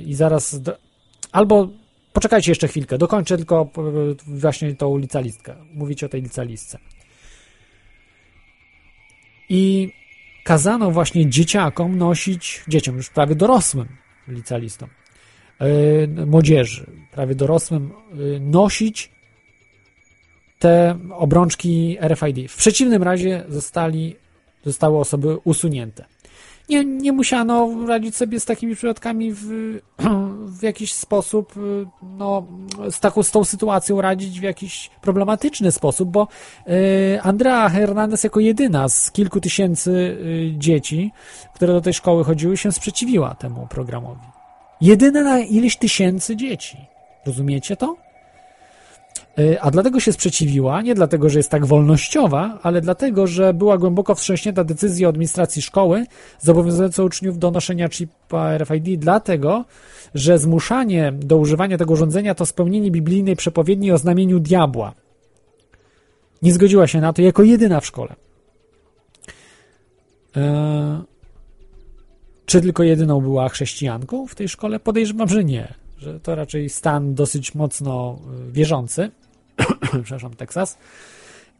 i zaraz. Do... Albo poczekajcie jeszcze chwilkę, dokończę tylko właśnie tą licalistkę. Mówicie o tej licalistce. I kazano właśnie dzieciakom nosić, dzieciom już prawie dorosłym licealistom, e, młodzieży, prawie dorosłym, e, nosić te obrączki RFID. W przeciwnym razie zostali, zostały osoby usunięte. Nie, nie musiano radzić sobie z takimi przypadkami w, [CLEARS THROAT] w jakiś sposób, y, no, z, taką, z tą sytuacją radzić w jakiś problematyczny sposób, bo Andrea Hernandez jako jedyna z kilku tysięcy dzieci, które do tej szkoły chodziły, się sprzeciwiła temu programowi. Jedyna na ileś tysięcy dzieci. Rozumiecie to? Y, A dlatego się sprzeciwiła, nie dlatego, że jest tak wolnościowa, ale dlatego, że była głęboko wstrząśnięta decyzja administracji szkoły zobowiązująca uczniów do noszenia chipa RFID, dlatego, że zmuszanie do używania tego urządzenia to spełnienie biblijnej przepowiedni o znamieniu diabła. Nie zgodziła się na to jako jedyna w szkole. E, Czy tylko jedyną była chrześcijanką w tej szkole? Podejrzewam, że nie. Że to raczej stan dosyć mocno y, wierzący. [COUGHS] Przepraszam, Teksas.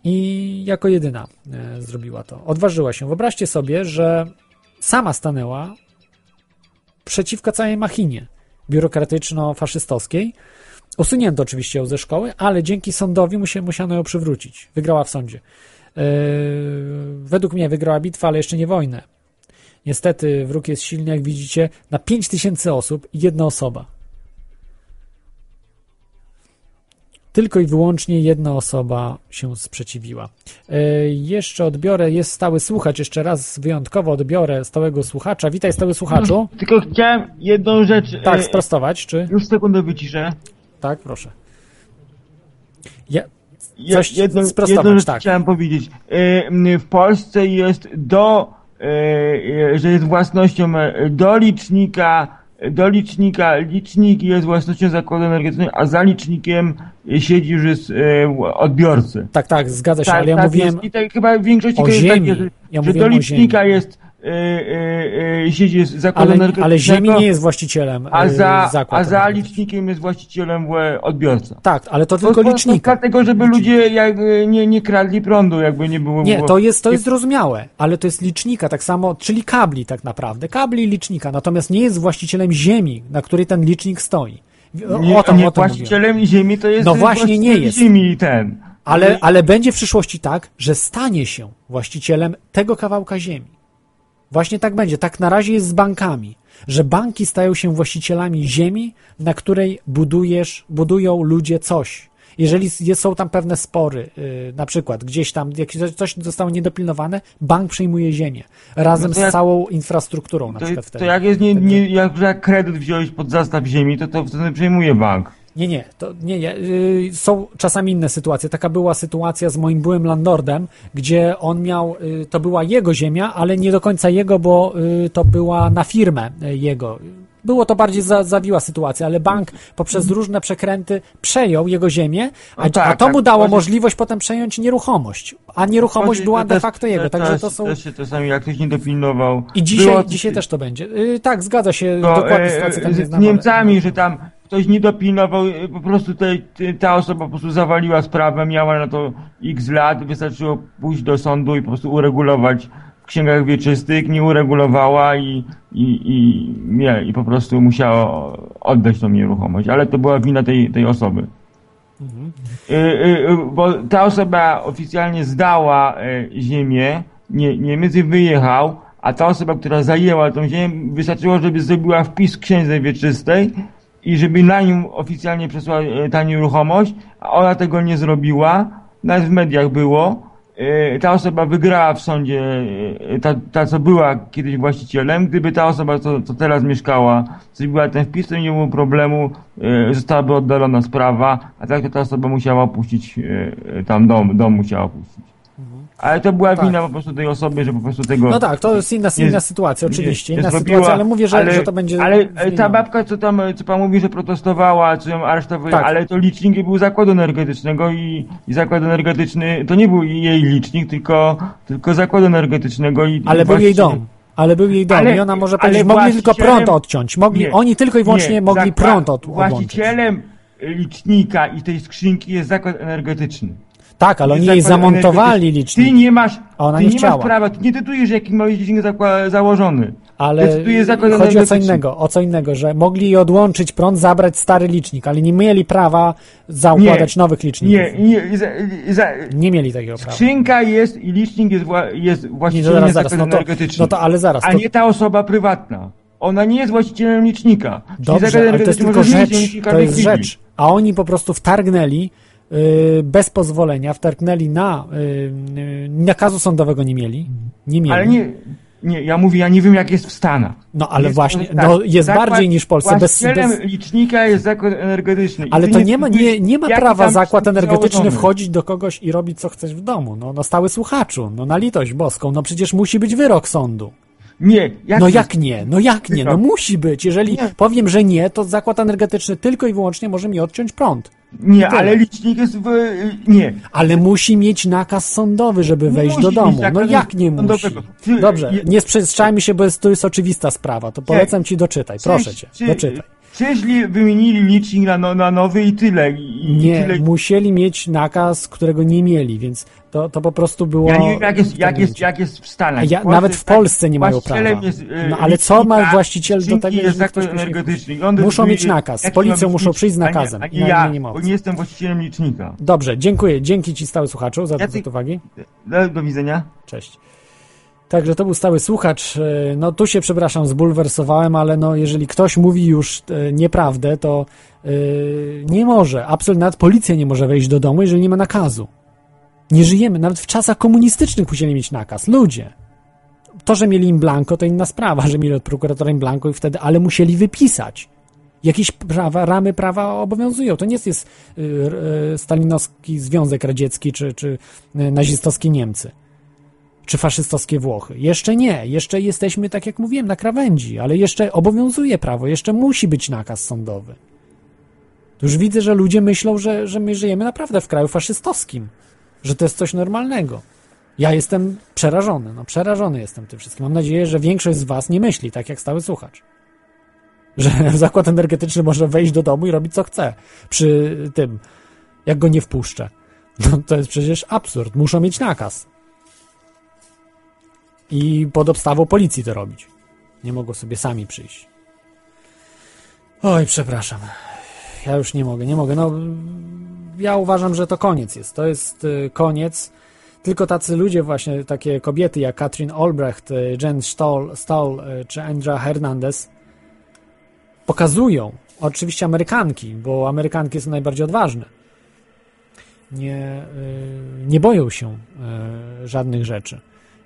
I jako jedyna e, zrobiła to. Odważyła się. Wyobraźcie sobie, że sama stanęła przeciwko całej machinie biurokratyczno-faszystowskiej. Usunięto oczywiście ją ze szkoły, ale dzięki sądowi musia, musiano ją przywrócić. Wygrała w sądzie. Yy, według mnie wygrała bitwę, ale jeszcze nie wojnę. Niestety wróg jest silny, jak widzicie, na 5000 osób i jedna osoba. Tylko i wyłącznie jedna osoba się sprzeciwiła. Yy, jeszcze odbiorę, jest stały słuchacz, jeszcze raz wyjątkowo odbiorę stałego słuchacza. Witaj stały słuchaczu. Tylko chciałem jedną rzecz. Tak, e, sprostować, czy? Już sekundę wyciszę. Tak, proszę. Ja, Coś jedną, sprostować, jedną rzecz tak. chciałem powiedzieć. E, W Polsce jest do, e, e, że jest własnością e, do licznika, do licznika, licznik jest własnością zakładu energetycznego, a za licznikiem e, siedzi już jest e, odbiorcy. tak, tak, zgadza się, ale ja mówiłem jest. I tak chyba w większości o krajów ziemi. Że, Ja że do licznika jest e, e, e, siedzi jest zakład ale, ale Ziemi nie jest właścicielem a y, za, zakład a za licznikiem jest właścicielem odbiorca. Tak, ale to To- tylko to- licznika. Dlatego, żeby ludzie jak, e, nie, nie kradli prądu, jakby nie było. Nie, to jest, to jest zrozumiałe, ale to jest licznika, tak samo, czyli kabli tak naprawdę, kabli licznika, natomiast nie jest właścicielem ziemi, na której ten licznik stoi. O, nie, o to, nie o mówiłem. właścicielem ziemi to jest No właśnie nie jest. ziemi ten. Ale, ale będzie w przyszłości tak, że stanie się właścicielem tego kawałka ziemi. Właśnie tak będzie. Tak na razie jest z bankami, że banki stają się właścicielami ziemi, na której budujesz, budują ludzie coś. Jeżeli są tam pewne spory, yy, na przykład gdzieś tam jakieś coś zostało niedopilnowane, bank przejmuje ziemię razem No to jak- z całą infrastrukturą na To, przykład to wtedy. jak jest nie, nie, jak, jak kredyt wziąłeś pod zastaw ziemi, to to wtedy przejmuje bank. Nie, nie, to nie, nie. y, Są czasami inne sytuacje. Taka była sytuacja z moim byłym landlordem, gdzie on miał, y, to była jego ziemia, ale nie do końca jego, bo y, to była na firmę jego. Było to bardziej za, zawiła sytuacja, ale bank poprzez różne przekręty przejął jego ziemię, a, No tak, a to mu tak. dało Chodzi- możliwość potem przejąć nieruchomość, a nieruchomość Chodzi- była de facto jego, także to są... Też się czasami jak ktoś nie dopilnował. I dzisiaj, Było- dzisiaj też to będzie. Y, Tak, zgadza się, to, dokładnie sytuacja tam z, nie z Niemcami, że tam ktoś nie dopilnował, e, po prostu te, ta osoba po prostu zawaliła sprawę, miała na to x lat, wystarczyło pójść do sądu i po prostu uregulować w księgach wieczystych, nie uregulowała i, i, i, nie, i po prostu musiała oddać tą nieruchomość, ale to była wina tej, tej osoby. Y, y, y, bo ta osoba oficjalnie zdała y, ziemię, nie, Niemiec wyjechał, a ta osoba, która zajęła tą ziemię, wystarczyło, żeby zrobiła wpis w księdze wieczystej i żeby na nią oficjalnie przesłała y, ta nieruchomość, a ona tego nie zrobiła, nawet w mediach było. Y, Ta osoba wygrała w sądzie, y, ta, ta co była kiedyś właścicielem. Gdyby ta osoba, co, co teraz mieszkała, zrobiła ten wpis, to nie było problemu, zostałaby oddalona sprawa, a tak to ta osoba musiała opuścić tam dom, dom musiała opuścić. Ale to była Tak. wina po prostu tej osoby, że po prostu tego... No tak, to jest inna, nie- inna sytuacja, oczywiście, nie- nie inna zrobiła, sytuacja, ale mówię, że, ale, że to będzie Ale e, ta babka, co tam, co pan mówi, że protestowała, co ją aresztowali, Tak. ale to licznik był zakładu energetycznego i, i zakład energetyczny, to nie był jej licznik, tylko, tylko zakładu energetycznego i... Ale i był jej dom. Ale był jej dom Ale- i ona może powiedzieć, mogli tylko prąd odciąć. Mogli, Nie. oni tylko i wyłącznie Nie, mogli zakład- prąd od, odłączyć. Właścicielem licznika i tej skrzynki jest zakład energetyczny. Tak, ale oni jej zamontowali licznik. Ty nie masz, ona ty nie nie chciała. masz prawa, ty nie tytujesz jaki ma licznik założony. Ale chodzi o co innego, o co innego, że mogli jej odłączyć prąd, zabrać stary licznik, ale nie mieli prawa zaukładać nowych liczników. Nie, nie, za, za, Nie mieli takiego prawa. skrzynka jest i licznik jest, wła, jest Nie, właścicielem zaraz, zaraz, no to, energetyczny. no to ale zaraz. a To, nie ta osoba prywatna. Ona nie jest właścicielem licznika. Dobrze, ale to jest tylko rzecz, to jest rzecz. A oni po prostu wtargnęli bez pozwolenia, wtargnęli na yy, nakazu sądowego nie mieli. Nie mieli. Ale nie, Nie, ja mówię, ja nie wiem jak jest w Stanach. No ale Jest- właśnie, tak, no jest zakład- bardziej niż w Polsce. Bez, bez, licznika jest zakład energetyczny. Ale to nie ma, nie, nie ma prawa zakład energetyczny wchodzić do kogoś i robić co chcesz w domu. No, no stały słuchaczu, no na litość boską, no przecież musi być wyrok sądu. Nie, jak No jest? jak nie? No jak nie? No musi być. Jeżeli Nie. powiem, że nie, to zakład energetyczny tylko i wyłącznie może mi odciąć prąd. Nie, ale licznik jest w... Nie. Ale musi mieć nakaz sądowy, żeby Nie wejść do domu. No jak nie musi? Dobrze, nie sprzeczajmy się, bo jest, to jest oczywista sprawa. To polecam ci doczytaj, proszę cię, Czy- doczytaj. Przyszli, wymienili licznik na, no, na nowy i tyle. I, Nie, tyle. musieli mieć nakaz, którego nie mieli, więc to, to po prostu było... Ja nie wiem jak jest, jak jest, jak jest w Stanach. A ja, W nawet w tak, Polsce nie mają prawa. Jest, e, No ale co ma właściciel do tego, jest ktoś energetyczny. Muszą mieć nakaz. Z policją muszą przyjść z a nie- nakazem. A nie, Inaczej ja, nie bo nie jestem właścicielem licznika. Dobrze, dziękuję. Dzięki ci stały słuchaczu za Jacek- zwrot uwagi. Do, do widzenia. Cześć. Także to był stały słuchacz. E, No tu się, przepraszam, zbulwersowałem, ale no jeżeli ktoś mówi już e, nieprawdę, to e, nie może, absolutnie nawet policja nie może wejść do domu, jeżeli nie ma nakazu. Nie żyjemy, nawet w czasach komunistycznych musieli mieć nakaz. Ludzie. To, że mieli im blanko, to inna sprawa, że mieli od prokuratora im blanko i wtedy, ale musieli wypisać. Jakieś prawa, ramy prawa obowiązują. To nie jest y, y, stalinowski Związek Radziecki czy, czy y, nazistowskie Niemcy czy faszystowskie Włochy. Jeszcze nie, jeszcze jesteśmy, tak jak mówiłem, na krawędzi, ale jeszcze obowiązuje prawo, jeszcze musi być nakaz sądowy. Już widzę, że ludzie myślą, że, że my żyjemy naprawdę w kraju faszystowskim, że to jest coś normalnego. Ja jestem przerażony, no przerażony jestem tym wszystkim. Mam nadzieję, że większość z was nie myśli, tak jak stały słuchacz. Że [LAUGHS] zakład energetyczny może wejść do domu i robić co chce przy tym, jak go nie wpuszczę. No to jest przecież absurd. Muszą mieć nakaz i pod obstawą policji to robić. Nie mogą sobie sami przyjść. Oj, przepraszam. Ja już nie mogę, nie mogę. No, ja uważam, że to koniec jest. To jest y, koniec. Tylko tacy ludzie, właśnie takie kobiety jak Katrin Olbrecht, y, Jen Stoll, Stoll y, czy Andra Hernandez pokazują, oczywiście Amerykanki, bo Amerykanki są najbardziej odważne. Nie, nie boją się żadnych rzeczy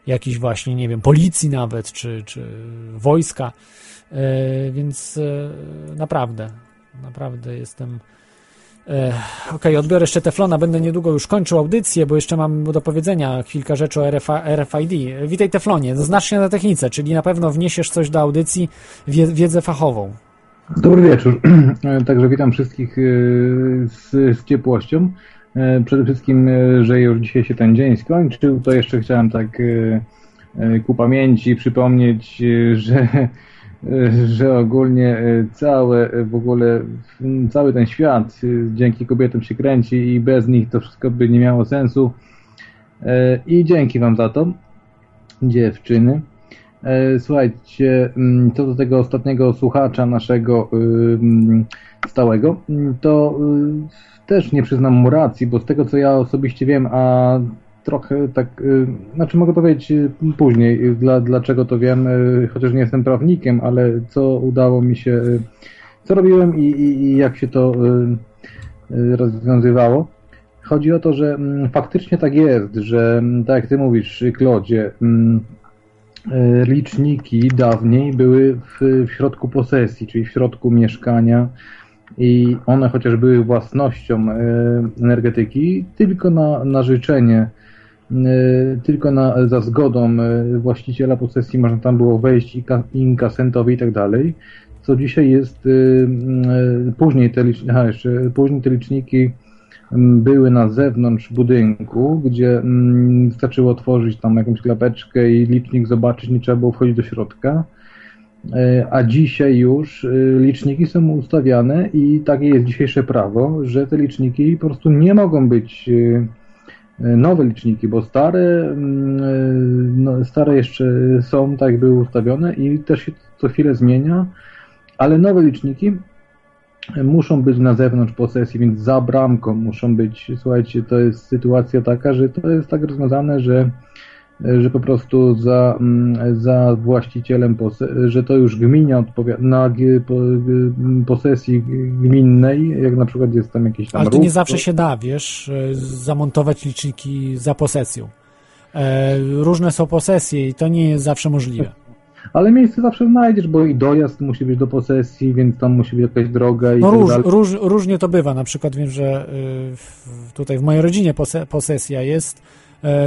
jakichś właśnie, nie wiem, policji nawet, czy, czy wojska, E, więc e, naprawdę, naprawdę jestem... E, Okej, odbiorę jeszcze Teflona, będę niedługo już kończył audycję, bo jeszcze mam do powiedzenia kilka rzeczy o RFID. Witaj Teflonie, znasz się na technice, czyli na pewno wniesiesz coś do audycji, wie, wiedzę fachową. Dobry wieczór. [CLEARS THROAT] Także witam wszystkich z, z ciepłością. E, Przede wszystkim, e, że już dzisiaj się ten dzień skończył, to jeszcze chciałem tak e, ku pamięci przypomnieć, że, że ogólnie całe w ogóle cały ten świat dzięki kobietom się kręci i bez nich to wszystko by nie miało sensu. I dzięki Wam za to, dziewczyny. Słuchajcie, mm, co do tego ostatniego słuchacza naszego stałego, to y, też nie przyznam mu racji, bo z tego co ja osobiście wiem, a trochę tak, y, znaczy mogę powiedzieć y, później, y, dla, dlaczego to wiem, chociaż nie jestem prawnikiem, ale co udało mi się, co robiłem i, i, i jak się to rozwiązywało. Chodzi o to, że mm, faktycznie tak jest, że mm, tak jak ty mówisz, Klodzie, mm, liczniki dawniej były w, w środku posesji, czyli w środku mieszkania i one chociaż były własnością e, energetyki, tylko na, na życzenie, e, tylko na, za zgodą e, właściciela posesji można tam było wejść i ka- inkasentowi i tak dalej, co dzisiaj jest, później te, licz, aha, jeszcze, później te liczniki były na zewnątrz budynku, gdzie wystarczyło otworzyć tam jakąś klapeczkę i licznik zobaczyć, nie trzeba było wchodzić do środka. E, A dzisiaj już e, liczniki są ustawiane i takie jest dzisiejsze prawo, że te liczniki po prostu nie mogą być e, nowe liczniki, bo stare, mm, no, stare jeszcze są, tak były ustawione i też się co chwilę zmienia, ale nowe liczniki muszą być na zewnątrz posesji, więc za bramką muszą być. Słuchajcie, to jest sytuacja taka, że to jest tak rozwiązane, że, że po prostu za, mm, za właścicielem, że to już gminia odpowiada na po- posesji gminnej, jak na przykład jest tam jakiś tam Ale to nie zawsze się da, wiesz, e, zamontować liczniki za posesją. E, różne są posesje i to nie jest zawsze możliwe. [LAUGHS] Ale miejsce zawsze znajdziesz, bo i dojazd musi być do posesji, więc tam musi być jakaś droga i No tak róż, dalej. róż, różnie to bywa. Na przykład wiem, że tutaj w mojej rodzinie pose, posesja jest e,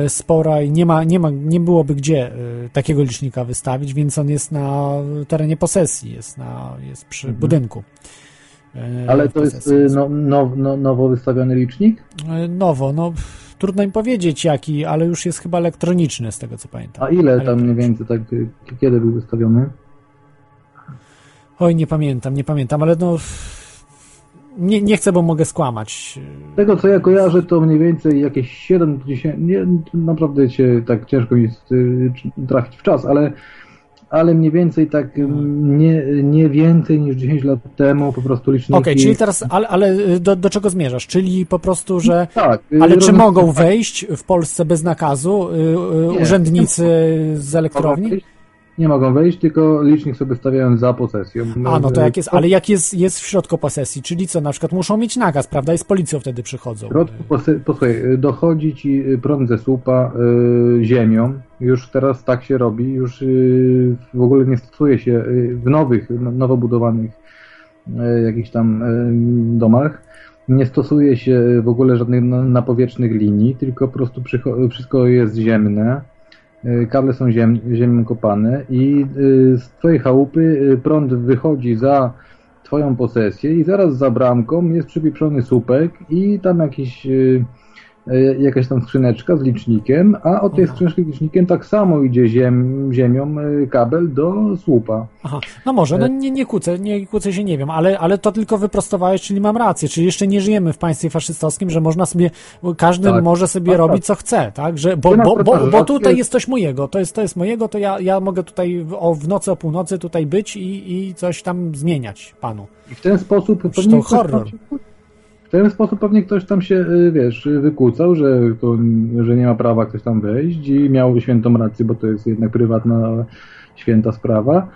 spora i nie ma, nie ma, nie byłoby gdzie y, takiego licznika wystawić, więc on jest na terenie posesji, jest na, jest przy budynku. E, Mhm. Ale to jest no, no, no, nowo wystawiony licznik? E, Nowo, no trudno mi powiedzieć jaki, ale już jest chyba elektroniczny z tego co pamiętam. A ile tam mniej więcej, tak, kiedy był wystawiony? Oj, nie pamiętam, nie pamiętam, ale no nie, nie chcę, bo mogę skłamać. Tego co ja kojarzę, to mniej więcej jakieś 7 10, nie, naprawdę się tak ciężko jest y, trafić w czas, ale, ale mniej więcej tak mm, nie, nie więcej niż 10 lat temu po prostu liczniki... Okej, czyli teraz, ale, ale y, do, do czego zmierzasz? Czyli po prostu, że. Tak. y, Ale czy mogą wejść w Polsce bez nakazu Nie. urzędnicy z elektrowni? Nie mogą wejść, tylko licznik sobie stawiają za posesją. A, no to jak jest, ale jak jest, jest w środku posesji, czyli co, na przykład muszą mieć nakaz, prawda? I z policją wtedy przychodzą. W środku, posłuchaj, y, dochodzi ci y, prąd ze słupa y, ziemią. Już teraz tak się robi, już y, w ogóle nie stosuje się w nowych, no- nowo budowanych y, jakichś tam domach. Nie stosuje się w ogóle żadnych na- napowietrznych linii, tylko po prostu wszystko jest ziemne. Y, Kable są ziem, ziemią kopane i y, z twojej chałupy y, prąd wychodzi za twoją posesję i zaraz za bramką jest przypieprzony słupek i tam jakiś, jakaś tam skrzyneczka z licznikiem, a od tej skrzyneczki z licznikiem tak samo idzie ziem, ziemią y, kabel do słupa. Aha, no może, no nie, nie kłócę, nie kłócę się, nie wiem, ale, ale to tylko wyprostowałeś, czyli mam rację, czyli jeszcze nie żyjemy w państwie faszystowskim, że można sobie, każdy Tak. może sobie Tak, robić tak. co chce, tak, że, bo, bo, bo, bo że tutaj jest- coś mojego, to jest, to jest mojego, to ja, ja mogę tutaj w, o, w nocy o północy tutaj być i, i coś tam zmieniać panu. I w ten sposób Przecież to horror. się, w ten sposób pewnie ktoś tam się, y, wiesz, y, wykłócał, że, to, że nie ma prawa ktoś tam wejść i miał świętą rację, bo to jest jednak prywatna, święta sprawa.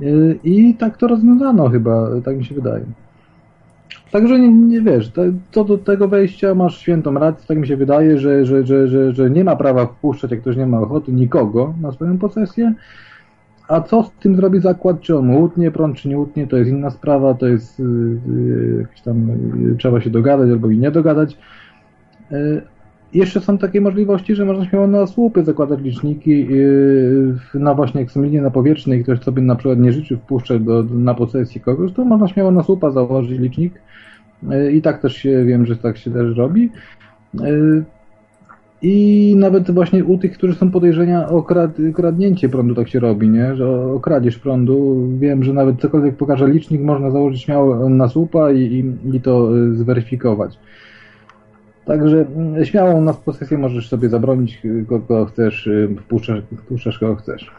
Y, I tak to rozwiązano chyba, tak mi się wydaje. Także nie, nie wiesz, co do tego wejścia masz świętą rację, tak mi się wydaje, że, że, że, że, że nie ma prawa wpuszczać, jak ktoś nie ma ochoty, nikogo na swoją posesję. A co z tym zrobi zakład, czy on utnie prąd, czy nie utnie, to jest inna sprawa, to jest yy, jakiś tam, yy, trzeba się dogadać albo i nie dogadać. Yy, jeszcze są takie możliwości, że można śmiało na słupy zakładać liczniki yy, na właśnie jak są linie na powietrznej ktoś sobie na przykład nie życzy wpuszczać do, na posesji kogoś, to można śmiało na słupa założyć licznik yy, i tak też się, wiem, że tak się też robi. I nawet właśnie u tych, którzy są podejrzenia o krad, kradnięcie prądu tak się robi, nie? Że o, o kradzież prądu. Wiem, że nawet cokolwiek pokaże licznik, można założyć śmiało na słupa i, i, i to y, zweryfikować. Także mm, śmiało na posesję możesz sobie zabronić y, kogo chcesz, y, wpuszczasz kogo chcesz.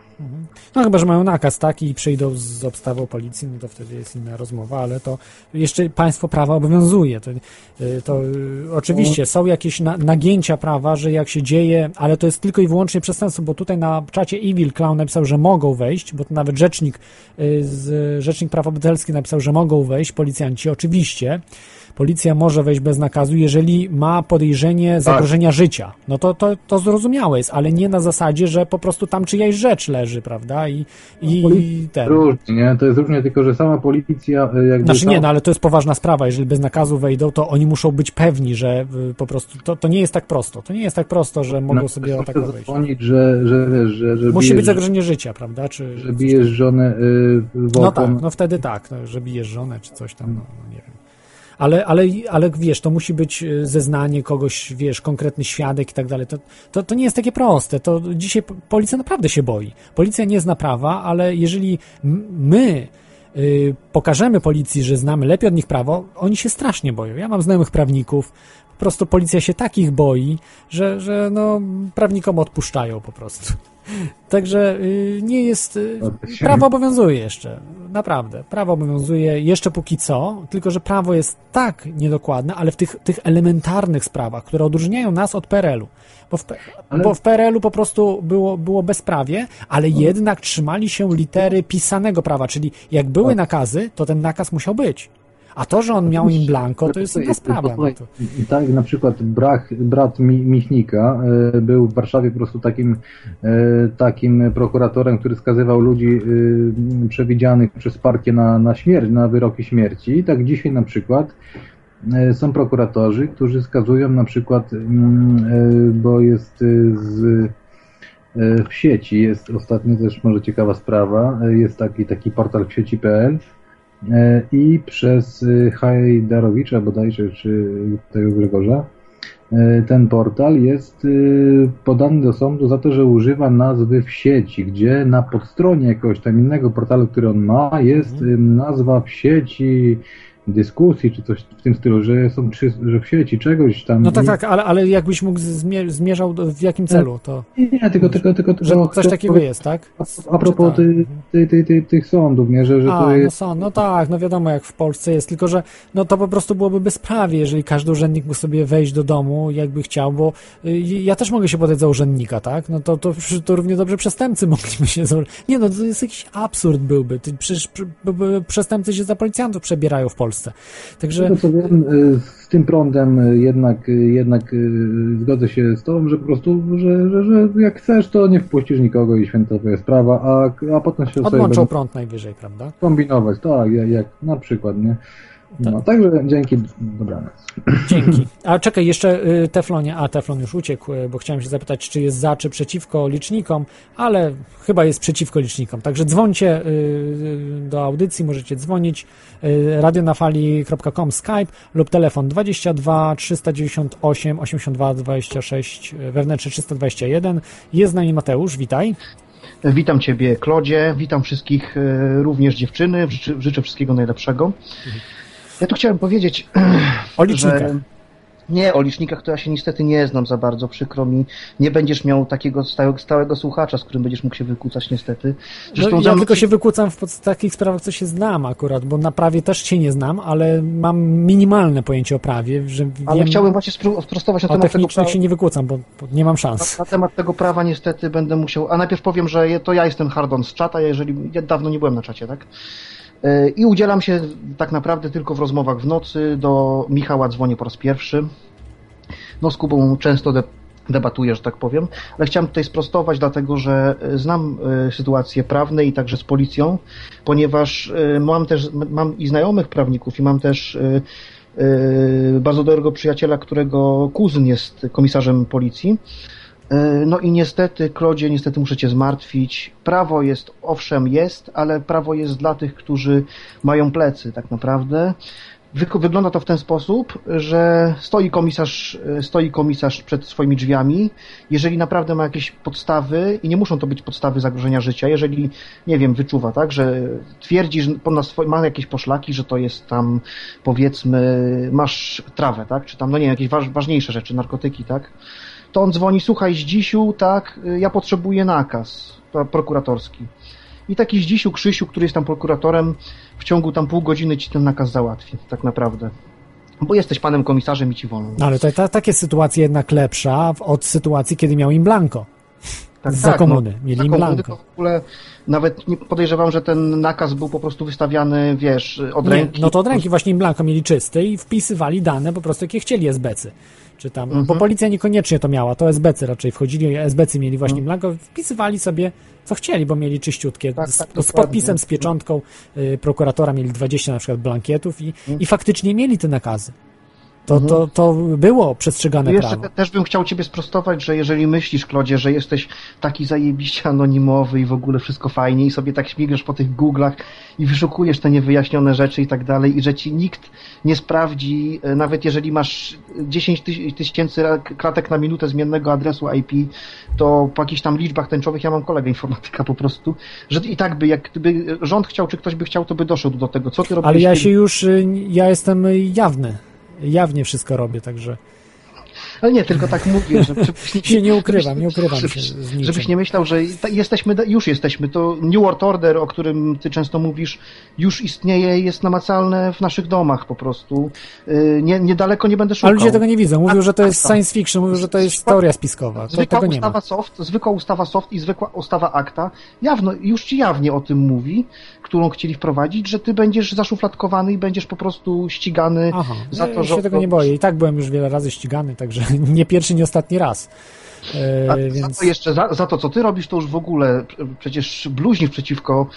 No chyba, że mają nakaz taki i przyjdą z obstawą policji, no to wtedy jest inna rozmowa, ale to jeszcze państwo prawa obowiązuje. To, y, to y, oczywiście są jakieś na, nagięcia prawa, że jak się dzieje, ale to jest tylko i wyłącznie przestępstwo, bo tutaj na czacie Evil Clown napisał, że mogą wejść, bo to nawet rzecznik, y, z, rzecznik praw obywatelskich napisał, że mogą wejść policjanci, oczywiście. Policja może wejść bez nakazu, jeżeli ma podejrzenie zagrożenia życia. No to, to, to zrozumiałe jest, ale nie na zasadzie, że po prostu tam czyjaś rzecz leży, prawda? I, i ten. Różnie, nie? To jest różnie, tylko że sama policja y, jakby... Znaczy nie, no ale to jest poważna sprawa. Jeżeli bez nakazu wejdą, to oni muszą być pewni, że y, po prostu to, to nie jest tak prosto. To nie jest tak prosto, że mogą no, sobie o tak wejść. że, że, że, że Musi bijesz, być zagrożenie życia, prawda? Czy, że bijesz żonę y, No tak, no wtedy tak, no, że bijesz żonę czy coś tam, no, no nie wiem. Ale, ale, ale wiesz, to musi być y, zeznanie kogoś, wiesz, konkretny świadek i tak dalej. To, to, to nie jest takie proste. To dzisiaj po- policja naprawdę się boi. Policja nie zna prawa, ale jeżeli my y, pokażemy policji, że znamy lepiej od nich prawo, oni się strasznie boją. Ja mam znajomych prawników, po prostu policja się takich boi, że, że no, prawnikom odpuszczają po prostu. Także y, nie jest. Y, prawo obowiązuje jeszcze. Naprawdę. Prawo obowiązuje jeszcze póki co, tylko że prawo jest tak niedokładne, ale w tych, tych elementarnych sprawach, które odróżniają nas od PRL-u. Bo w, Ale- bo w PRL-u po prostu było, było bezprawie, ale jednak trzymali się litery pisanego prawa, czyli jak były nakazy, to ten nakaz musiał być. A to, że on miał im blanko, to jest inna sprawa. No to... Tak, na przykład brach, brat Mi- Michnika e, był w Warszawie po prostu takim, e, takim prokuratorem, który skazywał ludzi e, przewidzianych przez partię na, na śmierć, na wyroki śmierci. I tak dzisiaj na przykład są prokuratorzy, którzy skazują na przykład, mm, bo jest z w sieci jest ostatnio też może ciekawa sprawa, jest taki, taki portal w sieci.pl i przez e, Hajdarowicza bodajże, czy tego Grzegorza, e, ten portal jest e, podany do sądu za to, że używa nazwy w sieci, gdzie na podstronie jakiegoś tam innego portalu, który on ma, jest e, nazwa w sieci dyskusji, czy coś w tym stylu, że są trzy, że w sieci czegoś tam. No tak, tak, ale, ale jakbyś mógł zmier- zmierzał w jakim celu, to... Nie, nie, tylko, tylko, tylko, Że tylko coś takiego jest, tak? A, a propos tak? ty, ty, ty, ty, tych sądów, nie, że, że A, to no jest... są, no tak, no wiadomo jak w Polsce jest, tylko że no to po prostu byłoby bezprawie, jeżeli każdy urzędnik mógł sobie wejść do domu jakby chciał, bo y, ja też mogę się podać za urzędnika, tak? No to, to, to równie dobrze przestępcy [LAUGHS] mogliby się za... Nie no, to jest jakiś absurd byłby, przecież przestępcy się za policjantów przebierają w Polsce, także... Z tego co wiem, y, z tym prądem y, jednak, y, jednak zgodzę się z tobą, że po prostu, że, że, że jak chcesz, to nie wpuścisz nikogo i święta twoja sprawa, a, a potem się sobie Odłączą będą prąd najwyżej, prawda? kombinować, tak, jak, jak na przykład, nie? No, Tak. także dzięki, dobranoc. Dzięki. [LAUGHS] A czekaj, jeszcze y, Teflonie. A, Teflon już uciekł, y, bo chciałem się zapytać, czy jest za, czy przeciwko licznikom, ale chyba jest przeciwko licznikom. Także dzwońcie y, do audycji, możecie dzwonić radionafali.com Skype lub telefon 22 398 82 26 y, wewnętrzny 321. Jest z nami Mateusz, witaj. Witam Ciebie, Klodzie, witam wszystkich, również dziewczyny, życzę, życzę wszystkiego najlepszego. Ja tu chciałem powiedzieć, [CLEARS THROAT] O licznikach. że nie, o licznikach to ja się niestety nie znam za bardzo, przykro mi. Nie będziesz miał takiego stałego, stałego słuchacza, z którym będziesz mógł się wykłócać niestety. No, za ja mną- tylko się wykłócam w takich sprawach, co się znam akurat, bo na prawie też się nie znam, ale mam minimalne pojęcie o prawie, że Ale wiem, chciałem właśnie sprostować na o temat tego prawa. się nie wykłócam, bo, bo nie mam szans. Na temat tego prawa niestety będę musiał. A najpierw powiem, że to ja jestem Hardon z czata, jeżeli ja dawno nie byłem na czacie, tak? E, I udzielam się tak naprawdę tylko w rozmowach w nocy. Do Michała dzwonię po raz pierwszy. No z Kubą często de- debatuję, że tak powiem, ale chciałem tutaj sprostować, dlatego że e, znam e, sytuacje prawne i także z policją, ponieważ mam też mam i znajomych prawników i mam też bardzo dobrego przyjaciela, którego kuzyn jest komisarzem policji. E, No i niestety, Klodzie, niestety muszę Cię zmartwić. Prawo jest, owszem jest, ale prawo jest dla tych, którzy mają plecy tak naprawdę. Wy- Wygląda to w ten sposób, że stoi komisarz, e, stoi komisarz przed swoimi drzwiami. Jeżeli naprawdę ma jakieś podstawy, i nie muszą to być podstawy zagrożenia życia, jeżeli, nie wiem, wyczuwa, tak, że twierdzi, że ma jakieś poszlaki, że to jest tam, powiedzmy, masz trawę, tak, czy tam, no nie wiem, jakieś waż, ważniejsze rzeczy, narkotyki, tak, to on dzwoni, słuchaj, Zdzisiu, tak, y, ja potrzebuję nakaz pro- prokuratorski. I taki Zdzisiu Krzysiu, który jest tam prokuratorem, w ciągu tam pół godziny ci ten nakaz załatwi, tak naprawdę. Bo jesteś panem komisarzem i ci wolno. No, ale to ta, takie sytuacje jednak lepsza od sytuacji, kiedy miał im blanko. Tak, za tak, komuny. no, Mieli za im to w ogóle nawet nie podejrzewam, że ten nakaz był po prostu wystawiany, wiesz, od Nie, ręki. no to od ręki właśnie im blanko mieli czysty i wpisywali dane po prostu, jakie chcieli SBC. Czy tam, Mhm. bo policja niekoniecznie to miała, to SBC raczej wchodzili, SBC mieli właśnie Mhm. blanko, wpisywali sobie co chcieli, bo mieli czyściutkie, Tak, z, tak, z dokładnie. podpisem, z pieczątką y, prokuratora mieli 20 na przykład blankietów i, Mhm. i faktycznie mieli te nakazy. To, to, to było przestrzegane jeszcze prawo. te, też bym chciał Ciebie sprostować, że jeżeli myślisz, Klodzie, że jesteś taki zajebiście anonimowy i w ogóle wszystko fajnie i sobie tak śmigasz po tych Google'ach i wyszukujesz te niewyjaśnione rzeczy i tak dalej i że Ci nikt nie sprawdzi, e, nawet jeżeli masz 10 tyś- tysięcy klatek na minutę zmiennego adresu IP, to po jakichś tam liczbach tęczowych, ja mam kolegę informatyka po prostu, że i tak by, jak gdyby rząd chciał, czy ktoś by chciał, to by doszedł do tego, co Ty robisz. Ale ja się już, y, ja jestem jawny. Jawnie wszystko robię, także... Ale nie, tylko tak mówię, że... [LAUGHS] nie- Się nie ukrywam, nie ukrywam się żebyś, z niczym. żebyś nie myślał, że jesteśmy, już jesteśmy, to New World Order, o którym ty często mówisz, już istnieje jest namacalne w naszych domach po prostu. Yy, Nie, niedaleko nie będę szukał. Ale ludzie tego nie widzą. Mówią, że to jest science fiction, mówią, że to jest teoria spiskowa. To, Zwykła tego nie ma. ustawa soft, zwykła ustawa soft i zwykła ustawa akta jawno, już ci jawnie o tym mówi, którą chcieli wprowadzić, że ty będziesz zaszufladkowany i będziesz po prostu ścigany Aha, za ja to, że... się tego nie boję. I tak byłem już wiele razy ścigany, także [LAUGHS] nie pierwszy, nie ostatni raz. E, A więc... za to jeszcze, za, za to co ty robisz, to już w ogóle prze- przecież bluźnisz przeciwko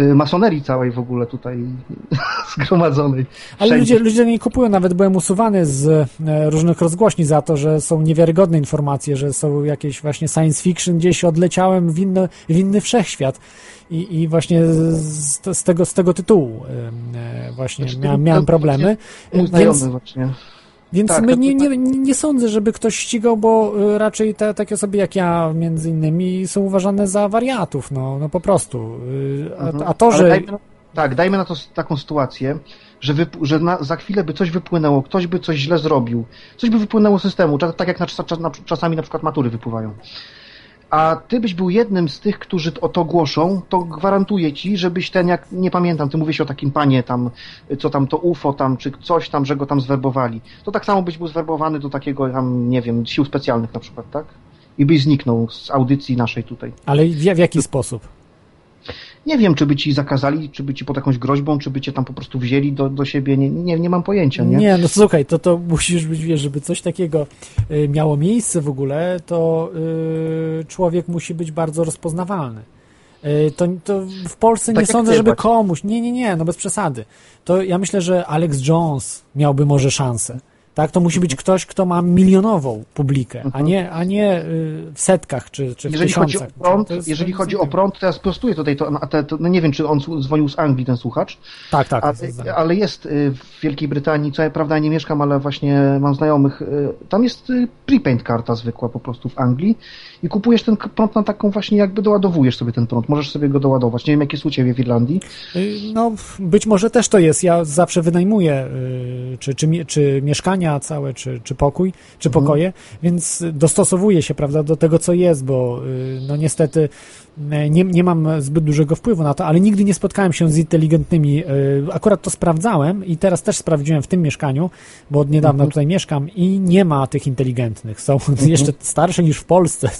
y, masonerii całej w ogóle tutaj [LAUGHS] zgromadzonej. Ale ludzie, ludzie nie kupują, nawet byłem usuwany z e, różnych rozgłośni za to, że są niewiarygodne informacje, że są jakieś właśnie science fiction, gdzieś odleciałem w inny, w inny wszechświat. I, i właśnie z, z, tego, z tego tytułu e, właśnie miałem, miałem problemy. Więc, właśnie. więc Tak, my to- nie, nie, nie sądzę, żeby ktoś ścigał, bo e, raczej te, takie osoby jak ja między innymi są uważane za wariatów, no, no po prostu. E, A, Mhm. a to, że... Dajmy, na- tak, dajmy na to taką sytuację, że, wyp- że na, za chwilę by coś wypłynęło, ktoś by coś źle zrobił, coś by wypłynęło z systemu, tak jak na, czasami na przykład matury wypływają. A ty byś był jednym z tych, którzy o to głoszą, to gwarantuję ci, żebyś ten, jak nie pamiętam, ty mówisz o takim panie tam, co tam to UFO tam, czy coś tam, że go tam zwerbowali. To tak samo byś był zwerbowany do takiego tam, nie wiem, sił specjalnych na przykład, tak? I byś zniknął z audycji naszej tutaj. Ale w, w jaki sposób? Nie wiem, czy by ci zakazali, czy by ci pod jakąś groźbą, czy by cię tam po prostu wzięli do, do siebie, nie, nie, nie mam pojęcia, nie? Nie, no słuchaj, to, to musisz być, wiesz, żeby coś takiego y, miało miejsce w ogóle, to y, człowiek musi być bardzo rozpoznawalny. Y, to, to w Polsce Tak nie sądzę, żeby komuś, nie, nie, nie, no bez przesady. To ja myślę, że Alex Jones miałby może szansę. Tak, to musi być ktoś, kto ma milionową publikę, a nie, a nie y, w setkach czy, czy w Jeżeli chodzi o tysiącach. prąd, jest- jeżeli chodzi o prąd, to ja sprostuję tutaj to, to no nie wiem, czy on dzwonił z Anglii, ten słuchacz, Tak, tak. ale, ale jest y, w Wielkiej Brytanii, co ja prawda nie mieszkam, ale właśnie mam znajomych, y, tam jest prepaid karta zwykła po prostu w Anglii i kupujesz ten prąd na taką właśnie, jakby doładowujesz sobie ten prąd, możesz sobie go doładować. Nie wiem, jakie jest u Ciebie w Irlandii. Y, No, być może też to jest. Ja zawsze wynajmuję y, czy, czy, czy mieszkania całe, czy, czy pokój, czy Mhm. pokoje, więc dostosowuję się, prawda, do tego, co jest, bo y, no niestety nie, nie mam zbyt dużego wpływu na to, ale nigdy nie spotkałem się z inteligentnymi. Akurat to sprawdzałem i teraz też sprawdziłem w tym mieszkaniu, bo od niedawna Mhm. tutaj mieszkam i nie ma tych inteligentnych. Są [LAUGHS] jeszcze starsze niż w Polsce.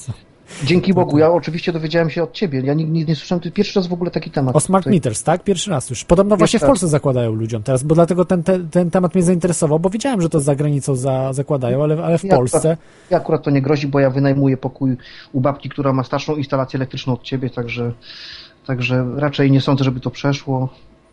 Dzięki Bogu, ja oczywiście dowiedziałem się od Ciebie, ja nigdy nie, nie słyszałem, to pierwszy raz w ogóle taki temat. O smart tutaj. meters, tak? Pierwszy raz już. Podobno Pierwszy właśnie w. Polsce zakładają ludziom teraz, bo dlatego ten, ten, ten temat mnie zainteresował, bo wiedziałem, że to za granicą za, zakładają, ale, ale w Ja Polsce. Akurat, ja akurat to nie grozi, bo ja wynajmuję pokój u babki, która ma starszą instalację elektryczną od ciebie, także, także raczej nie sądzę, żeby to przeszło.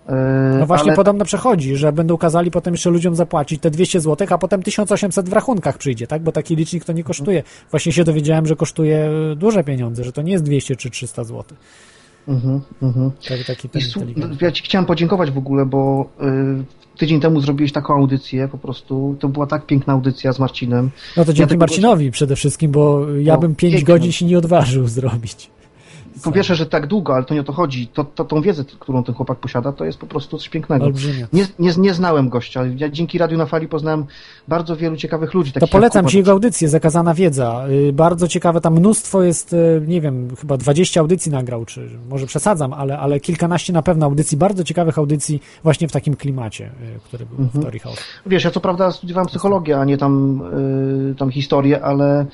E, No właśnie ale podobno przechodzi, że będą kazali potem jeszcze ludziom zapłacić te 200 zł, a potem 1800 w rachunkach przyjdzie, tak? Bo taki licznik to nie kosztuje. Właśnie się dowiedziałem, że kosztuje duże pieniądze, że to nie jest 200 czy 300 zł. Mhm, mhm. Tak, taki I ten su- inteligentny. ja ci chciałem podziękować w ogóle, bo y, tydzień temu zrobiłeś taką audycję, po prostu to była tak piękna audycja z Marcinem. No to dzięki tego- Marcinowi przede wszystkim, bo ja No, bym 5 pięknie. godzin się nie odważył zrobić. Po pierwsze, że tak długo, ale to nie o to chodzi. To, to, tą wiedzę, którą ten chłopak posiada, to jest po prostu coś pięknego. Nie, nie, nie znałem gościa. Ja dzięki Radiu na Fali poznałem bardzo wielu ciekawych ludzi. To polecam Ci jego audycję, Zakazana Wiedza. Y, Bardzo ciekawe, tam mnóstwo jest, y, nie wiem, chyba 20 audycji nagrał, czy może przesadzam, ale, ale kilkanaście na pewno audycji, bardzo ciekawych audycji właśnie w takim klimacie, y, który był Mhm. w Tori House. Wiesz, ja co prawda studiowałem psychologię, a nie tam, tam historię, ale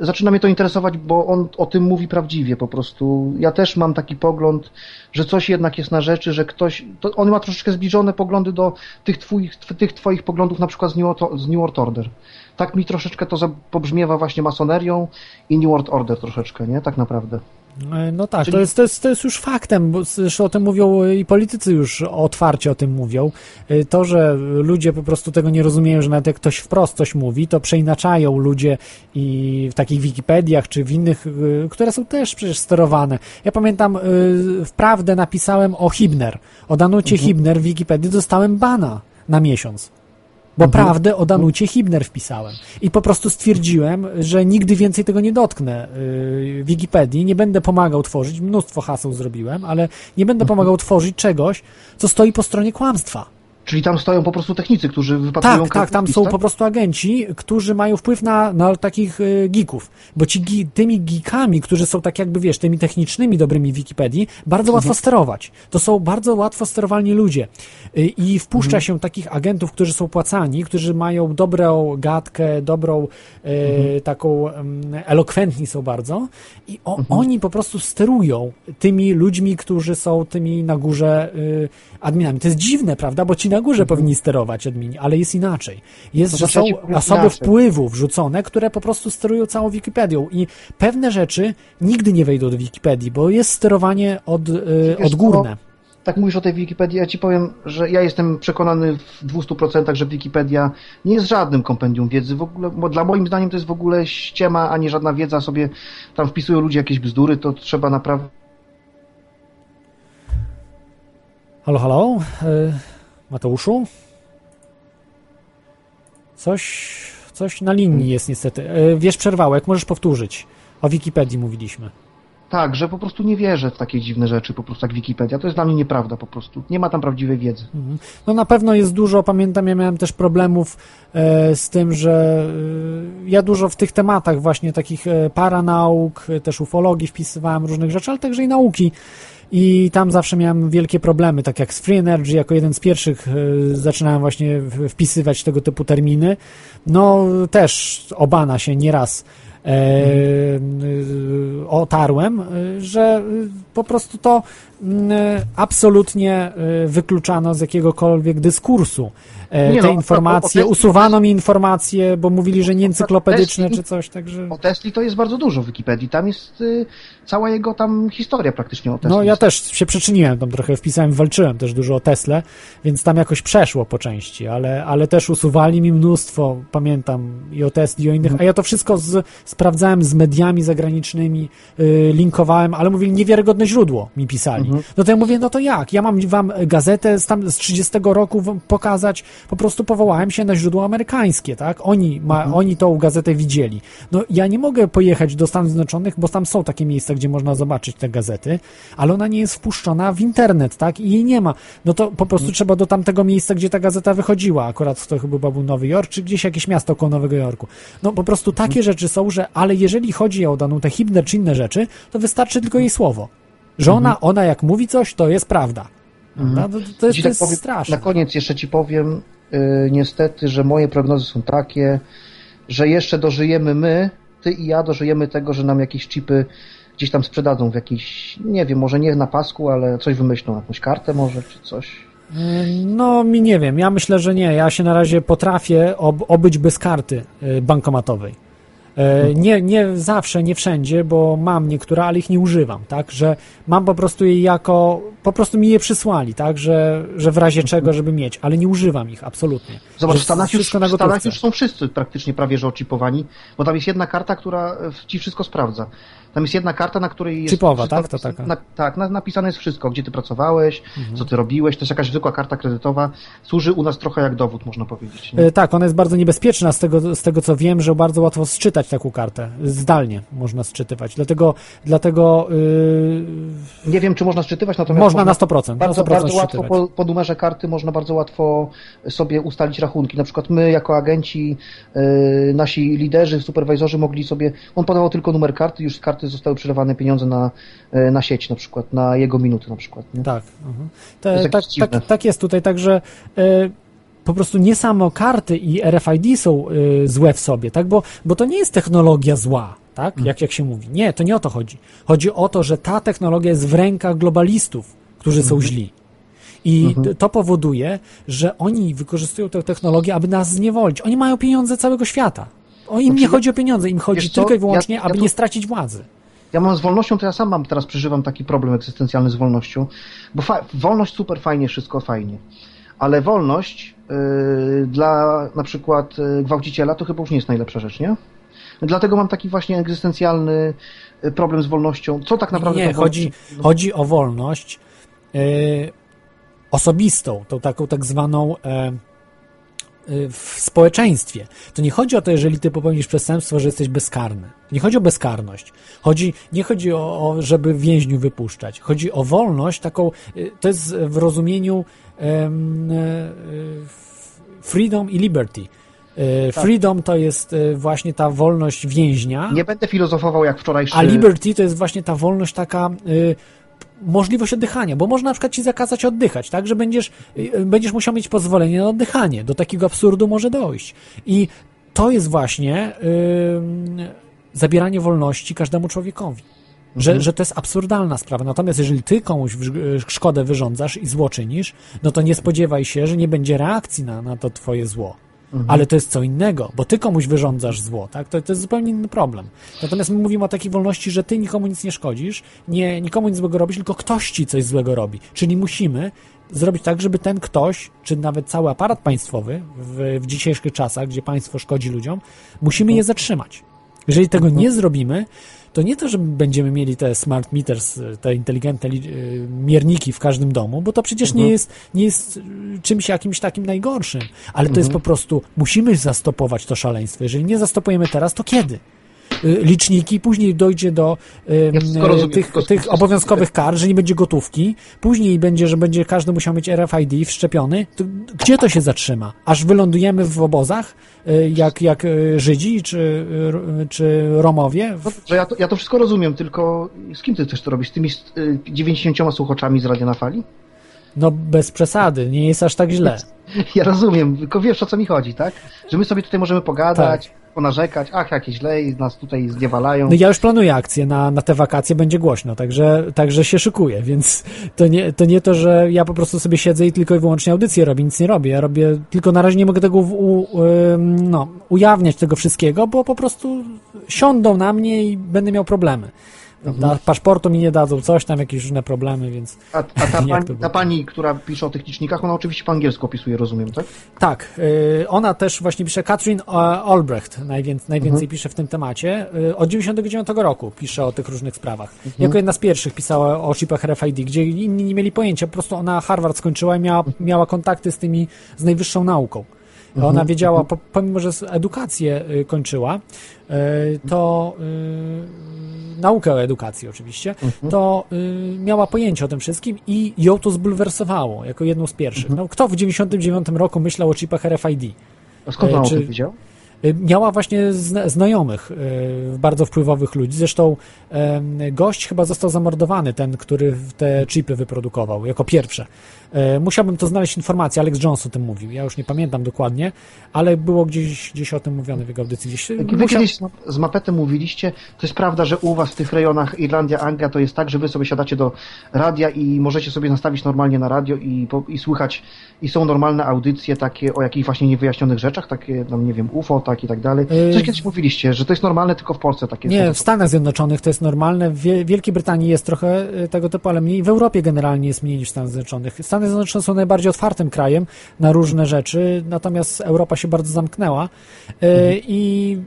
zaczyna mnie to interesować, bo on o tym mówi prawdziwie po prostu. Ja też mam taki pogląd, że coś jednak jest na rzeczy, że ktoś, to on ma troszeczkę zbliżone poglądy do tych, twoich, tych twoich poglądów na przykład z New, z New World Order. Tak mi troszeczkę to pobrzmiewa właśnie masonerią i New World Order troszeczkę, nie? Tak naprawdę. Y, No tak, Czyli- to, jest, to, jest, to jest już faktem, bo zresztą o tym mówią y, i politycy już otwarcie o tym mówią. Y, To, że ludzie po prostu tego nie rozumieją, że nawet jak ktoś wprost coś mówi, to przeinaczają ludzie i w takich Wikipediach czy w innych, które są też przecież sterowane. Ja pamiętam, wprawdę napisałem o Hibner. O Danucie Hibner w Wikipedii dostałem bana na miesiąc. Bo prawdę o Danucie Hibner wpisałem. I po prostu stwierdziłem, że nigdy więcej tego nie dotknę yy, Wikipedii, nie będę pomagał tworzyć, mnóstwo haseł zrobiłem, ale nie będę pomagał tworzyć czegoś, co stoi po stronie kłamstwa. Czyli tam stoją po prostu technicy, którzy wypatrują Tak, tak, tam są tak? po prostu agenci, którzy mają wpływ na, na takich y, geeków. Bo ci tymi geekami, którzy są tak jakby, wiesz, tymi technicznymi dobrymi Wikipedii, bardzo łatwo sterować. To są bardzo łatwo sterowalni ludzie. Y, I wpuszcza się takich agentów, którzy są płacani, którzy mają dobrą gadkę, dobrą y, taką em, elokwentni są bardzo i o, oni po prostu sterują tymi ludźmi, którzy są tymi na górze adminami. To jest dziwne, prawda? Bo ci na górze powinni sterować admini, ale jest inaczej. Jest, To że znaczy, są powiem osoby inaczej. wpływu wrzucone, które po prostu sterują całą Wikipedią i pewne rzeczy nigdy nie wejdą do Wikipedii, bo jest sterowanie od, y, Wiesz odgórne. Tak mówisz o tej Wikipedii, ja ci powiem, że ja jestem przekonany w 200%, że Wikipedia nie jest żadnym kompendium wiedzy. W ogóle, bo dla moim zdaniem to jest w ogóle ściema, a nie żadna wiedza. Sobie tam wpisują ludzie jakieś bzdury, to trzeba naprawdę Halo, halo? Y, Mateuszu? Coś, coś na linii jest niestety. Y, Wiesz, przerwałek, możesz powtórzyć. O Wikipedii mówiliśmy. tak, że po prostu nie wierzę w takie dziwne rzeczy, po prostu jak Wikipedia. To jest dla mnie nieprawda po prostu. Nie ma tam prawdziwej wiedzy. Mhm. No na pewno jest dużo, pamiętam, ja miałem też problemów e, z tym, że e, ja dużo w tych tematach właśnie takich e, paranauk, e, też ufologii wpisywałem różnych rzeczy, ale także i nauki. I tam zawsze miałem wielkie problemy, tak jak z Free Energy, jako jeden z pierwszych e, zaczynałem właśnie wpisywać tego typu terminy. No też obana się nieraz e, y, otarłem, y, że po prostu to mm, absolutnie y, wykluczano z jakiegokolwiek dyskursu. E, Nie Te no, informacje, o- o- o- usuwano mi informacje, bo mówili, że nie encyklopedyczne Tesli- czy coś, także... O Tesli to jest bardzo dużo w Wikipedii. Tam jest y, cała jego tam historia praktycznie o Tesli. No ja też się przyczyniłem tam trochę, wpisałem, walczyłem też dużo o Tesle, więc tam jakoś przeszło po części, ale, ale też usuwali mi mnóstwo, pamiętam, i o Tesli, i o innych, a ja to wszystko z, sprawdzałem z mediami zagranicznymi, y, linkowałem, ale mówili, niewiarygodne źródło mi pisali. No to ja mówię, no to jak? Ja mam wam gazetę z, tam, z 30 roku pokazać, po prostu powołałem się na źródło amerykańskie, tak? Oni, ma, oni tą gazetę widzieli. No ja nie mogę pojechać do Stanów Zjednoczonych, bo tam są takie miejsca, gdzie można zobaczyć te gazety, ale ona nie jest wpuszczona w internet, tak? I jej nie ma. No to po prostu trzeba do tamtego miejsca, gdzie ta gazeta wychodziła. Akurat to chyba był Nowy Jork, czy gdzieś jakieś miasto koło Nowego Jorku. No po prostu takie rzeczy są, że, ale jeżeli chodzi o Danutę Hibner czy inne rzeczy, to wystarczy tylko jej słowo. Że ona, ona jak mówi coś, to jest prawda. Prawda? To, to jest, Ci to tak jest powiem, straszne. Na koniec jeszcze ci powiem, y, niestety, że moje prognozy są takie, że jeszcze dożyjemy my, ty i ja dożyjemy tego, że nam jakieś chipy gdzieś tam sprzedadzą w jakiś, nie wiem, może nie na pasku, ale coś wymyślą, jakąś kartę może, czy coś. No, mi nie wiem. Ja myślę, że nie. Ja się na razie potrafię ob obyć bez karty y, bankomatowej. E, Nie, nie zawsze, nie wszędzie, bo mam niektóre, ale ich nie używam, tak, że mam po prostu je jako, po prostu mi je przysłali, tak, że, że w razie czego, żeby mieć, ale nie używam ich, absolutnie. Zobacz, Że w Stanach, już, w na Stanach już są wszyscy praktycznie prawie że oczipowani, bo tam jest jedna karta, która ci wszystko sprawdza. Tam jest jedna karta, na której jest. Wszystko tak? To taka. Na, tak, na, napisane jest wszystko, gdzie ty pracowałeś, Mhm. co ty robiłeś. To jest jakaś zwykła karta kredytowa. Służy u nas trochę jak dowód, można powiedzieć. E, Tak, ona jest bardzo niebezpieczna z tego, z tego co wiem, że bardzo łatwo sczytać taką kartę. Zdalnie można sczytywać. Dlatego, dlatego yy, Nie wiem, czy można sczytywać, natomiast Można na 100%, na Bardzo, 100% bardzo łatwo po, po numerze karty można bardzo łatwo sobie ustalić rachunki. Na przykład my jako agenci, yy, nasi liderzy, superwizorzy mogli sobie, on podawał tylko numer karty, już z karty zostały przelewane pieniądze na, yy, na sieć na przykład, na jego minuty na przykład. Nie? Tak. mhm. Te, jest tak, tak, tak jest tutaj, także e, po prostu nie samo karty i RFID są e, złe w sobie, tak? Bo, bo to nie jest technologia zła, tak? Mm. Jak, jak się mówi. Nie, to nie o to chodzi. Chodzi o to, że ta technologia jest w rękach globalistów, którzy są Mhm. źli. I t- to powoduje, że oni wykorzystują tę technologię, aby nas zniewolić. Oni mają pieniądze całego świata. O, im nie Znaczy, chodzi o pieniądze, im chodzi tylko i wyłącznie, ja- ja aby tu- nie stracić władzy. Ja mam z wolnością, to ja sam mam teraz przeżywam taki problem egzystencjalny z wolnością, bo wolność super fajnie, wszystko fajnie, ale wolność yy, dla na przykład yy, gwałciciela to chyba już nie jest najlepsza rzecz, nie? Dlatego mam taki właśnie egzystencjalny yy, problem z wolnością. Co tak naprawdę Nie, chodzi, wolnością- chodzi o wolność e, osobistą, tą taką tak zwaną e, y, w społeczeństwie. To nie chodzi o to, jeżeli ty popełnisz przestępstwo, że jesteś bezkarny. Nie chodzi o bezkarność. Chodzi, nie chodzi o, o żeby więźniu wypuszczać. Chodzi o wolność taką, y, to jest w rozumieniu y, freedom i liberty. Y, Tak. Freedom to jest y, właśnie ta wolność więźnia, Nie będę filozofował jak wczorajszy... a liberty to jest właśnie ta wolność taka, y, możliwość oddychania, bo można na przykład ci zakazać oddychać, tak, że będziesz, y, będziesz musiał mieć pozwolenie na oddychanie. Do takiego absurdu może dojść. I to jest właśnie y, zabieranie wolności każdemu człowiekowi. Że, Mhm. że to jest absurdalna sprawa. Natomiast jeżeli ty komuś w, szkodę wyrządzasz i zło czynisz, no to nie spodziewaj się, że nie będzie reakcji na, na to twoje zło. Mhm. Ale to jest co innego, bo ty komuś wyrządzasz zło, tak? To, to jest zupełnie inny problem. Natomiast my mówimy o takiej wolności, że ty nikomu nic nie szkodzisz, nie, nikomu nic złego robisz, tylko ktoś ci coś złego robi. Czyli musimy zrobić tak, żeby ten ktoś, czy nawet cały aparat państwowy w, w dzisiejszych czasach, gdzie państwo szkodzi ludziom, musimy je zatrzymać. Jeżeli tego nie zrobimy, to nie to, że będziemy mieli te smart meters, te inteligentne li- y, mierniki w każdym domu, bo to przecież nie Mhm. jest, nie jest y, czymś jakimś takim najgorszym, ale to jest Mhm. po prostu, musimy zastopować to szaleństwo. Jeżeli nie zastopujemy teraz, to kiedy? Y, Liczniki, później dojdzie do Ja rozumiem, tych, tych obowiązkowych kar, że nie będzie gotówki, później będzie, że będzie każdy musiał mieć RFID wszczepiony. To gdzie to się zatrzyma? Aż wylądujemy w obozach, y, jak, jak y, Żydzi czy, czy Romowie? No, że ja, to, ja to wszystko rozumiem, tylko z kim ty chcesz to robić? Z tymi y, 90 słuchaczami z Radia na Fali? No bez przesady, nie jest aż tak źle. [LAUGHS] Ja rozumiem, tylko wiesz o co mi chodzi, tak? Że my sobie tutaj możemy pogadać, ponarzekać, ach, jakie źle i nas tutaj zniewalają. No ja już planuję akcję na, na te wakacje, będzie głośno, także, także się szykuję, więc to nie, to nie to, że ja po prostu sobie siedzę i tylko i wyłącznie audycję robię, nic nie robię. Ja robię, tylko na razie nie mogę tego u, no, ujawniać tego wszystkiego, bo po prostu siądą na mnie i będę miał problemy. Prawda? Paszportu mi nie dadzą, coś tam, jakieś różne problemy, więc A, a ta, [LAUGHS] pani, ta pani, która pisze o tych licznikach, ona oczywiście po angielsku opisuje, rozumiem, tak? Tak, y, ona też właśnie pisze, Katrin e, Albrecht najwięcej, najwięcej pisze w tym temacie. Y, Od 99 roku pisze o tych różnych sprawach. Jako jedna z pierwszych pisała o chipach RFID, gdzie inni nie mieli pojęcia. Po prostu ona Harvard skończyła i miała, miała kontakty z tymi, z najwyższą nauką. Ona wiedziała, po, pomimo że edukację y, kończyła, y, to y, naukę o edukacji oczywiście, to y, miała pojęcie o tym wszystkim i ją to zbulwersowało jako jedną z pierwszych. No, kto w 99 roku myślał o chipach RFID? A skąd E, ona o czy- tym wiedział? Y, Miała właśnie zna- znajomych, y, bardzo wpływowych ludzi. Zresztą gość chyba został zamordowany, ten, który te chipy wyprodukował jako pierwsze. E, Musiałbym to znaleźć informację, Alex Jones o tym mówił. Ja już nie pamiętam dokładnie, ale było gdzieś, gdzieś o tym mówione w jego audycji. Gdzieś, wy musiał- kiedyś z, Mapetem mówiliście, to jest prawda, że u was w tych rejonach Irlandia, Anglia to jest tak, że wy sobie siadacie do radia i możecie sobie nastawić normalnie na radio i, i słuchać, i są normalne audycje takie o jakichś właśnie niewyjaśnionych rzeczach, takie, tam nie wiem, UFO, tak i tak dalej. Yy, Coś kiedyś mówiliście, że to jest normalne tylko w Polsce takie Nie, w Stanach Zjednoczonych to jest normalne, w Wie- Wielkiej Brytanii jest trochę y, tego typu, ale mniej. W Europie generalnie jest mniej niż w Stanach Zjednoczonych. Stany Zjednoczone są najbardziej otwartym krajem na różne rzeczy, natomiast Europa się bardzo zamknęła y, i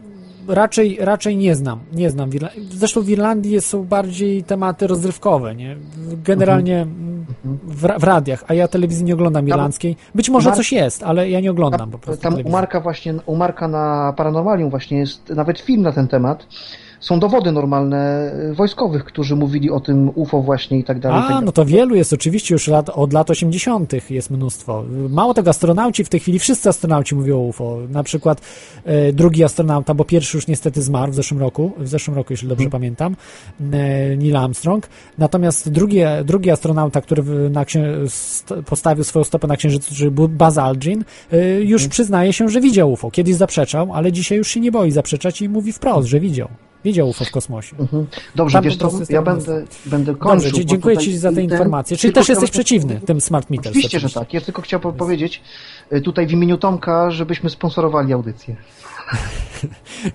raczej, raczej nie znam, nie znam. Zresztą w Irlandii są bardziej tematy rozrywkowe, nie? Generalnie mm, w, w radiach, a ja telewizji nie oglądam irlandzkiej. Być może coś jest, ale ja nie oglądam po prostu Tam u. Marka właśnie, u Marka na Paranormalium właśnie jest nawet film na ten temat. Są dowody normalne y, wojskowych, którzy mówili o tym UFO właśnie i tak dalej. tak A, dalej. no to wielu jest oczywiście już lat, od lat 80. jest mnóstwo. Mało tego, astronauci w tej chwili, wszyscy astronauci mówią o UFO. Na przykład e, drugi astronauta, bo pierwszy już niestety zmarł w zeszłym roku, w zeszłym roku, jeśli dobrze pamiętam, e, Neil Armstrong. Natomiast drugi, drugi astronauta, który na postawił swoją stopę na Księżycu, czyli Bu- Buzz Aldrin, e, już przyznaje się, że widział UFO. Kiedyś zaprzeczał, ale dzisiaj już się nie boi zaprzeczać i mówi wprost, że widział. Widział UFO w kosmosie. Mhm. Dobrze, Tam wiesz co, jest ja będę, będę kończył. Dobrze, dziękuję Ci za te ten- informacje. Czyli też jesteś przeciwny tym smart meters. Oczywiście, że oczywiście. tak. Ja tylko chciałbym powiedzieć y, tutaj w imieniu Tomka, żebyśmy sponsorowali audycję.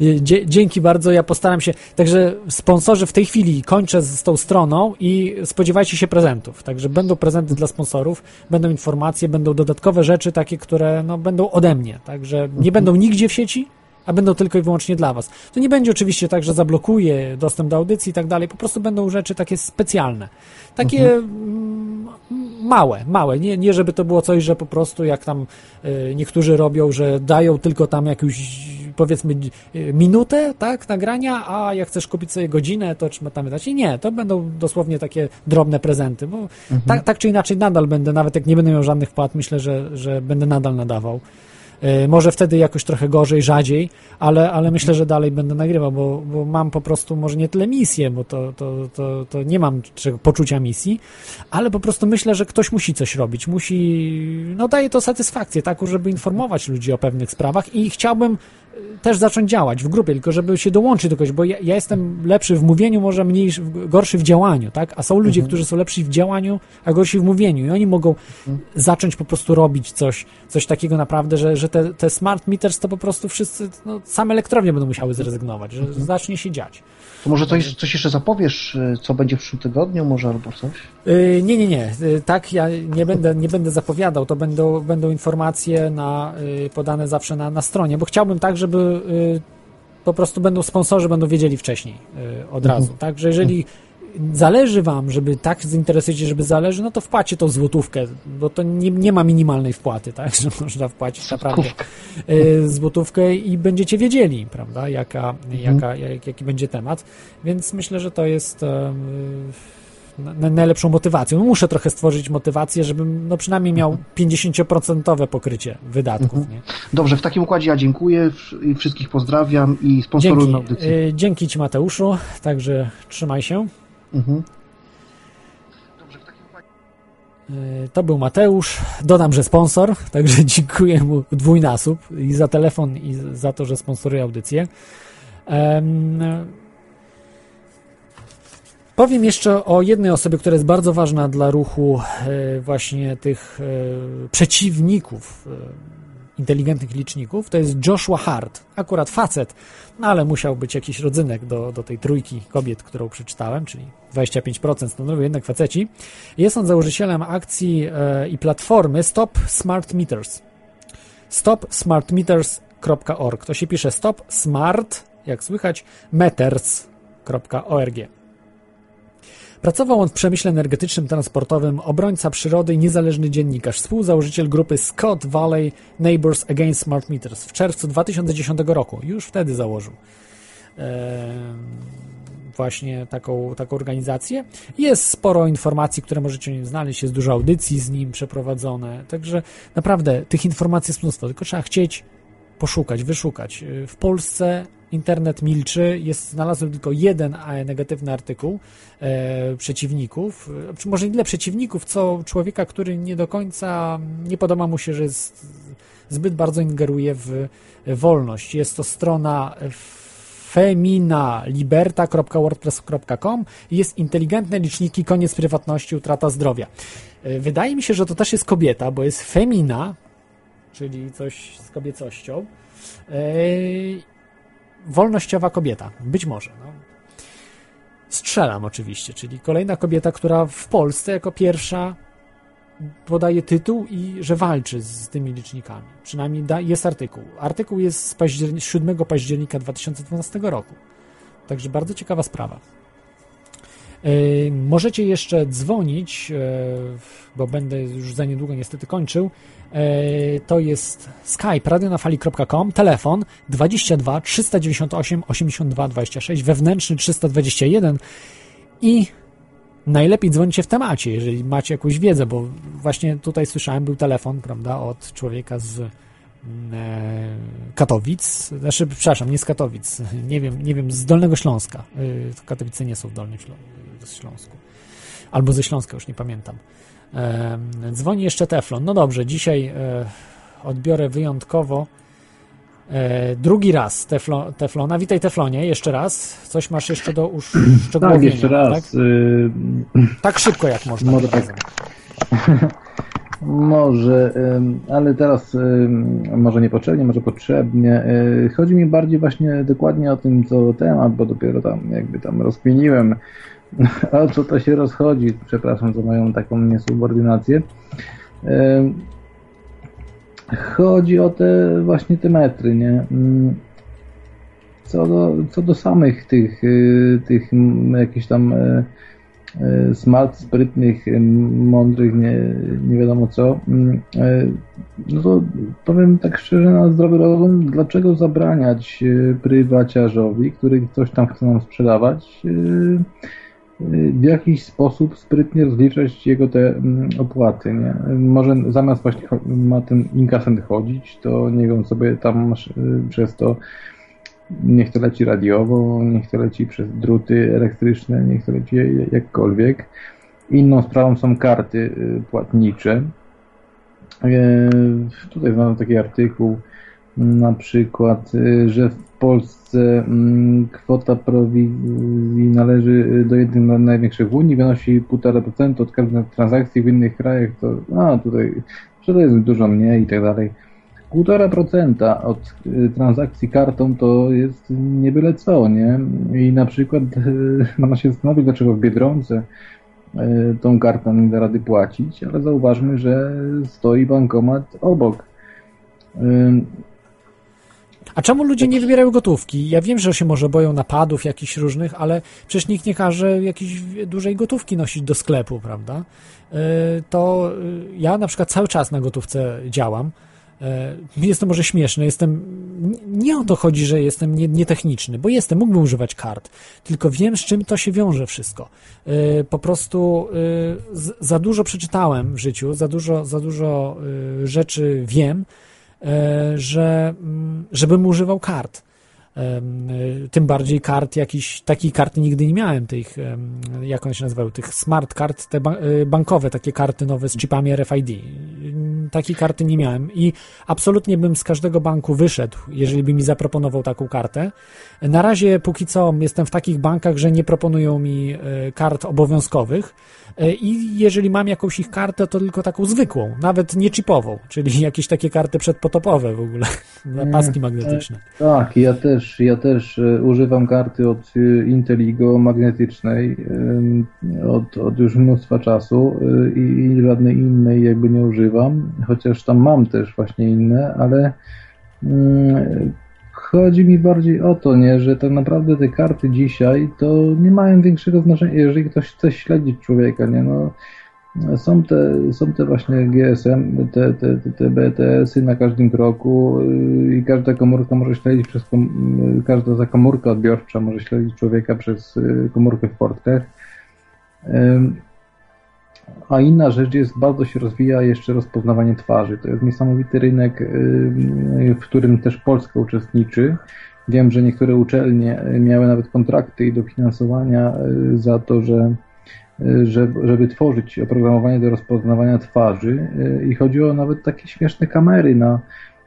[LAUGHS] Dzięki bardzo, ja postaram się. Także sponsorzy w tej chwili kończę z tą stroną i spodziewajcie się prezentów. Także będą prezenty dla sponsorów, będą informacje, będą dodatkowe rzeczy takie, które no, będą ode mnie. Także nie będą nigdzie w sieci, a będą tylko i wyłącznie dla Was. To nie będzie oczywiście tak, że zablokuje dostęp do audycji i tak dalej, po prostu będą rzeczy takie specjalne. Takie mm, małe, małe. Nie, nie żeby to było coś, że po prostu jak tam y, niektórzy robią, że dają tylko tam jakąś powiedzmy y, minutę, tak, nagrania, a jak chcesz kupić sobie godzinę, to trzeba tam wydać. I nie, to będą dosłownie takie drobne prezenty, bo Mhm. tak, tak czy inaczej nadal będę, nawet jak nie będę miał żadnych wpłat, myślę, że, że będę nadal nadawał. Y, Może wtedy jakoś trochę gorzej, rzadziej, ale, ale myślę, że dalej będę nagrywał, bo, bo mam po prostu może nie tyle misję, bo to, to, to, to nie mam czego, poczucia misji, ale po prostu myślę, że ktoś musi coś robić, musi, no daje to satysfakcję taką, żeby informować ludzi o pewnych sprawach i chciałbym y, też zacząć działać w grupie, tylko żeby się dołączyć do kogoś, bo ja, ja jestem lepszy w mówieniu, może mniej, gorszy w działaniu, tak? A są ludzie, którzy są lepsi w działaniu, a gorsi w mówieniu i oni mogą zacząć po prostu robić coś, coś takiego naprawdę, że, że te, te smart meters to po prostu wszyscy, no, same elektrownie będą musiały zrezygnować, że zacznie się dziać. To może coś, coś jeszcze zapowiesz, y, co będzie w przyszłym tygodniu, może albo coś? Yy, nie, nie, nie. Yy, tak, ja nie będę, nie będę zapowiadał. To będą, będą informacje na, yy, podane zawsze na, na stronie, bo chciałbym tak, żeby yy, po prostu będą sponsorzy, będą wiedzieli wcześniej yy, od razu. Tak, że jeżeli zależy wam, żeby tak zainteresujecie, żeby zależy, no to wpłacie tą złotówkę, bo to nie, nie ma minimalnej wpłaty, tak, [LAUGHS] że można wpłacić naprawdę yy, złotówkę i będziecie wiedzieli, prawda, jaka, jaka, jak, jaki będzie temat, więc myślę, że to jest na, najlepszą motywacją. No muszę trochę stworzyć motywację, żebym no przynajmniej miał 50% pokrycie wydatków. Nie? Dobrze, w takim układzie ja dziękuję i wszystkich pozdrawiam i sponsoruję Dzięki, audycję. y, dzięki Ci Mateuszu, także trzymaj się. Mhm. Y, To był Mateusz. Dodam, że sponsor, [LAUGHS] także dziękuję mu dwójnasób i za telefon, i za to, że sponsoruje audycję. Em, Powiem jeszcze o jednej osobie, która jest bardzo ważna dla ruchu e, właśnie tych e, przeciwników e, inteligentnych liczników. To jest Joshua Hart, akurat facet, no ale musiał być jakiś rodzynek do, do tej trójki kobiet, którą przeczytałem, czyli 25% stanowią jednak faceci. Jest on założycielem akcji e, i platformy Stop Smart Meters. stopsmartmeters.org. To się pisze stop smart, jak słychać, meters.org. Pracował on w przemyśle energetycznym, transportowym, obrońca przyrody i niezależny dziennikarz, współzałożyciel grupy Scott Valley Neighbors Against Smart Meters w czerwcu 2010 roku. Już wtedy założył właśnie taką, taką organizację. Jest sporo informacji, które możecie o nim znaleźć, jest dużo audycji z nim przeprowadzone, także naprawdę tych informacji jest mnóstwo, tylko trzeba chcieć poszukać, wyszukać. W Polsce internet milczy, jest, znalazłem tylko jeden e, negatywny artykuł e, przeciwników, e, czy może nie tyle przeciwników, co człowieka, który nie do końca, nie podoba mu się, że jest, zbyt bardzo ingeruje w wolność. Jest to strona feminaliberta.wordpress.com i jest inteligentne liczniki, koniec prywatności, utrata zdrowia. E, Wydaje mi się, że to też jest kobieta, bo jest femina, czyli coś z kobiecością. Ej, wolnościowa kobieta, być może. No. Strzelam oczywiście, czyli kolejna kobieta, która w Polsce jako pierwsza podaje tytuł i że walczy z tymi licznikami. Przynajmniej da, jest artykuł. Artykuł jest z październi- 7 października 2012 roku. Także bardzo ciekawa sprawa. Yy, Możecie jeszcze dzwonić, yy, bo będę już za niedługo niestety kończył. Yy, To jest skype radionafali.com, telefon 22 398 82 26, wewnętrzny 321 i najlepiej dzwonicie w temacie, jeżeli macie jakąś wiedzę, bo właśnie tutaj słyszałem, był telefon, prawda, od człowieka z mm, e, Katowic, znaczy, przepraszam, nie z Katowic, [LAUGHS] nie wiem, nie wiem, z Dolnego Śląska. Y, Katowice nie są w Dolnym Ślą- Śląsku. Albo ze Śląska, już nie pamiętam. Dzwoni jeszcze Teflon. No dobrze, dzisiaj e, odbiorę wyjątkowo e, drugi raz teflo, Teflona. Witaj Teflonie, jeszcze raz. Coś masz jeszcze do uszczegółowienia, Tak, jeszcze raz. y, Tak szybko jak można. Może tak. [LAUGHS] Może, ale teraz może niepotrzebnie, może potrzebnie. Y, Chodzi mi bardziej właśnie dokładnie o tym, co temat, bo dopiero tam jakby tam rozkminiłem, [LAUGHS] o co to się rozchodzi. Przepraszam za moją taką niesubordynację. Chodzi o te właśnie te metry, nie? Ym, Co do, co do samych tych, y, tych mm, jakichś tam y, e, smart, sprytnych, e, mądrych, nie, nie wiadomo co, mm, e, no to powiem tak szczerze na zdrowy rozum, dlaczego zabraniać e, prywaciarzowi, który coś tam chce nam sprzedawać, e, e, w jakiś sposób sprytnie rozliczać jego te mm, opłaty, nie? Może zamiast właśnie ma ten inkasent chodzić, to nie wiem, sobie tam y, przez to niech to leci radiowo, niech to leci przez druty elektryczne, niech to leci jakkolwiek. Inną sprawą są karty y, płatnicze. E, Tutaj znam taki artykuł, na przykład, y, że w Polsce mm, kwota prowizji należy y, do jednych z największych w Unii, wynosi 1,5% od każdej transakcji w innych krajach, to a tutaj, to jest dużo mniej i tak dalej. 1,5% od y, transakcji kartą to jest nie byle co, nie? I na przykład [LAUGHS] można się zastanowić, dlaczego w Biedronce tą kartą nie da rady płacić, ale zauważmy, że stoi bankomat obok. A czemu ludzie nie wybierają gotówki? Ja wiem, że się może boją napadów jakichś różnych, ale przecież nikt nie każe jakiejś dużej gotówki nosić do sklepu, prawda? Y, To y, ja na przykład cały czas na gotówce działam. Y, Jest to może śmieszne, jestem. Nie o to chodzi, że jestem nie- nietechniczny, bo jestem, mógłbym używać kart, tylko wiem, z czym to się wiąże wszystko. Po prostu za dużo przeczytałem w życiu, za dużo, za dużo rzeczy wiem, e, że mm, żebym używał kart. Em, y, Tym bardziej kart jakiś, takiej karty nigdy nie miałem, tych, jak one się nazywały, tych smart kart, te ba- bankowe, takie karty nowe z chipami RFID. Mm, Takiej karty nie miałem i absolutnie bym z każdego banku wyszedł, jeżeli by mi zaproponował taką kartę. Na razie póki co jestem w takich bankach, że nie proponują mi e, kart obowiązkowych e, i jeżeli mam jakąś ich kartę, to tylko taką zwykłą, nawet nie chipową, czyli [LAUGHS] jakieś takie karty przedpotopowe w ogóle, [LAUGHS] na paski magnetyczne. Tak, ja też, ja też e, używam karty od e, Inteligo magnetycznej e, od, od już mnóstwa czasu e, i, i żadnej innej jakby nie używam, chociaż tam mam też właśnie inne, ale mm, chodzi mi bardziej o to, nie, że tak naprawdę te karty dzisiaj to nie mają większego znaczenia, jeżeli ktoś chce śledzić człowieka, nie, no są te, są te właśnie GSM, te, te, te, te BTS-y na każdym kroku yy, i każda komórka może śledzić przez yy, każda ta komórka odbiorcza może śledzić człowieka przez yy, komórkę w portkach. A inna rzecz jest, bardzo się rozwija jeszcze rozpoznawanie twarzy. To jest niesamowity rynek, yy, w którym też Polska uczestniczy. Wiem, że niektóre uczelnie miały nawet kontrakty i dofinansowania yy, za to, że żeby, tworzyć oprogramowanie do rozpoznawania twarzy i chodziło nawet takie śmieszne kamery na,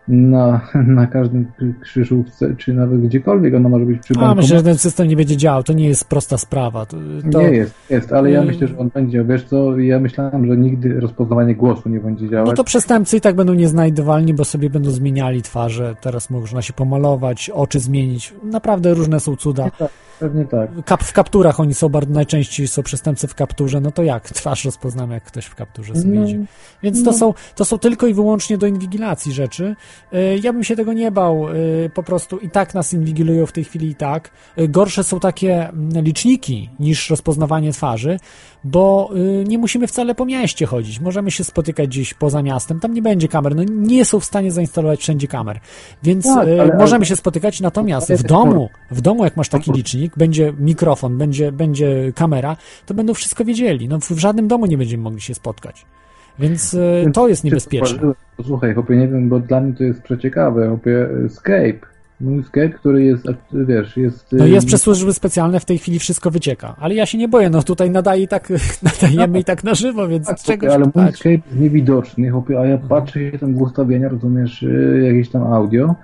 na, [LAUGHS] na każdym krzyżówce, czy nawet gdziekolwiek ona może być przy bankomacie. myślę, że ten system nie będzie działał, to nie jest prosta sprawa. To, to... Nie jest, jest, ale ja Y- myślę, że on będzie, wiesz co, ja myślałem, że nigdy rozpoznawanie głosu nie będzie działać. No to przestępcy i tak będą nieznajdywalni, bo sobie będą zmieniali twarze. Teraz można się pomalować, oczy zmienić. Naprawdę różne są cuda. Pewnie tak. Kap, w kapturach oni są bardzo najczęściej są przestępcy w kapturze, no to jak twarz rozpoznamy, jak ktoś w kapturze sobie No, idzie. Więc to, no. są, to są tylko i wyłącznie do inwigilacji rzeczy. Y, Ja bym się tego nie bał. y, Po prostu i tak nas inwigilują w tej chwili i tak. Y, Gorsze są takie mm, liczniki niż rozpoznawanie twarzy, bo nie musimy wcale po mieście chodzić. Możemy się spotykać gdzieś poza miastem. Tam nie będzie kamer. No nie są w stanie zainstalować wszędzie kamer. Więc Tak, ale- możemy ale- się spotykać, natomiast w domu, w domu jak masz taki licznik, będzie mikrofon, będzie, będzie kamera, to będą wszystko wiedzieli. No w żadnym domu nie będziemy mogli się spotkać. Więc y, to jest niebezpieczne. Posłuchaj, chłopie, nie wiem, bo dla mnie to jest przeciekawe, chłopie, Skype. Mój Skype, który jest, wiesz, jest... No jest przez służby specjalne, w tej chwili wszystko wycieka. Ale ja się nie boję, no tutaj nadaje i tak, [LAUGHS] nadajemy i tak na żywo, więc Tak, czego chłopie, ale mój? Skype jest niewidoczny, chłopie, a ja patrzę się tam w ustawienia, rozumiesz, y, jakieś tam audio,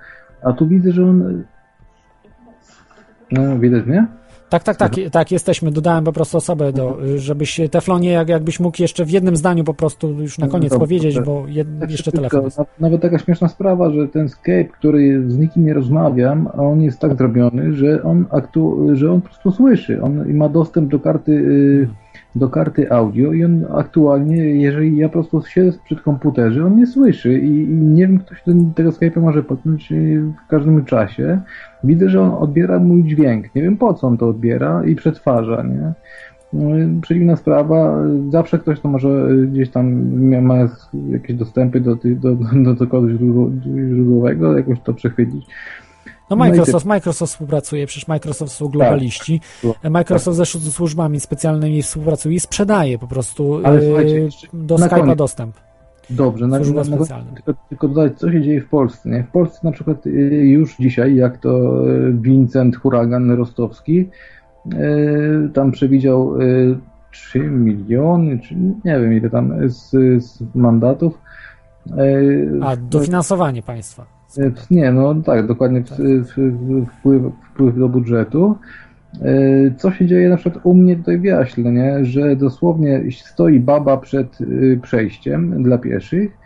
a tu widzę, że on... No, widać mnie? Tak, tak, tak, tak, jesteśmy. Dodałem po prostu osobę, do, żebyś Teflonie, jak, jakbyś mógł jeszcze w jednym zdaniu po prostu już na koniec Dobrze, powiedzieć, bo jed, Tak jeszcze telefon jest. na- Nawet taka śmieszna sprawa, że ten Skype, który z nikim nie rozmawiam, a on jest tak zrobiony, że on, aktu, że on po prostu słyszy. On ma dostęp do karty, y, do karty audio i on aktualnie, jeżeli ja po prostu siedzę przed komputerze, on nie słyszy i, i nie wiem, kto się ten, tego Skype'a może potknąć y, w każdym czasie. Widzę, że on odbiera mój dźwięk. Nie wiem po co on to odbiera i przetwarza, nie? No, Przeciwna sprawa, zawsze ktoś to może gdzieś tam ma jakieś dostępy do, do, do, do kodu źródło- źródłowego, jakoś to przechwycić. No No Microsoft, Microsoft współpracuje, przecież Microsoft są globaliści. Tak. Microsoft ze słu- służbami specjalnymi współpracuje i sprzedaje po prostu Ale słuchajcie, jeszcze do Skype'a dostęp. Dobrze, na, na, na, tylko, tylko dodać, co się dzieje w Polsce. Nie? W Polsce na przykład y, już dzisiaj, jak to y, Vincent Huragan Rostowski y, tam przewidział y, 3 miliony, czy nie wiem ile tam z, z mandatów. Y, A, dofinansowanie państwa. Y, Nie, no tak, dokładnie wpływ, wpływ do budżetu. Y, Co się dzieje na przykład u mnie tutaj w Jaśle, nie? że dosłownie stoi baba przed y, przejściem dla pieszych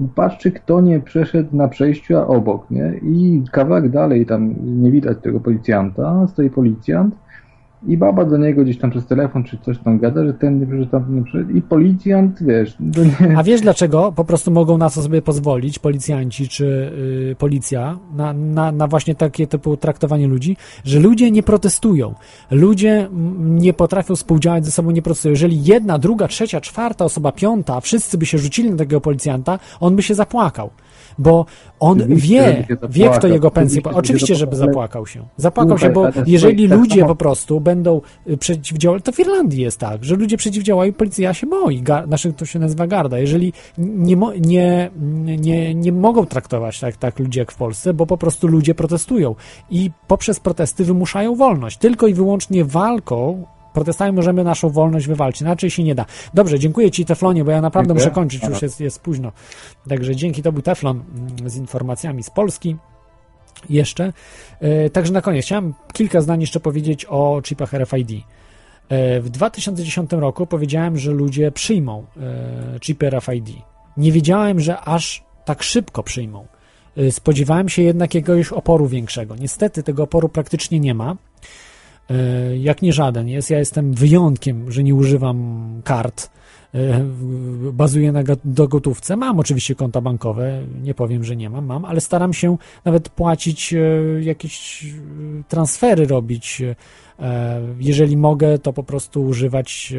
i patrzy, kto nie przeszedł na przejściu, a obok, nie? I kawałek dalej tam nie widać tego policjanta, stoi policjant i baba do niego gdzieś tam przez telefon czy coś tam gada, że ten nie tam nie przeszedł i policjant, wiesz, nie... A wiesz dlaczego? Po prostu mogą na to sobie pozwolić policjanci czy y, policja na, na, na właśnie takie typu traktowanie ludzi, że ludzie nie protestują. Ludzie nie potrafią współdziałać ze sobą, nie protestują. Jeżeli jedna, druga, trzecia, czwarta osoba, piąta, wszyscy by się rzucili na takiego policjanta, on by się zapłakał. Bo on wie, wie kto jego pensję. Oczywiście, żeby zapłakał. się. Zapłakał się, bo jeżeli tak ludzie po prostu będą y, przeciwdziałać, to w Irlandii jest tak, że ludzie przeciwdziałają, policja się boi, znaczy to się nazywa garda. Jeżeli nie, nie, nie, nie mogą traktować tak, tak ludzi jak w Polsce, bo po prostu ludzie protestują i poprzez protesty wymuszają wolność. Tylko i wyłącznie walką protestami możemy naszą wolność wywalczyć, inaczej się nie da. Dobrze, dziękuję Ci Teflonie, bo ja naprawdę Dziękuję. muszę kończyć, już jest, jest późno. Także dzięki, to był Teflon mm, z informacjami z Polski jeszcze. E, Także na koniec chciałem kilka zdań jeszcze powiedzieć o chipach RFID. E, W 2010 roku powiedziałem, że ludzie przyjmą e, chipy RFID. Nie wiedziałem, że aż tak szybko przyjmą. Spodziewałem się jednak jakiegoś oporu większego. Niestety tego oporu praktycznie nie ma. E, Jak nie żaden jest. Ja jestem wyjątkiem, że nie używam kart. E, Bazuję na do gotówce. Mam oczywiście konta bankowe, nie powiem, że nie mam, mam, ale staram się nawet płacić e, jakieś transfery robić. Jeżeli mogę, to po prostu używać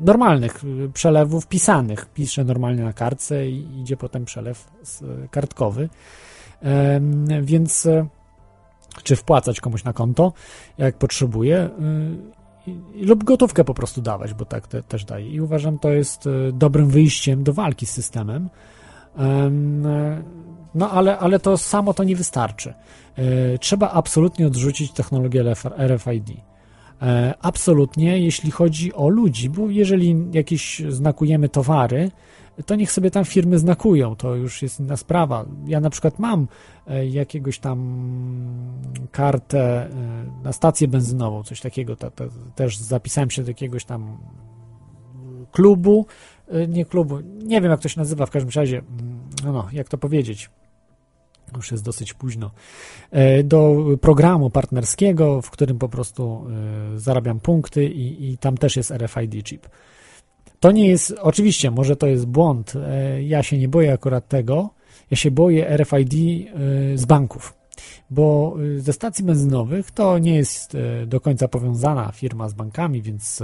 normalnych przelewów pisanych. Piszę normalnie na kartce i idzie potem przelew kartkowy. Więc czy wpłacać komuś na konto, jak potrzebuję, y, lub gotówkę po prostu dawać, bo tak te, też daje. I uważam, to jest y, dobrym wyjściem do walki z systemem. Em, No ale, ale to samo to nie wystarczy. E, Trzeba absolutnie odrzucić technologię RFID. Absolutnie, jeśli chodzi o ludzi, bo jeżeli jakieś znakujemy towary, to niech sobie tam firmy znakują, to już jest inna sprawa. Ja na przykład mam e, jakiegoś tam kartę e, na stację benzynową, coś takiego, ta, ta, też zapisałem się do jakiegoś tam klubu, e, nie klubu, nie wiem jak to się nazywa, w każdym razie, no, no jak to powiedzieć, już jest dosyć późno, do programu partnerskiego, w którym po prostu zarabiam punkty i, i tam też jest RFID chip. To nie jest, oczywiście, może to jest błąd. e, Ja się nie boję akurat tego. Ja się boję RFID e, z banków, bo e, ze stacji benzynowych to nie jest do końca powiązana firma z bankami, więc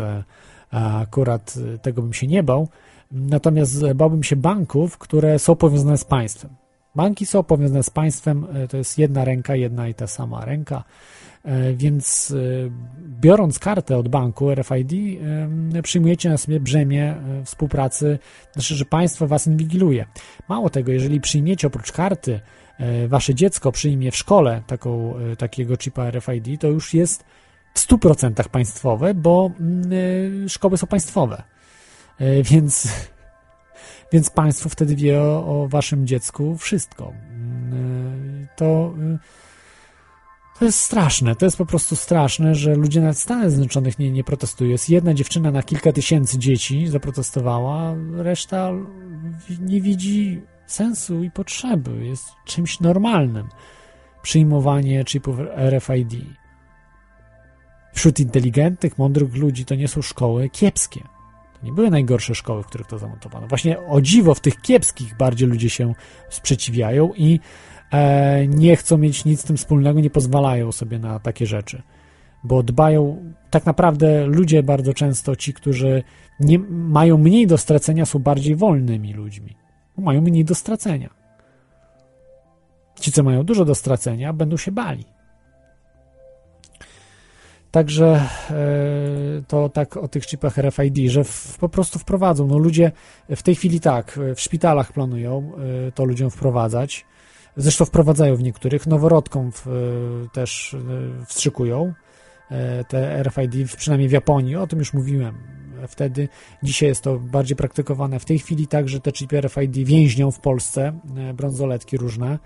akurat tego bym się nie bał. Natomiast bałbym się banków, które są powiązane z państwem. Banki są powiązane z państwem, e, to jest jedna ręka, jedna i ta sama ręka. E, Więc e, biorąc kartę od banku RFID, przyjmujecie na sobie brzemię współpracy, znaczy, że państwo was inwigiluje. Mało tego, jeżeli przyjmiecie oprócz karty, wasze dziecko przyjmie w szkole taką, takiego chipa RFID, to już jest w 100% państwowe, bo mm, szkoły są państwowe. Więc, więc państwo wtedy wie o, o waszym dziecku wszystko. Mm, e, To e, to jest straszne, to jest po prostu straszne, że ludzie nawet w Stanach Zjednoczonych nie, nie protestują. Jest jedna dziewczyna na kilka tysięcy dzieci zaprotestowała, reszta nie widzi sensu i potrzeby. Jest czymś normalnym przyjmowanie chipów RFID. Wśród inteligentnych, mądrych ludzi to nie są szkoły kiepskie. Nie były najgorsze szkoły, w których to zamontowano. Właśnie o dziwo w tych kiepskich bardziej ludzie się sprzeciwiają i e, nie chcą mieć nic z tym wspólnego, nie pozwalają sobie na takie rzeczy. bo dbają, tak naprawdę ludzie bardzo często, ci, którzy nie, mają mniej do stracenia, są bardziej wolnymi ludźmi. Mają mniej do stracenia. Ci, co mają dużo do stracenia, będą się bali. Także e, to tak o tych chipach RFID, że w, po prostu wprowadzą. No ludzie w tej chwili tak, w szpitalach planują e, to ludziom wprowadzać. Zresztą wprowadzają w niektórych, noworodkom w, też e, wstrzykują e, te RFID, przynajmniej w Japonii, o tym już mówiłem wtedy. Dzisiaj jest to bardziej praktykowane. W tej chwili także te chipy RFID więźnią w Polsce, e, brązoletki różne,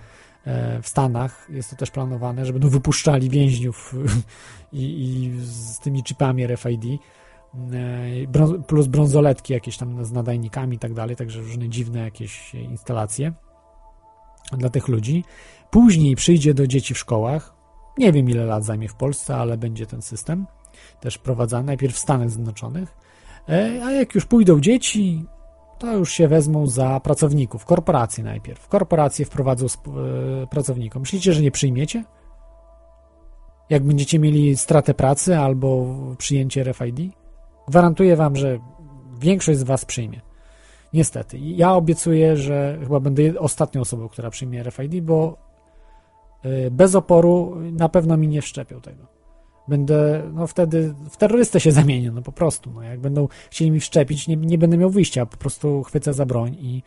w Stanach jest to też planowane, że będą wypuszczali więźniów i, i z tymi chipami RFID plus brązoletki jakieś tam z nadajnikami i tak dalej, także różne dziwne jakieś instalacje dla tych ludzi. Później przyjdzie do dzieci w szkołach. Nie wiem, ile lat zajmie w Polsce, ale będzie ten system też prowadzany. Najpierw w Stanach Zjednoczonych. E, a jak już pójdą dzieci, to już się wezmą za pracowników. Korporacje najpierw. Korporacje wprowadzą e, pracownikom. Myślicie, że nie przyjmiecie? Jak będziecie mieli stratę pracy albo przyjęcie RFID? Gwarantuję wam, że większość z was przyjmie. Niestety. Ja obiecuję, że chyba będę ostatnią osobą, która przyjmie RFID, bo y, bez oporu na pewno mi nie wszczepią tego. Będę, no wtedy w terrorystę się zamienię, no po prostu. No, jak będą chcieli mi wszczepić, nie, nie będę miał wyjścia, po prostu chwycę za broń i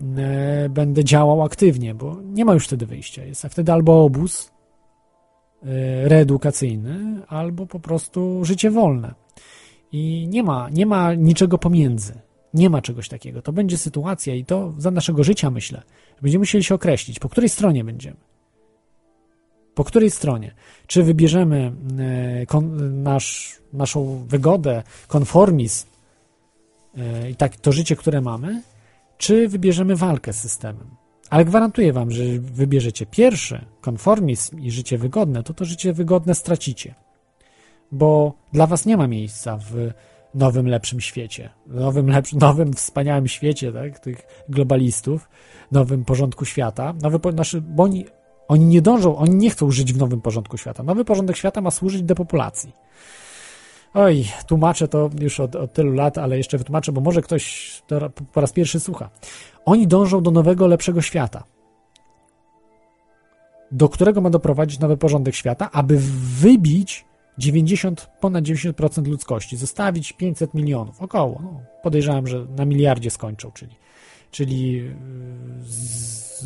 y, będę działał aktywnie, bo nie ma już wtedy wyjścia. Jest wtedy albo obóz y, reedukacyjny, albo po prostu życie wolne. I nie ma, nie ma niczego pomiędzy. Nie ma czegoś takiego. To będzie sytuacja i to za naszego życia, myślę. Będziemy musieli się określić, po której stronie będziemy. Po której stronie? Czy wybierzemy e, nasz, naszą wygodę, konformizm e, i tak to życie, które mamy, czy wybierzemy walkę z systemem? Ale gwarantuję wam, że wybierzecie pierwszy, konformizm i życie wygodne, to to życie wygodne stracicie. Bo dla was nie ma miejsca w nowym, lepszym świecie, nowym, lepszym, [LAUGHS] nowym, wspaniałym świecie, tak, tych globalistów, nowym porządku świata, nowy, znaczy, bo oni, oni nie dążą, oni nie chcą żyć w nowym porządku świata. Nowy porządek świata ma służyć depopulacji. Oj, tłumaczę to już od, od tylu lat, ale jeszcze wytłumaczę, bo może ktoś to po raz pierwszy słucha. Oni dążą do nowego, lepszego świata, do którego ma doprowadzić nowy porządek świata, aby wybić 90, ponad 90% ludzkości, zostawić 500 milionów, około. No, podejrzewam, że na miliardzie skończą, czyli, czyli z,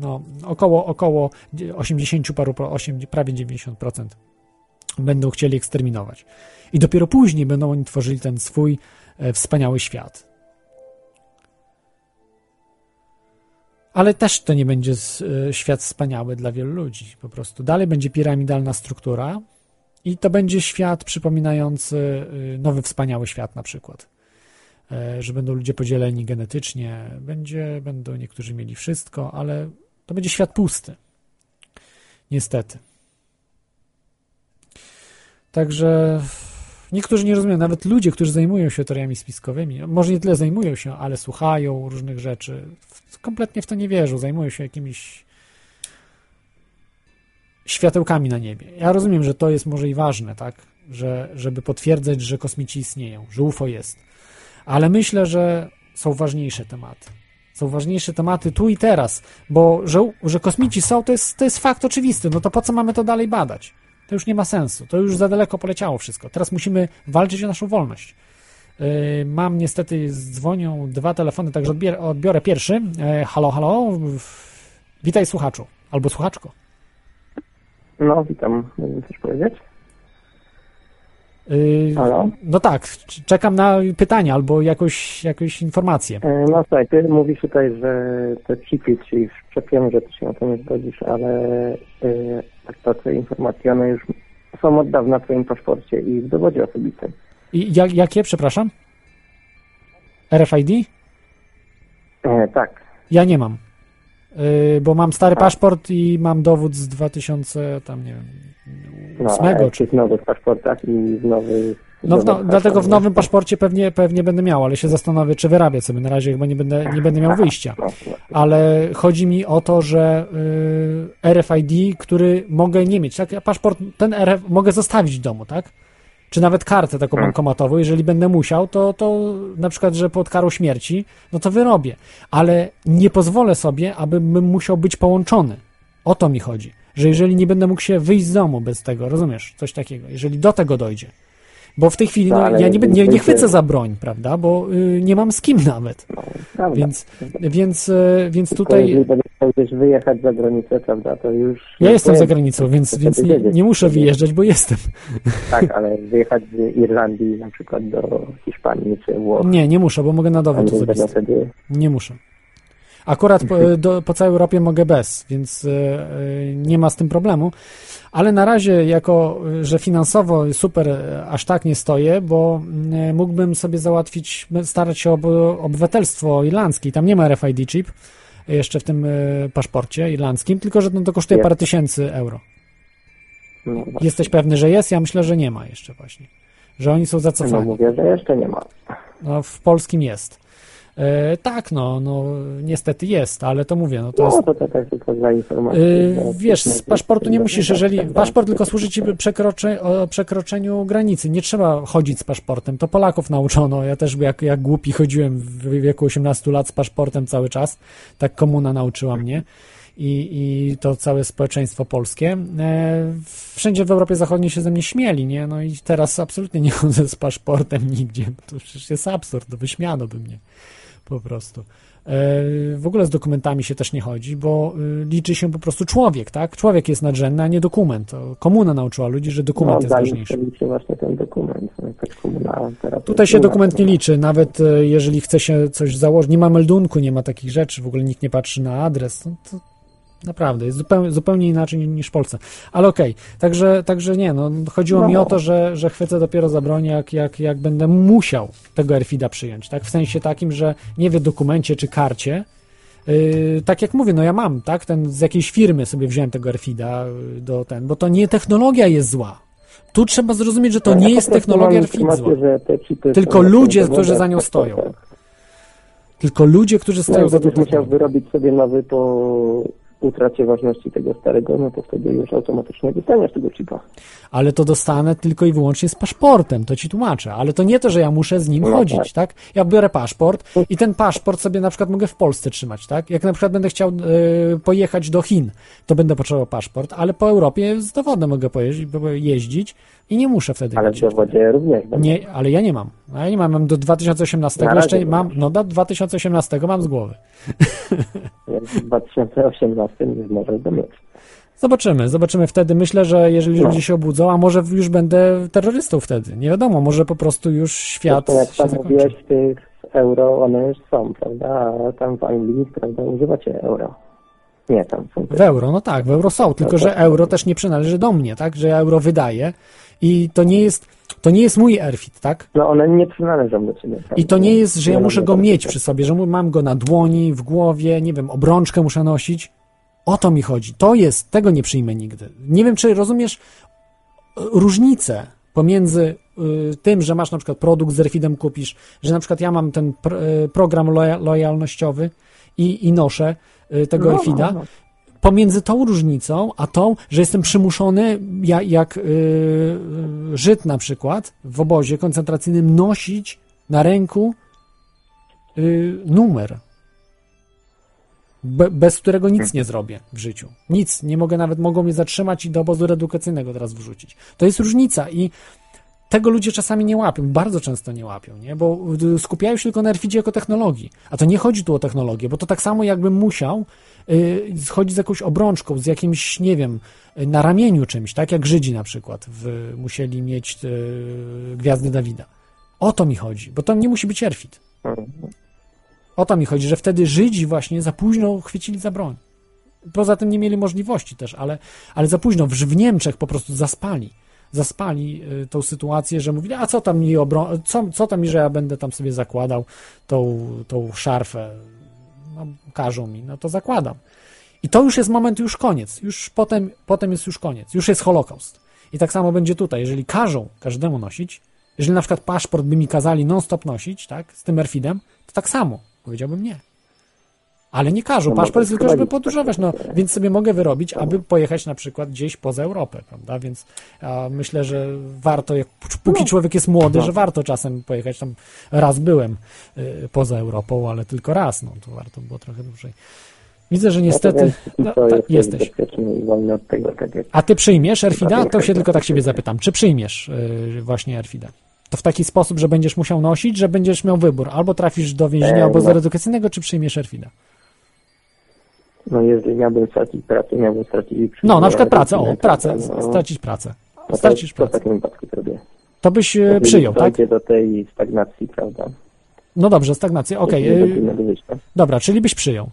no, około, około 80 paru, 8, prawie 90% będą chcieli eksterminować. I dopiero później będą oni tworzyli ten swój e, wspaniały świat. Ale też to nie będzie e, świat wspaniały dla wielu ludzi. Po prostu dalej będzie piramidalna struktura, i to będzie świat przypominający y, nowy, wspaniały świat na przykład. E, że będą ludzie podzieleni genetycznie, będzie, będą niektórzy mieli wszystko, ale to będzie świat pusty. Niestety. Także niektórzy nie rozumieją, nawet ludzie, którzy zajmują się teoriami spiskowymi, może nie tyle zajmują się, ale słuchają różnych rzeczy, kompletnie w to nie wierzą, zajmują się jakimiś światełkami na niebie. Ja rozumiem, że to jest może i ważne, tak? Że, żeby potwierdzać, że kosmici istnieją, że UFO jest. Ale myślę, że są ważniejsze tematy. Są ważniejsze tematy tu i teraz, bo że, że kosmici są, to jest, to jest fakt oczywisty. No to po co mamy to dalej badać? To już nie ma sensu. To już za daleko poleciało wszystko. Teraz musimy walczyć o naszą wolność. Yy, mam niestety, dzwonią dwa telefony, także odbiorę, odbiorę pierwszy. Yy, halo, halo. Witaj słuchaczu albo słuchaczko. No, witam. Coś powiedzieć? Yy, Halo? No tak, czekam na pytania albo jakąś, jakąś informację. E, no słuchaj, ty mówisz tutaj, że te chipy, czyli wszczepiamy, że ty się na to nie zgodzisz, ale yy, tak informacje, one już są od dawna w twoim paszporcie i w dowodzie osobistym. I jak, jakie, przepraszam? RFID? E, tak. Ja nie mam. Yy, bo mam stary paszport i mam dowód z 2000, tam nie wiem, No, 8 a czy... w nowych paszportach i w nowych No, w no dlatego w nowym paszporcie pewnie, pewnie będę miał, ale się zastanowię, czy wyrabiać sobie. Na razie chyba nie będę, nie będę miał wyjścia. Ale chodzi mi o to, że y, RFID, który mogę nie mieć, tak? Ja paszport, ten RF mogę zostawić w domu, tak? Czy nawet kartę taką Hmm. bankomatową, jeżeli będę musiał, to, to na przykład, że pod karą śmierci, no to wyrobię. Ale nie pozwolę sobie, abym musiał być połączony. O to mi chodzi. Że jeżeli nie będę mógł się wyjść z domu bez tego, rozumiesz? Coś takiego. Jeżeli do tego dojdzie. Bo w tej chwili, No, no, ja nie, nie, nie chwycę za broń, prawda? Bo y, nie mam z kim nawet. Prawda. Więc, więc, y, więc tutaj gdzieś wyjechać za granicę, prawda, to już... ja jestem za granicą, więc, więc nie, nie muszę wyjeżdżać, bo jestem. Tak, ale wyjechać z Irlandii na przykład do Hiszpanii czy Włoch. Nie, nie muszę, bo mogę na dowód osobisty. Nie muszę. Akurat po, do, po całej Europie mogę bez, więc y, y, nie ma z tym problemu. Ale na razie, jako y, że finansowo super aż tak nie stoję, bo y, mógłbym sobie załatwić, starać się o ob- obywatelstwo irlandzkie. Tam nie ma RFID chip jeszcze w tym paszporcie irlandzkim, tylko że no, to kosztuje parę tysięcy euro. No. Jesteś pewny, że jest? Ja myślę, że nie ma jeszcze właśnie. Że oni są no zacofani. mówię, że jeszcze nie ma. No, w polskim jest. E, tak, no, no, niestety jest, ale to mówię, no to jest... No to to tak tylko dla informacji. Że- wiesz, z paszportu nie musisz, jeżeli Tak, tak. paszport tylko służy ci przekrocze, o przekroczeniu granicy. Nie trzeba chodzić z paszportem. To Polaków nauczono. Ja też jak, jak głupi chodziłem w wieku 18 lat z paszportem cały czas. Tak komuna nauczyła mnie. I, I to całe społeczeństwo polskie. E, wszędzie w Europie Zachodniej się ze mnie śmieli, nie? No i teraz absolutnie nie chodzę z paszportem nigdzie. To przecież jest absurd, to wyśmiano by mnie po prostu. E, W ogóle z dokumentami się też nie chodzi, bo y, liczy się po prostu człowiek, tak? Człowiek jest nadrzędny, a nie dokument. Komuna nauczyła ludzi, że dokument no, jest ważniejszy. liczy właśnie ten dokument. No, komuna Tutaj się dokument nie liczy, nawet e, jeżeli chce się coś założyć, nie ma meldunku, nie ma takich rzeczy, w ogóle nikt nie patrzy na adres, no to naprawdę jest zupełnie, zupełnie inaczej ni- niż w Polsce. Ale okej, także, także nie, no chodziło No. mi o to, że, że chwycę dopiero za broń, jak, jak, jak będę musiał tego RFID-a przyjąć, tak? W sensie takim, że nie wie dokumencie czy karcie, Yy, tak jak mówię, no ja mam, tak? Ten z jakiejś firmy sobie wziąłem tego RFID-a yy, do ten, bo to nie technologia jest zła. Tu trzeba zrozumieć, że to Ja nie jest technologia RFID zła. te chipy Tylko ludzie, tym którzy za zawodzie, nią stoją. Tylko ludzie, którzy No, stoją za tą będziesz musiał wyrobić sobie nowy po utracie ważności tego starego, no to wtedy już automatycznie dostaniesz tego chipa. Ale to dostanę tylko i wyłącznie z paszportem, to ci tłumaczę. Ale to nie to, że ja muszę z nim No chodzić, tak. Ja biorę paszport i ten paszport sobie na przykład mogę w Polsce trzymać, tak? Jak na przykład będę chciał e, pojechać do Chin, to będę potrzebował paszport, ale po Europie z dowodem mogę pojeździć, jeździć i nie muszę wtedy Ale w dowodzie również. będzie. Nie, ale ja nie mam. Ja nie mam, mam do 2018 Na jeszcze mam, masz. no do 2018 mam z głowy. [LAUGHS] W 2018 już możesz go mieć. Zobaczymy, zobaczymy wtedy. Myślę, że jeżeli No. ludzie się obudzą, a może już będę terrorystą wtedy. Nie wiadomo, może po prostu już świat Zresztą jak zakończy. mówiłeś, tych euro one już są, prawda? A tam w Anglii, prawda, używacie euro. Nie, tam są W euro, no tak, w euro są, tylko że euro też nie przynależy do mnie, tak? Że ja euro wydaję i to nie jest, to nie jest mój airfit, tak? No one nie przynależą do ciebie. I to nie jest, że ja muszę go tego mieć przy sobie, że mam go na dłoni, w głowie, nie wiem, obrączkę muszę nosić. O to mi chodzi. To jest, tego nie przyjmę nigdy. Nie wiem, czy rozumiesz e, różnicę pomiędzy y, tym, że masz na przykład produkt z Refidem kupisz, że na przykład ja mam ten y, program loja, lojalnościowy i, i noszę tego No, Refida, no, no. Pomiędzy tą różnicą, a tą, że jestem przymuszony, ja, jak y, y, Żyd na przykład, w obozie koncentracyjnym, nosić na ręku y, numer, be, bez którego nic nie zrobię w życiu. Nic. Nie mogę nawet, mogą mnie zatrzymać i do obozu reedukacyjnego teraz wrzucić. To jest różnica i tego ludzie czasami nie łapią, bardzo często nie łapią, nie? bo y, skupiają się tylko na RFID jako technologii. A to nie chodzi tu o technologię, bo to tak samo jakbym musiał y, chodzić z jakąś obrączką, z jakimś, nie wiem, na ramieniu czymś, tak jak Żydzi na przykład w, musieli mieć y, gwiazdy Dawida. O to mi chodzi, bo to nie musi być RFID. O to mi chodzi, że wtedy Żydzi właśnie za późno chwycili za broń. Poza tym nie mieli możliwości też, ale, ale za późno. W, w Niemczech po prostu zaspali. Zaspali y, tą sytuację, że mówili, a co tam mi obro... co, co tam mi, że ja będę tam sobie zakładał tą, tą szarfę. No, każą mi, no to zakładam. I to już jest moment, już koniec. Już potem, potem jest już koniec. Już jest Holokaust. I tak samo będzie tutaj. Jeżeli każą każdemu nosić, Jeżeli na przykład paszport by mi kazali non-stop nosić, tak, z tym Airfeedem, to tak samo. Powiedziałbym nie. Ale nie każą. No, Paszport mogę jest tylko, żeby podróżować, no, więc sobie mogę wyrobić, aby pojechać na przykład gdzieś poza Europę, prawda? Więc a myślę, że warto, jak, póki człowiek jest młody, No. że warto czasem pojechać tam. Raz byłem y, poza Europą, ale tylko raz, no to warto było trochę dłużej. Widzę, że niestety no, to tak, jest jesteś. tak A ty przyjmiesz Erfida? To Dobra, się tylko tak ciebie dobra. zapytam. Czy przyjmiesz y, właśnie Erfida? To w taki sposób, że będziesz musiał nosić, że będziesz miał wybór. Albo trafisz do więzienia E, obozu no. edukacyjnego, czy przyjmiesz Erfida. No jeżeli miałbym stracić pracę, miałbym stracić No, na przykład pracę, o, pracę, no, stracić pracę. no to Stracisz Co w pracę. takim wypadku zrobię? To byś e, Jeżeli przyjął, tak? do tej stagnacji, prawda? No dobrze, stagnacja, okej. Y, innego wyjścia. Dobra, czyli byś przyjął.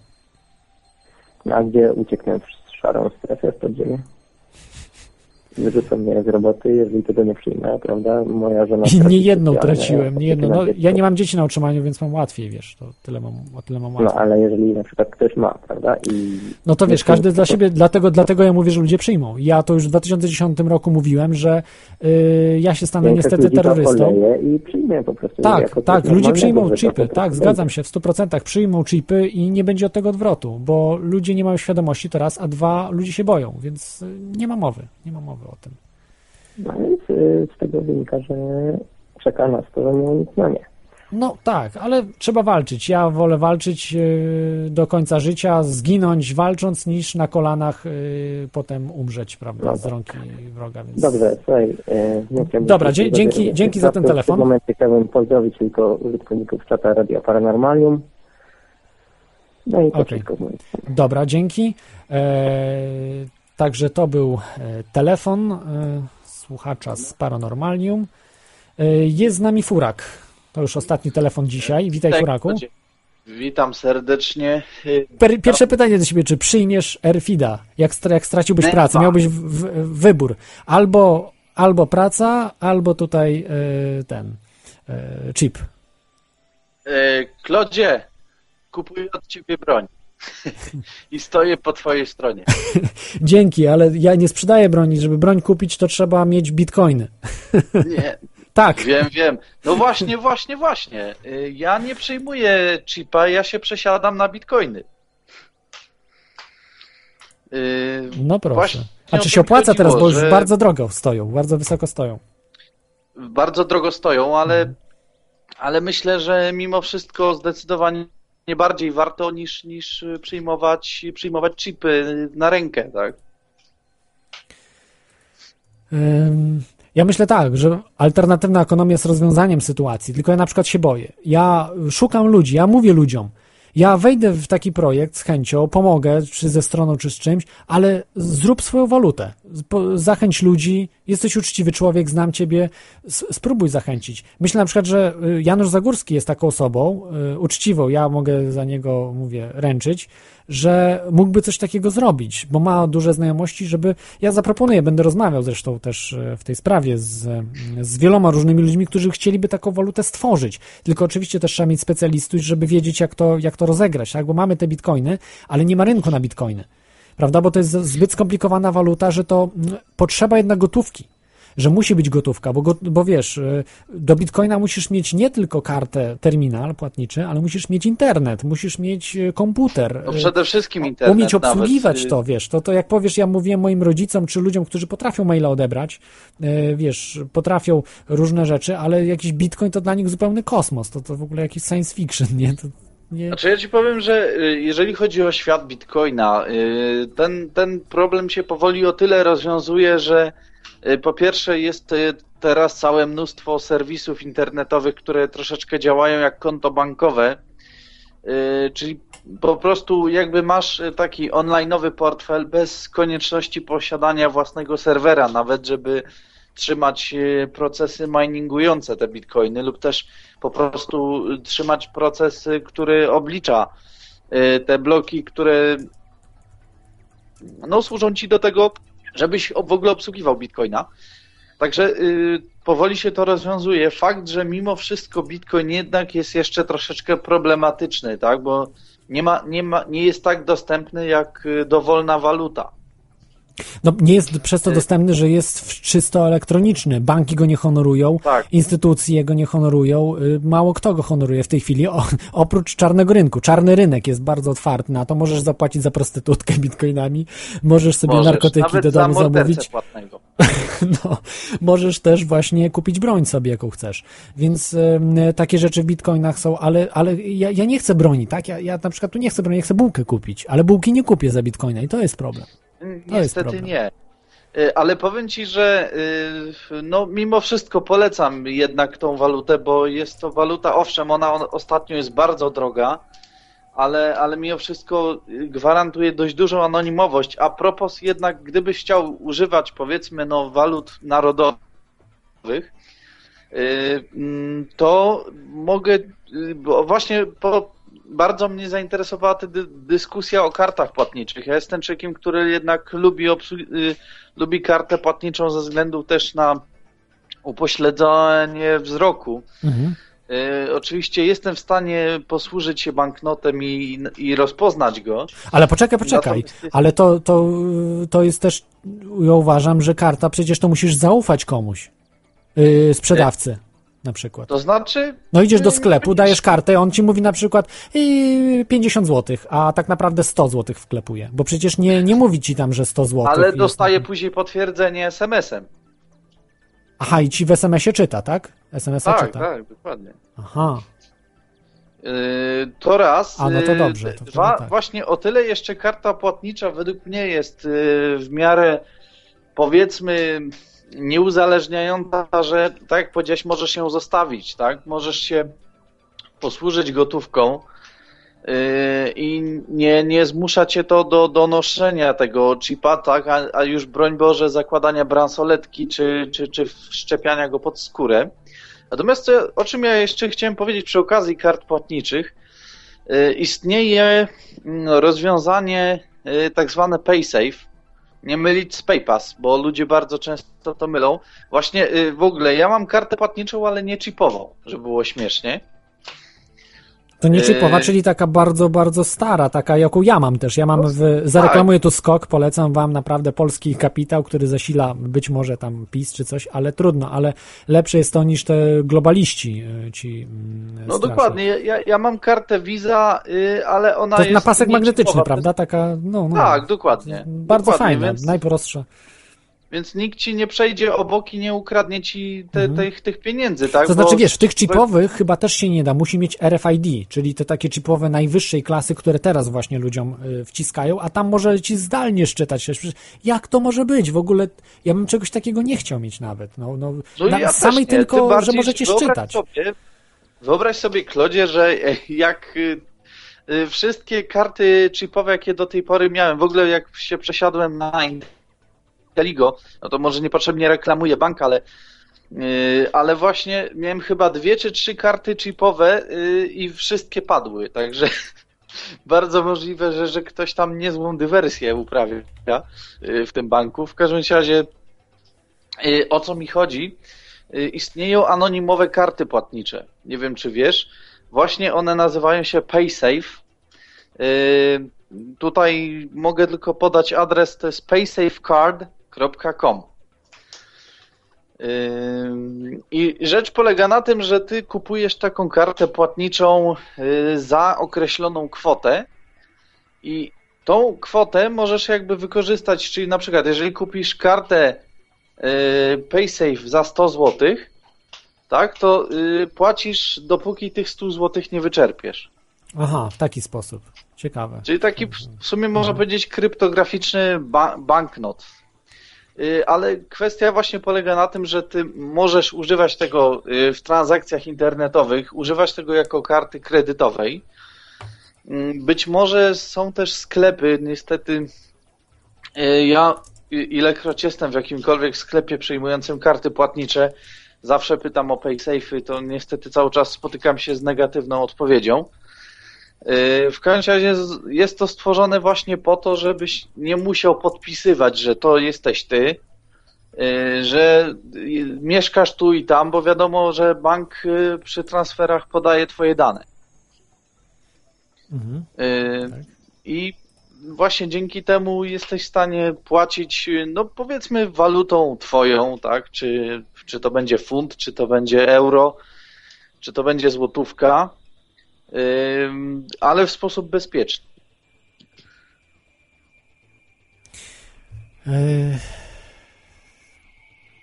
No, a gdzie ucieknę w szarą strefę w podziemie? Wyrzucą mnie z roboty, jeżeli tego nie przyjmę, prawda? Moja żona... Nie jedną traciłem, nie jedną. No, ja nie mam dzieci na utrzymaniu, więc mam łatwiej, wiesz, to tyle mam, o tyle mam No, łatwiej. ale jeżeli na przykład ktoś ma, prawda? I No to wiesz, każdy dla siebie, dlatego, dlatego ja mówię, że ludzie przyjmą. Ja to już w 2010 roku mówiłem, że y, ja się stanę Większość niestety terrorystą. I przyjmie po prostu. Tak, tak, ludzie przyjmą chipy, tak, zgadzam się, w 100% przyjmą chipy i nie będzie od tego odwrotu, bo ludzie nie mają świadomości teraz, a dwa, ludzie się boją, więc y, nie ma mowy, nie ma mowy o tym. No więc y, z tego wynika, że czeka nas to nieuniknione. No tak, ale trzeba walczyć. Ja wolę walczyć y, do końca życia, zginąć walcząc, niż na kolanach y, potem umrzeć, prawda, no tak. z rąki wroga. Więc... Dobrze, słuchaj. Dobra, dzięki, dzięki, dzięki za ten telefon. W tym momencie chciałbym pozdrowić tylko użytkowników czata Radio Paranormalium. No i to okay. Dobra, dzięki. E, także to był e, telefon e, słuchacza z Paranormalium. E, jest z nami Furak. To już ostatni telefon dzisiaj. Witaj, Tak, Furaku. Witam serdecznie. Per, pierwsze pytanie do ciebie, czy przyjmiesz Erfida, jak, jak straciłbyś pracę, miałbyś w, w, wybór, albo, albo praca, albo tutaj e, ten e, chip. Klodzie, kupuję od ciebie broń. [LAUGHS] I stoję po twojej stronie. [LAUGHS] Dzięki, ale ja nie sprzedaję broni, żeby broń kupić, to trzeba mieć bitcoiny. [LAUGHS] Nie, Tak, wiem, wiem. No właśnie, właśnie, właśnie. E, Ja nie przyjmuję chipa, ja się przesiadam na bitcoiny. E, no proszę. Właśnie A czy się opłaca teraz, bo już że- bardzo drogo stoją, bardzo wysoko stoją. bardzo drogo stoją, ale, ale myślę, że mimo wszystko zdecydowanie nie bardziej warto niż, niż przyjmować, przyjmować chipy na rękę, tak? Ja myślę tak, że alternatywna ekonomia jest rozwiązaniem sytuacji, tylko ja na przykład się boję. Ja szukam ludzi, ja mówię ludziom, ja wejdę w taki projekt z chęcią, pomogę, czy ze stroną, czy z czymś, ale zrób swoją walutę. Zachęć ludzi, jesteś uczciwy człowiek, znam ciebie, spróbuj zachęcić. Myślę na przykład, że y, Janusz Zagórski jest taką osobą, y, uczciwą, ja mogę za niego, mówię, ręczyć, że mógłby coś takiego zrobić, bo ma duże znajomości, żeby. Ja zaproponuję, będę rozmawiał zresztą też e, w tej sprawie z, z wieloma różnymi ludźmi, którzy chcieliby taką walutę stworzyć. Tylko oczywiście też trzeba mieć specjalistów, żeby wiedzieć, jak to, jak to rozegrać, tak? Bo mamy te bitcoiny, ale nie ma rynku na bitcoiny. Prawda? Bo to jest zbyt skomplikowana waluta, że to mm, potrzeba jednak gotówki że musi być gotówka, bo, bo wiesz, y, do bitcoina musisz mieć nie tylko kartę, terminal płatniczy, ale musisz mieć internet, musisz mieć y, komputer. No y, przede wszystkim internet. Umieć obsługiwać nawet, y, to, wiesz, to, to jak powiesz, ja mówiłem moim rodzicom, czy ludziom, którzy potrafią maila odebrać, wiesz, potrafią różne rzeczy, ale jakiś bitcoin to dla nich zupełny kosmos, to, to w ogóle jakiś science fiction, nie? To, nie... Znaczy ja ci powiem, że y, jeżeli chodzi o świat bitcoina, y, ten, ten problem się powoli o tyle rozwiązuje, że po pierwsze jest y, teraz całe mnóstwo serwisów internetowych, które troszeczkę działają jak konto bankowe, y, czyli po prostu jakby masz y, taki online'owy portfel bez konieczności posiadania własnego serwera, nawet żeby trzymać y, procesy miningujące te bitcoiny lub też po prostu trzymać proces, y, który oblicza y, te bloki, które no, służą ci do tego, żebyś w ogóle obsługiwał bitcoina. Także y, powoli się to rozwiązuje. Fakt, że mimo wszystko bitcoin jednak jest jeszcze troszeczkę problematyczny, tak? Bo nie, ma, nie, ma, nie jest tak dostępny jak y, dowolna waluta. No, nie jest przez to dostępny, że jest czysto elektroniczny. Banki go nie honorują, Tak. instytucje go nie honorują, y, mało kto go honoruje w tej chwili, o, [LAUGHS] oprócz czarnego rynku. Czarny rynek jest bardzo otwarty na to, możesz zapłacić za prostytutkę bitcoinami, możesz sobie Możesz, narkotyki nawet do za domu mordercę zamówić. płatnego. [LAUGHS] No, możesz też właśnie kupić broń sobie, jaką chcesz. Więc em, takie rzeczy w bitcoinach są, ale, ale ja, ja nie chcę broni, tak? Ja, ja na przykład tu nie chcę broni, ja chcę bułkę kupić, ale bułki nie kupię za bitcoina i to jest problem. Niestety nie. Y, Ale powiem ci, że y, no mimo wszystko polecam jednak tą walutę, bo jest to waluta, owszem, ona on- ostatnio jest bardzo droga, ale, ale mimo wszystko y, gwarantuje dość dużą anonimowość. A propos jednak, gdybyś chciał używać powiedzmy no walut narodowych, mm, to mogę, bo właśnie po, bardzo mnie zainteresowała ta dy, dyskusja o kartach płatniczych. Ja jestem człowiekiem, który jednak lubi, y, lubi kartę płatniczą ze względu też na upośledzenie wzroku. Mhm. Y, oczywiście jestem w stanie posłużyć się banknotem i, i rozpoznać go. Ale poczekaj, poczekaj. Jest- Ale to, to, to jest też, ja uważam, że karta, przecież to musisz zaufać komuś. Yy, sprzedawcy na przykład. To znaczy, No idziesz do sklepu, dajesz kartę, on ci mówi na przykład yy, 50 zł, a tak naprawdę 100 zł wklepuje. Bo przecież nie, nie mówi ci tam, że 100 zł. ale dostaję później potwierdzenie SMS-em. Aha, i ci w SMS-ie czyta, tak? SMS-a Tak, czyta. tak, dokładnie. Aha. Yy, To raz. A, no to Yy, dobrze, to Dwa, tak. właśnie o tyle jeszcze karta płatnicza według mnie jest w miarę powiedzmy nieuzależniająca, że tak jak powiedziałeś, możesz ją zostawić, tak? Możesz się posłużyć gotówką yy, i nie, nie zmusza cię to do, do noszenia tego chipa, tak? A, a już broń Boże zakładania bransoletki czy, czy, czy wszczepiania go pod skórę. Natomiast co, o czym ja jeszcze chciałem powiedzieć przy okazji kart płatniczych, y, istnieje mm, rozwiązanie y, tak zwane PaySafe. Nie mylić z PayPass, bo ludzie bardzo często to mylą. Właśnie y, w ogóle ja mam kartę płatniczą, ale nie chipową, żeby było śmiesznie. To nie chipowa, Yy. czyli taka bardzo, bardzo stara, taka jaką ja mam też. Ja mam w, zareklamuję tu skok, polecam wam naprawdę polski kapitał, który zasila być może tam PiS czy coś, ale trudno, ale lepsze jest to niż te globaliści y, ci mm, No dokładnie, ja, ja mam kartę Visa, y, ale ona To jest na pasek magnetyczny, prawda? Taka, no, no. Tak, dokładnie. Bardzo dokładnie, fajna, Więc, najprostsza. Więc nikt ci nie przejdzie obok i nie ukradnie ci te, tych, tych pieniędzy, tak? Mhm. To znaczy, Bo- wiesz, w tych chipowych chyba też się nie da. Musi mieć RFID, czyli te takie chipowe najwyższej klasy, które teraz właśnie ludziom y, wciskają, a tam może ci zdalnie szczytać. Jak to może być? W ogóle ja bym czegoś takiego nie chciał mieć nawet. No, no, No na, ja samej nie, tylko, bardziej, że możecie wyobraź szczytać. Sobie, wyobraź sobie, Klodzie, że [LAUGHS] jak y, y, wszystkie karty chipowe, jakie do tej pory miałem, w ogóle jak się przesiadłem na Inteligo, no to może niepotrzebnie reklamuję bank, ale y, ale właśnie miałem chyba dwie czy trzy karty chipowe y, i wszystkie padły, także [LAUGHS] bardzo możliwe, że, że ktoś tam niezłą dywersję uprawia y, w tym banku. W każdym razie o co mi chodzi? Istnieją anonimowe karty płatnicze. Nie wiem, czy wiesz. Właśnie one nazywają się PaySafe. Tutaj mogę tylko podać adres, to jest paysafecard.com. Ym, I rzecz polega na tym, że ty kupujesz taką kartę płatniczą y, za określoną kwotę i tą kwotę możesz jakby wykorzystać, czyli na przykład jeżeli kupisz kartę y, PaySafe za 100 zł, tak, to y, płacisz dopóki tych 100 zł nie wyczerpiesz. Aha, w taki sposób. Ciekawe. Czyli taki w sumie można powiedzieć kryptograficzny ba banknot. Y, Ale kwestia właśnie polega na tym, że ty możesz używać tego y, w transakcjach internetowych, używać tego jako karty kredytowej. Mm, Być może są też sklepy, niestety y, ja ilekroć jestem w jakimkolwiek sklepie przyjmującym karty płatnicze, zawsze pytam o PaySafe'y, to niestety cały czas spotykam się z negatywną odpowiedzią. Yy, W każdym razie jest to stworzone właśnie po to, żebyś nie musiał podpisywać, że to jesteś ty, yy, że y, mieszkasz tu i tam, bo wiadomo, że bank y, przy transferach podaje twoje dane. Mhm. Yy, I właśnie dzięki temu jesteś w stanie płacić, no powiedzmy, walutą twoją, tak? Czy, czy to będzie funt, czy to będzie euro, czy to będzie złotówka, ale w sposób bezpieczny. Yy,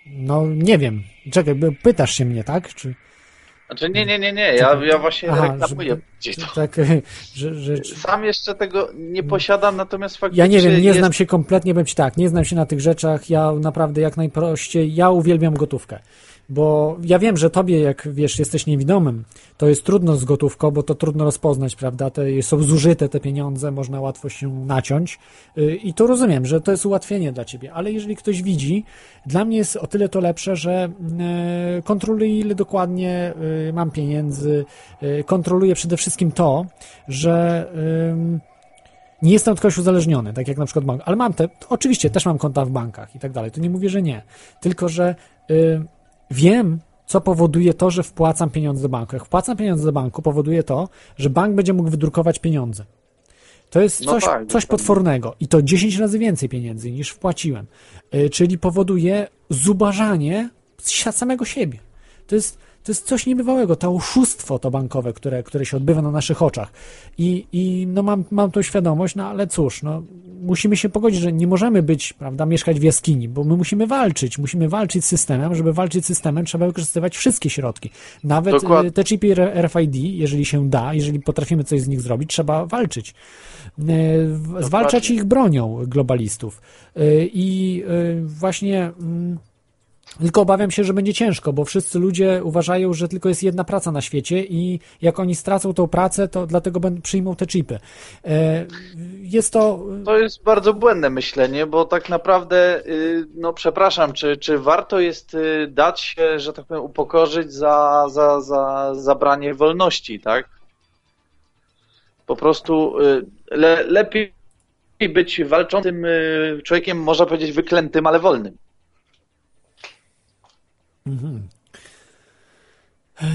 No nie wiem. Czekaj, pytasz się mnie, tak? Czy... Znaczy nie, nie, nie, nie, ja, ja właśnie Aha, reklamuję to. Tak, [LAUGHS] że, że, Sam jeszcze tego nie posiadam, natomiast faktycznie Ja nie wiem, nie jest... znam się kompletnie, bym ci tak, nie znam się na tych rzeczach, ja naprawdę jak najprościej, ja uwielbiam gotówkę. Bo ja wiem, że tobie, jak wiesz, jesteś niewidomym, to jest trudno z gotówką, bo to trudno rozpoznać, prawda? Te, są zużyte te pieniądze, można łatwo się naciąć. Y, I to rozumiem, że to jest ułatwienie dla ciebie, ale jeżeli ktoś widzi, dla mnie jest o tyle to lepsze, że y, kontroluję ile dokładnie y, mam pieniędzy, kontroluję przede wszystkim to, że nie jestem od kogoś uzależniony, tak jak na przykład bank, ale mam te, oczywiście też mam konta w bankach i tak dalej, to nie mówię, że nie, tylko że wiem, co powoduje to, że wpłacam pieniądze do banku. Jak wpłacam pieniądze do banku, powoduje to, że bank będzie mógł wydrukować pieniądze. To jest No coś, tak, coś potwornego i to 10 razy więcej pieniędzy niż wpłaciłem. Y, Czyli powoduje zubażanie samego siebie. To jest, to jest coś niebywałego, to oszustwo to bankowe, które, które się odbywa na naszych oczach. I, i no mam, mam tą świadomość, no ale cóż, no, musimy się pogodzić, że nie możemy być, prawda, mieszkać w jaskini, bo my musimy walczyć, musimy walczyć z systemem, żeby walczyć z systemem trzeba wykorzystywać wszystkie środki. Nawet Dokładnie. y, te chipy RFID, jeżeli się da, jeżeli potrafimy coś z nich zrobić, trzeba walczyć. Y, Zwalczać ich bronią globalistów. Y, I właśnie... tylko obawiam się, że będzie ciężko, bo wszyscy ludzie uważają, że tylko jest jedna praca na świecie i jak oni stracą tą pracę, to dlatego przyjmą te chipy. E, Jest to. To jest bardzo błędne myślenie, bo tak naprawdę, y, no przepraszam, czy, czy warto jest y, dać się, że tak powiem, upokorzyć za, za, za zabranie wolności, tak? Po prostu y, le, lepiej być walczącym człowiekiem, można powiedzieć, wyklętym, ale wolnym. Mhm. E,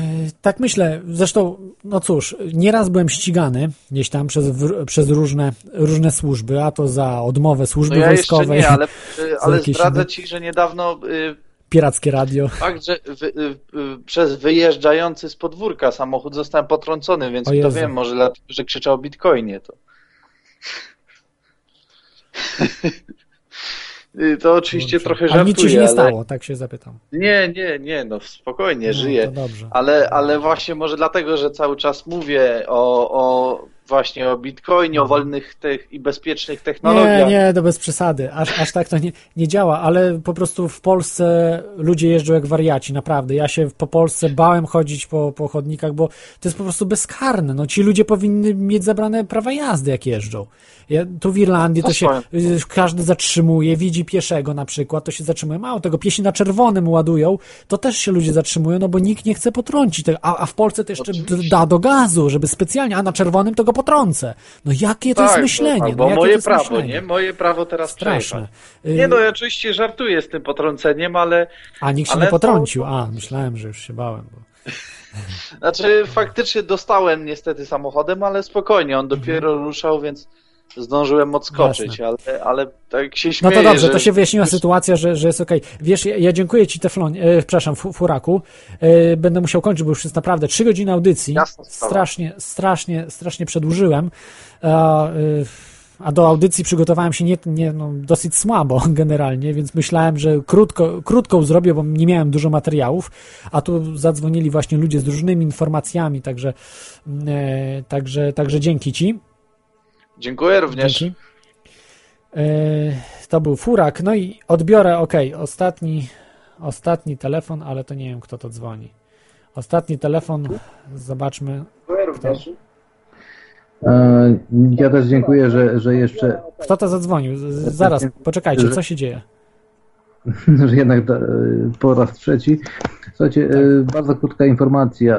Tak myślę. Zresztą, no cóż, nieraz byłem ścigany gdzieś tam przez, w- przez różne, różne służby, a to za odmowę służby No ja wojskowej. nie, ale, [LAUGHS] y, ale jakieś zdradzę ci, że niedawno y, Pirackie radio. fakt, że wy, przez wyjeżdżający z podwórka samochód zostałem potrącony, więc O kto Jezu. wie, może dlatego, że krzyczał o bitcoinie to. [LAUGHS] Y, To oczywiście trochę żartuję, Ale nic się nie ale... stało, tak się zapytam. Nie, nie, nie, no spokojnie, No, żyję. to dobrze. Ale, ale właśnie może dlatego, że cały czas mówię o, o właśnie o bitcoinie, o wolnych tych i bezpiecznych Nie, technologiach. nie, to bez przesady. Aż, aż tak to nie, nie działa, ale po prostu w Polsce ludzie jeżdżą jak wariaci, naprawdę. Ja się po Polsce bałem chodzić po, po chodnikach, bo to jest po prostu bezkarne. No, ci ludzie powinni mieć zabrane prawa jazdy, jak jeżdżą. Ja, tu w Irlandii to No się y, każdy zatrzymuje, widzi pieszego na przykład, to się zatrzymuje. Mało tego, piesi na czerwonym ładują, to też się ludzie zatrzymują, no bo nikt nie chce potrącić tego. A, a w Polsce to jeszcze d- da do gazu, żeby specjalnie, a na czerwonym to go potrącę. No jakie to jest Tak, myślenie? no, bo jakie to moje prawo, myślenie? nie? Moje prawo teraz Straszne. przejechać. Nie no, ja oczywiście żartuję z tym potrąceniem, ale... A nikt się ale nie potrącił. A, myślałem, że już się bałem. Bo... [LAUGHS] Znaczy faktycznie dostałem niestety samochodem, ale spokojnie, on dopiero ruszał, więc zdążyłem odskoczyć, ale, ale tak się No śmieję, to dobrze, że... to się wyjaśniła sytuacja, że, że jest okej. Wiesz, ja, ja dziękuję Ci, Teflon, e, przepraszam, fu, Furaku. E, będę musiał kończyć, bo już jest naprawdę trzy godziny audycji. Sprawa. Strasznie, strasznie, strasznie przedłużyłem. A, e, a do audycji przygotowałem się nie, nie, no, dosyć słabo [LAUGHS] generalnie, więc myślałem, że krótko, krótką zrobię, bo nie miałem dużo materiałów, a tu zadzwonili właśnie ludzie z różnymi informacjami, także, e, także, także dzięki Ci. Dziękuję również. Dzięki. E, To był furak. No i odbiorę, ok, ostatni, ostatni telefon, ale to nie wiem, kto to dzwoni. Ostatni telefon, zobaczmy. Kto, E, Ja też dziękuję, że, że jeszcze kto to zadzwonił? Zaraz, poczekajcie, co się dzieje? [LAUGHS] że jednak da- po raz trzeci. Słuchajcie, e, bardzo krótka informacja.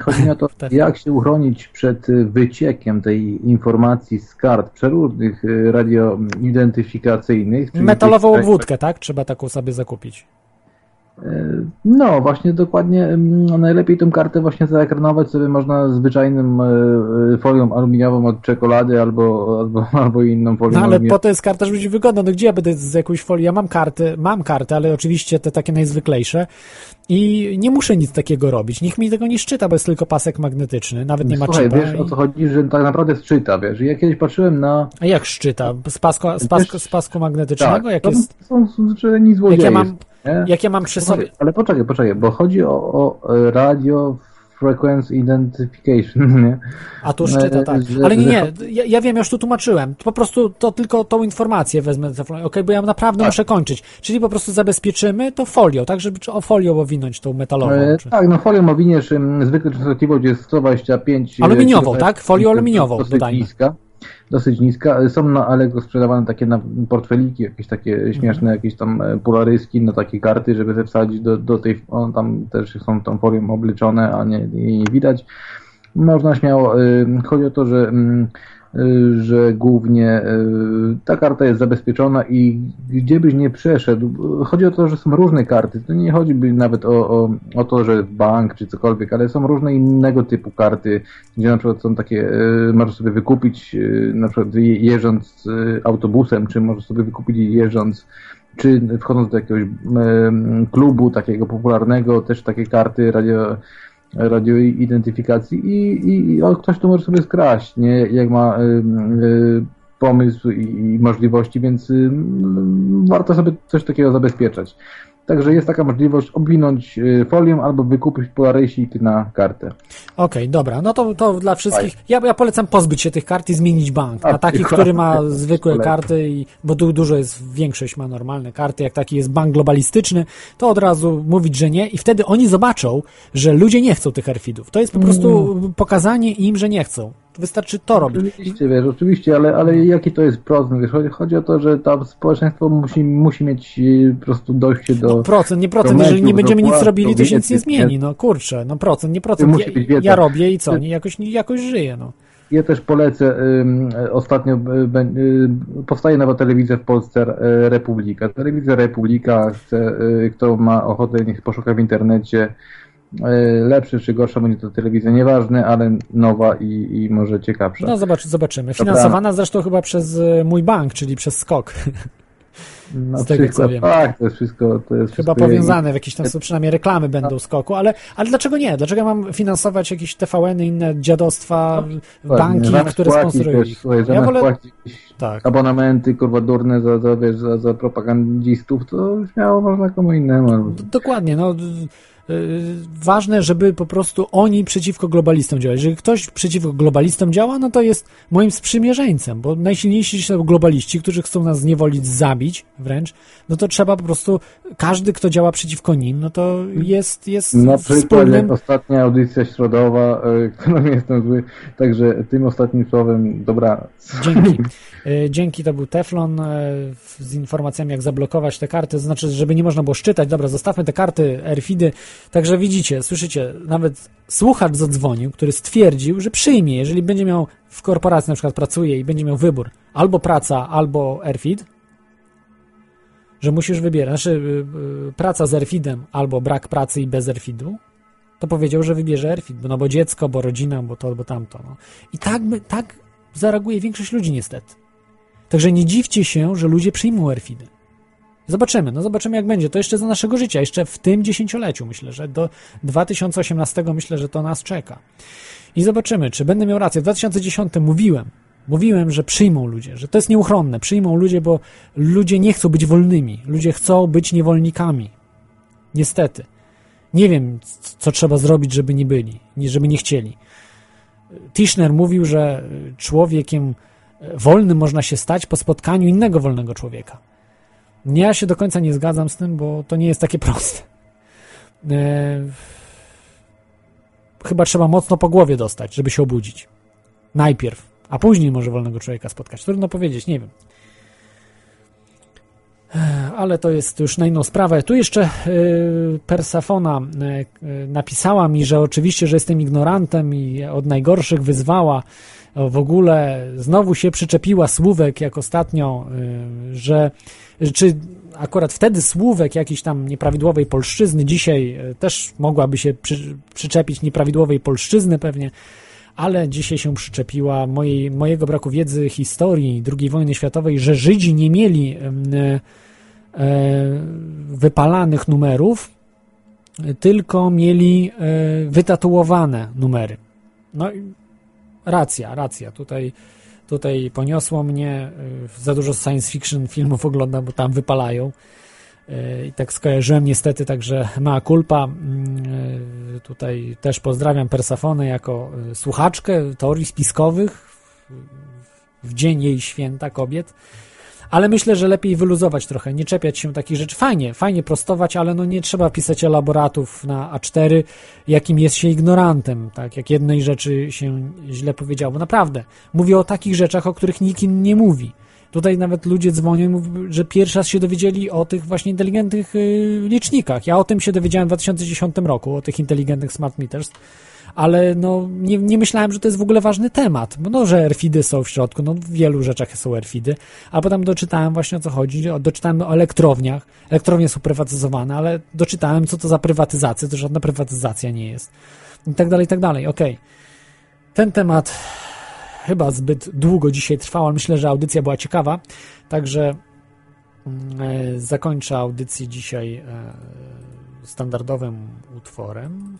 Chodzi mi o to, [LAUGHS] jak się uchronić przed wyciekiem tej informacji z kart przeróżnych e, radioidentyfikacyjnych. Metalową obwódkę, tak? Trzeba taką sobie zakupić. E, No, właśnie dokładnie mm, najlepiej tą kartę właśnie zaekranować sobie można zwyczajnym e, e, folią aluminiową od czekolady albo, albo, [LAUGHS] albo inną folią No ale po to jest karta, żeby być wygodna. No gdzie ja będę z jakąś folii? Ja mam karty, mam karty, ale oczywiście te takie najzwyklejsze i nie muszę nic takiego robić. Nikt mi tego nie szczyta, bo jest tylko pasek magnetyczny, nawet nie ma Słuchaj, chipa. wiesz o co chodzi, że tak naprawdę szczyta, wiesz. Ja kiedyś patrzyłem na... A jak szczyta? Z, pasko, z, pasko, z pasku magnetycznego? Tak, jak to jest? są zwyczajni złodzieje. Jak ja mam, nie? jak ja mam przy sobie... Ale poczekaj, poczekaj, bo chodzi o, o e, radio frequency identification, [LAUGHS] nie? A tu szczyta, E, tak. Ale nie, nie, ja, ja wiem, ja już tu tłumaczyłem. Po prostu to tylko tą informację wezmę, okej, bo ja naprawdę Tak. muszę kończyć. Czyli po prostu zabezpieczymy to folią, tak, żeby o folią owinąć tą metalową. E, Czy... tak, no folią owiniesz, ym, zwykle częstotliwość jest 125 e, Aluminiową, kHz, tak? Folią aluminiową, dodajmy. niska. Dosyć niska. E, Są na Allegro sprzedawane takie na portfeliki, jakieś takie śmieszne, Mhm. jakieś tam e, polaryski na takie karty, żeby ze wsadzić do, do tej, on tam też są tą folią obleczone, a nie, nie widać. Można śmiało, y, chodzi o to, że, mm, że głównie y, ta karta jest zabezpieczona i gdzie byś nie przeszedł, y, chodzi o to, że są różne karty. To nie chodzi nawet o, o, o to, że bank czy cokolwiek, ale są różne innego typu karty, gdzie na przykład są takie, y, możesz sobie wykupić y, na przykład je- jeżdżąc y, autobusem, czy możesz sobie wykupić jeżdżąc czy wchodząc do jakiegoś klubu takiego popularnego, też takie karty radio, radio identyfikacji i, i, i ktoś to może sobie skraść, nie? Jak ma em, y, pomysł i, i możliwości, więc ym, warto sobie coś takiego zabezpieczać. Także jest taka możliwość obwinąć y, folią albo wykupić polarysik na kartę. Okej, dobra, no to, to dla wszystkich. Ja, ja polecam pozbyć się tych kart i zmienić bank. A, Na taki, który ma [LAUGHS] zwykłe karty, i, bo du, dużo jest, większość ma normalne karty. Jak taki jest bank globalistyczny, to od razu mówić, że nie, i wtedy oni zobaczą, że ludzie nie chcą tych erfidów. To jest po prostu pokazanie im, że nie chcą. Wystarczy to robić. Oczywiście, wiesz, oczywiście, ale, ale jaki to jest procent? Wiesz, chodzi, chodzi o to, że tam społeczeństwo musi, musi mieć y, po prostu dojście do... No procent, nie procent. do Jeżeli nie będziemy nic robili, to się nic nie zmieni. No kurczę, no procent, nie procent. Ja, ja robię i co? Nie, jakoś, jakoś żyję, no. Ja też polecę, ym, ostatnio y, powstaje nowa telewizja w Polsce, Republika. Telewizja Republika, chce, kto ma ochotę, niech poszuka w internecie. Y, lepszy czy gorsza będzie to telewizja, nieważne, ale nowa i, i może ciekawsza. No zobacz, zobaczymy. Dobra. Finansowana zresztą chyba przez e, mój bank, czyli przez skok. [LAUGHS] No, z tego, wszystko, co wiem. Tak, to jest wszystko. To jest Chyba wszystko powiązane w jakiś tam sposób, przynajmniej reklamy będą skoku, ale, ale dlaczego nie? Dlaczego mam finansować jakieś TVN-y, inne dziadostwa, banki, Zamiast które sponsorują słuchaj, Ja wolę... płacić Tak. abonamenty, kurwa, durne za, za, wiesz, za, za propagandzistów, to śmiało można komu innemu. Dokładnie, no. Y, Ważne, żeby po prostu oni przeciwko globalistom działać. Jeżeli ktoś przeciwko globalistom działa, no to jest moim sprzymierzeńcem, bo najsilniejsi są globaliści, którzy chcą nas zniewolić, zabić wręcz, no to trzeba po prostu, każdy, kto działa przeciwko nim, no to jest, jest Na przykład wspólnym... ostatnia audycja środowa, y, [LAUGHS] którą jestem zły, także tym ostatnim słowem dobranoc. Dzięki. [LAUGHS] Y, Dzięki, to był Teflon z informacjami, jak zablokować te karty, to znaczy, żeby nie można było szczytać. Dobra, zostawmy te karty, RFID-y. Także widzicie, słyszycie, nawet słuchacz zadzwonił, który stwierdził, że przyjmie, jeżeli będzie miał w korporacji na przykład pracuje i będzie miał wybór albo praca, albo RFID, że musisz wybierać, znaczy y, y, praca z RFID-em albo brak pracy i bez RFID-u, to powiedział, że wybierze RFID, bo- no bo dziecko, bo rodzina, bo to, bo tamto. No. I tak, tak zareaguje większość ludzi niestety. Także nie dziwcie się, że ludzie przyjmą RFID-y. Zobaczymy, no zobaczymy jak będzie. To jeszcze za naszego życia, jeszcze w tym dziesięcioleciu myślę, że do 2018 myślę, że to nas czeka. I zobaczymy, czy będę miał rację. W 2010 mówiłem, mówiłem, że przyjmą ludzie, że to jest nieuchronne. Przyjmą ludzie, bo ludzie nie chcą być wolnymi. Ludzie chcą być niewolnikami. Niestety. Nie wiem, co trzeba zrobić, żeby nie byli, żeby nie chcieli. Tischner mówił, że człowiekiem wolnym można się stać po spotkaniu innego wolnego człowieka. Ja się do końca nie zgadzam z tym, bo to nie jest takie proste. E, Chyba trzeba mocno po głowie dostać, żeby się obudzić. Najpierw, a później może wolnego człowieka spotkać. Trudno powiedzieć, nie wiem. ale to jest już na inną sprawę. Tu jeszcze y, Persafona napisała mi, że oczywiście, że jestem ignorantem i od najgorszych wyzwała. W ogóle znowu się przyczepiła słówek, jak ostatnio, y, że czy akurat wtedy słówek jakiejś tam nieprawidłowej polszczyzny, dzisiaj y, też mogłaby się przy, przyczepić nieprawidłowej polszczyzny pewnie, ale dzisiaj się przyczepiła mojej, mojego braku wiedzy historii II wojny światowej, że Żydzi nie mieli e, wypalanych numerów, tylko mieli wytatuowane numery. No racja, racja. Tutaj, tutaj poniosło mnie. e, Za dużo science fiction filmów oglądam, bo tam wypalają. E, I tak skojarzyłem niestety, także mea culpa. Mm, e, Tutaj też pozdrawiam Persafonę jako słuchaczkę teorii spiskowych w dzień jej święta kobiet. Ale myślę, że lepiej wyluzować trochę, nie czepiać się takich rzeczy. Fajnie, fajnie prostować, ale no nie trzeba pisać elaboratów na A4, jakim jest się ignorantem, tak, jak jednej rzeczy się źle powiedziało. Naprawdę, mówię o takich rzeczach, o których nikt inny nie mówi. Tutaj nawet ludzie dzwonią że pierwszy raz się dowiedzieli o tych właśnie inteligentnych y, licznikach. Ja o tym się dowiedziałem w 2010 roku, o tych inteligentnych smart meters, ale no nie, nie myślałem, że to jest w ogóle ważny temat. No, że RFIDy są w środku, no w wielu rzeczach są RFIDy, a potem doczytałem właśnie o co chodzi, doczytałem o elektrowniach. Elektrownie są prywatyzowane, ale doczytałem co to za prywatyzacja, to żadna prywatyzacja nie jest. I tak dalej, i tak dalej. Okej. Ten temat chyba zbyt długo dzisiaj trwał, ale myślę, że audycja była ciekawa, także mm, e, zakończę audycję dzisiaj e, standardowym utworem.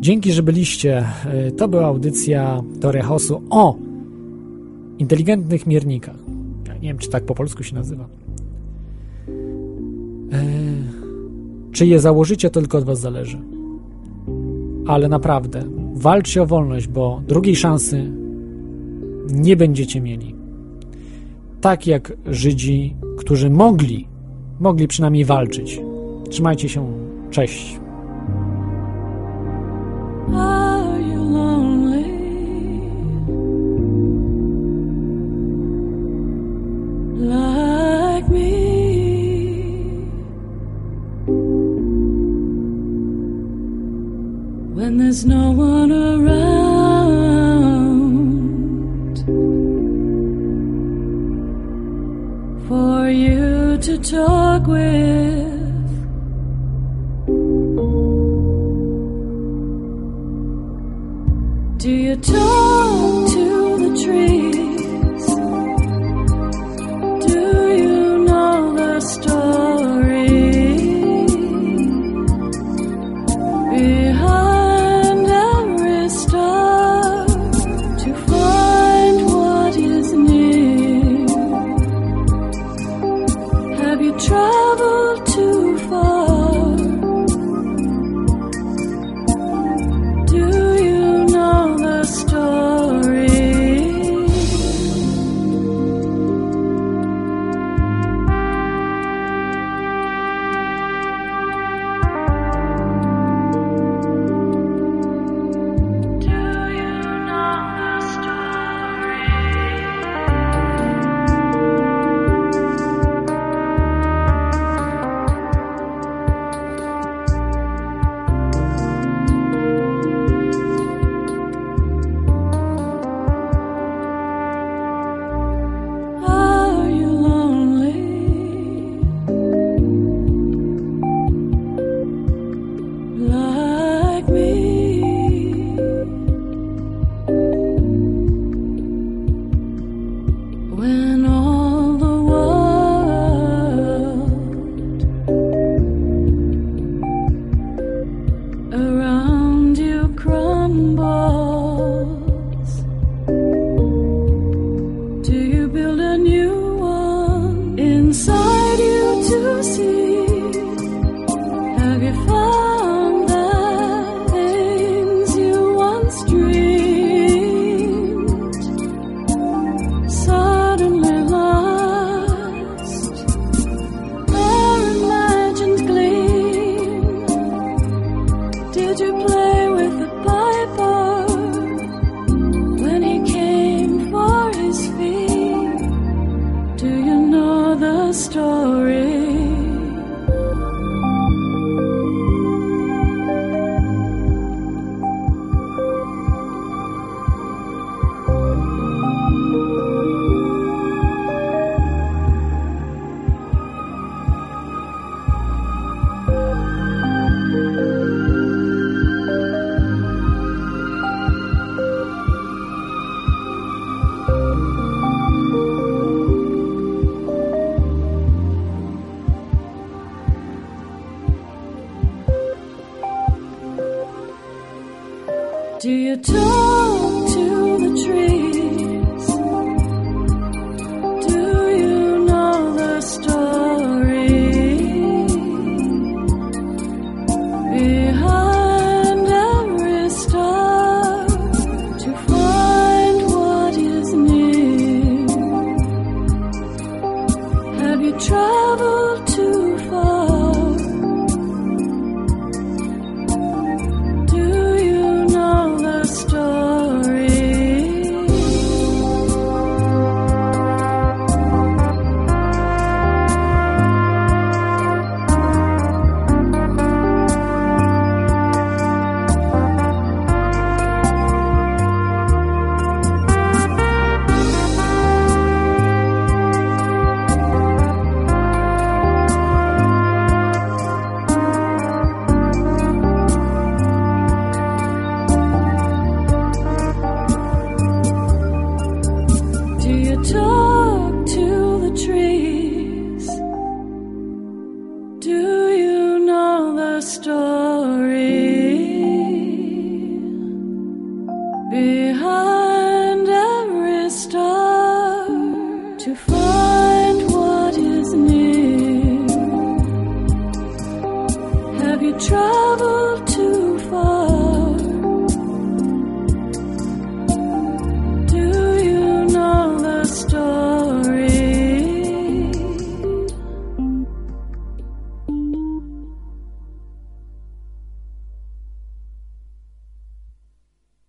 Dzięki, że byliście. E, To była audycja Teoria Chaosu o inteligentnych miernikach. Nie wiem, czy tak po polsku się nazywa. E, Czy je założycie, to tylko od Was zależy. Ale naprawdę, walczcie o wolność, bo drugiej szansy nie będziecie mieli. Tak jak Żydzi, którzy mogli, mogli przynajmniej walczyć. Trzymajcie się. Cześć.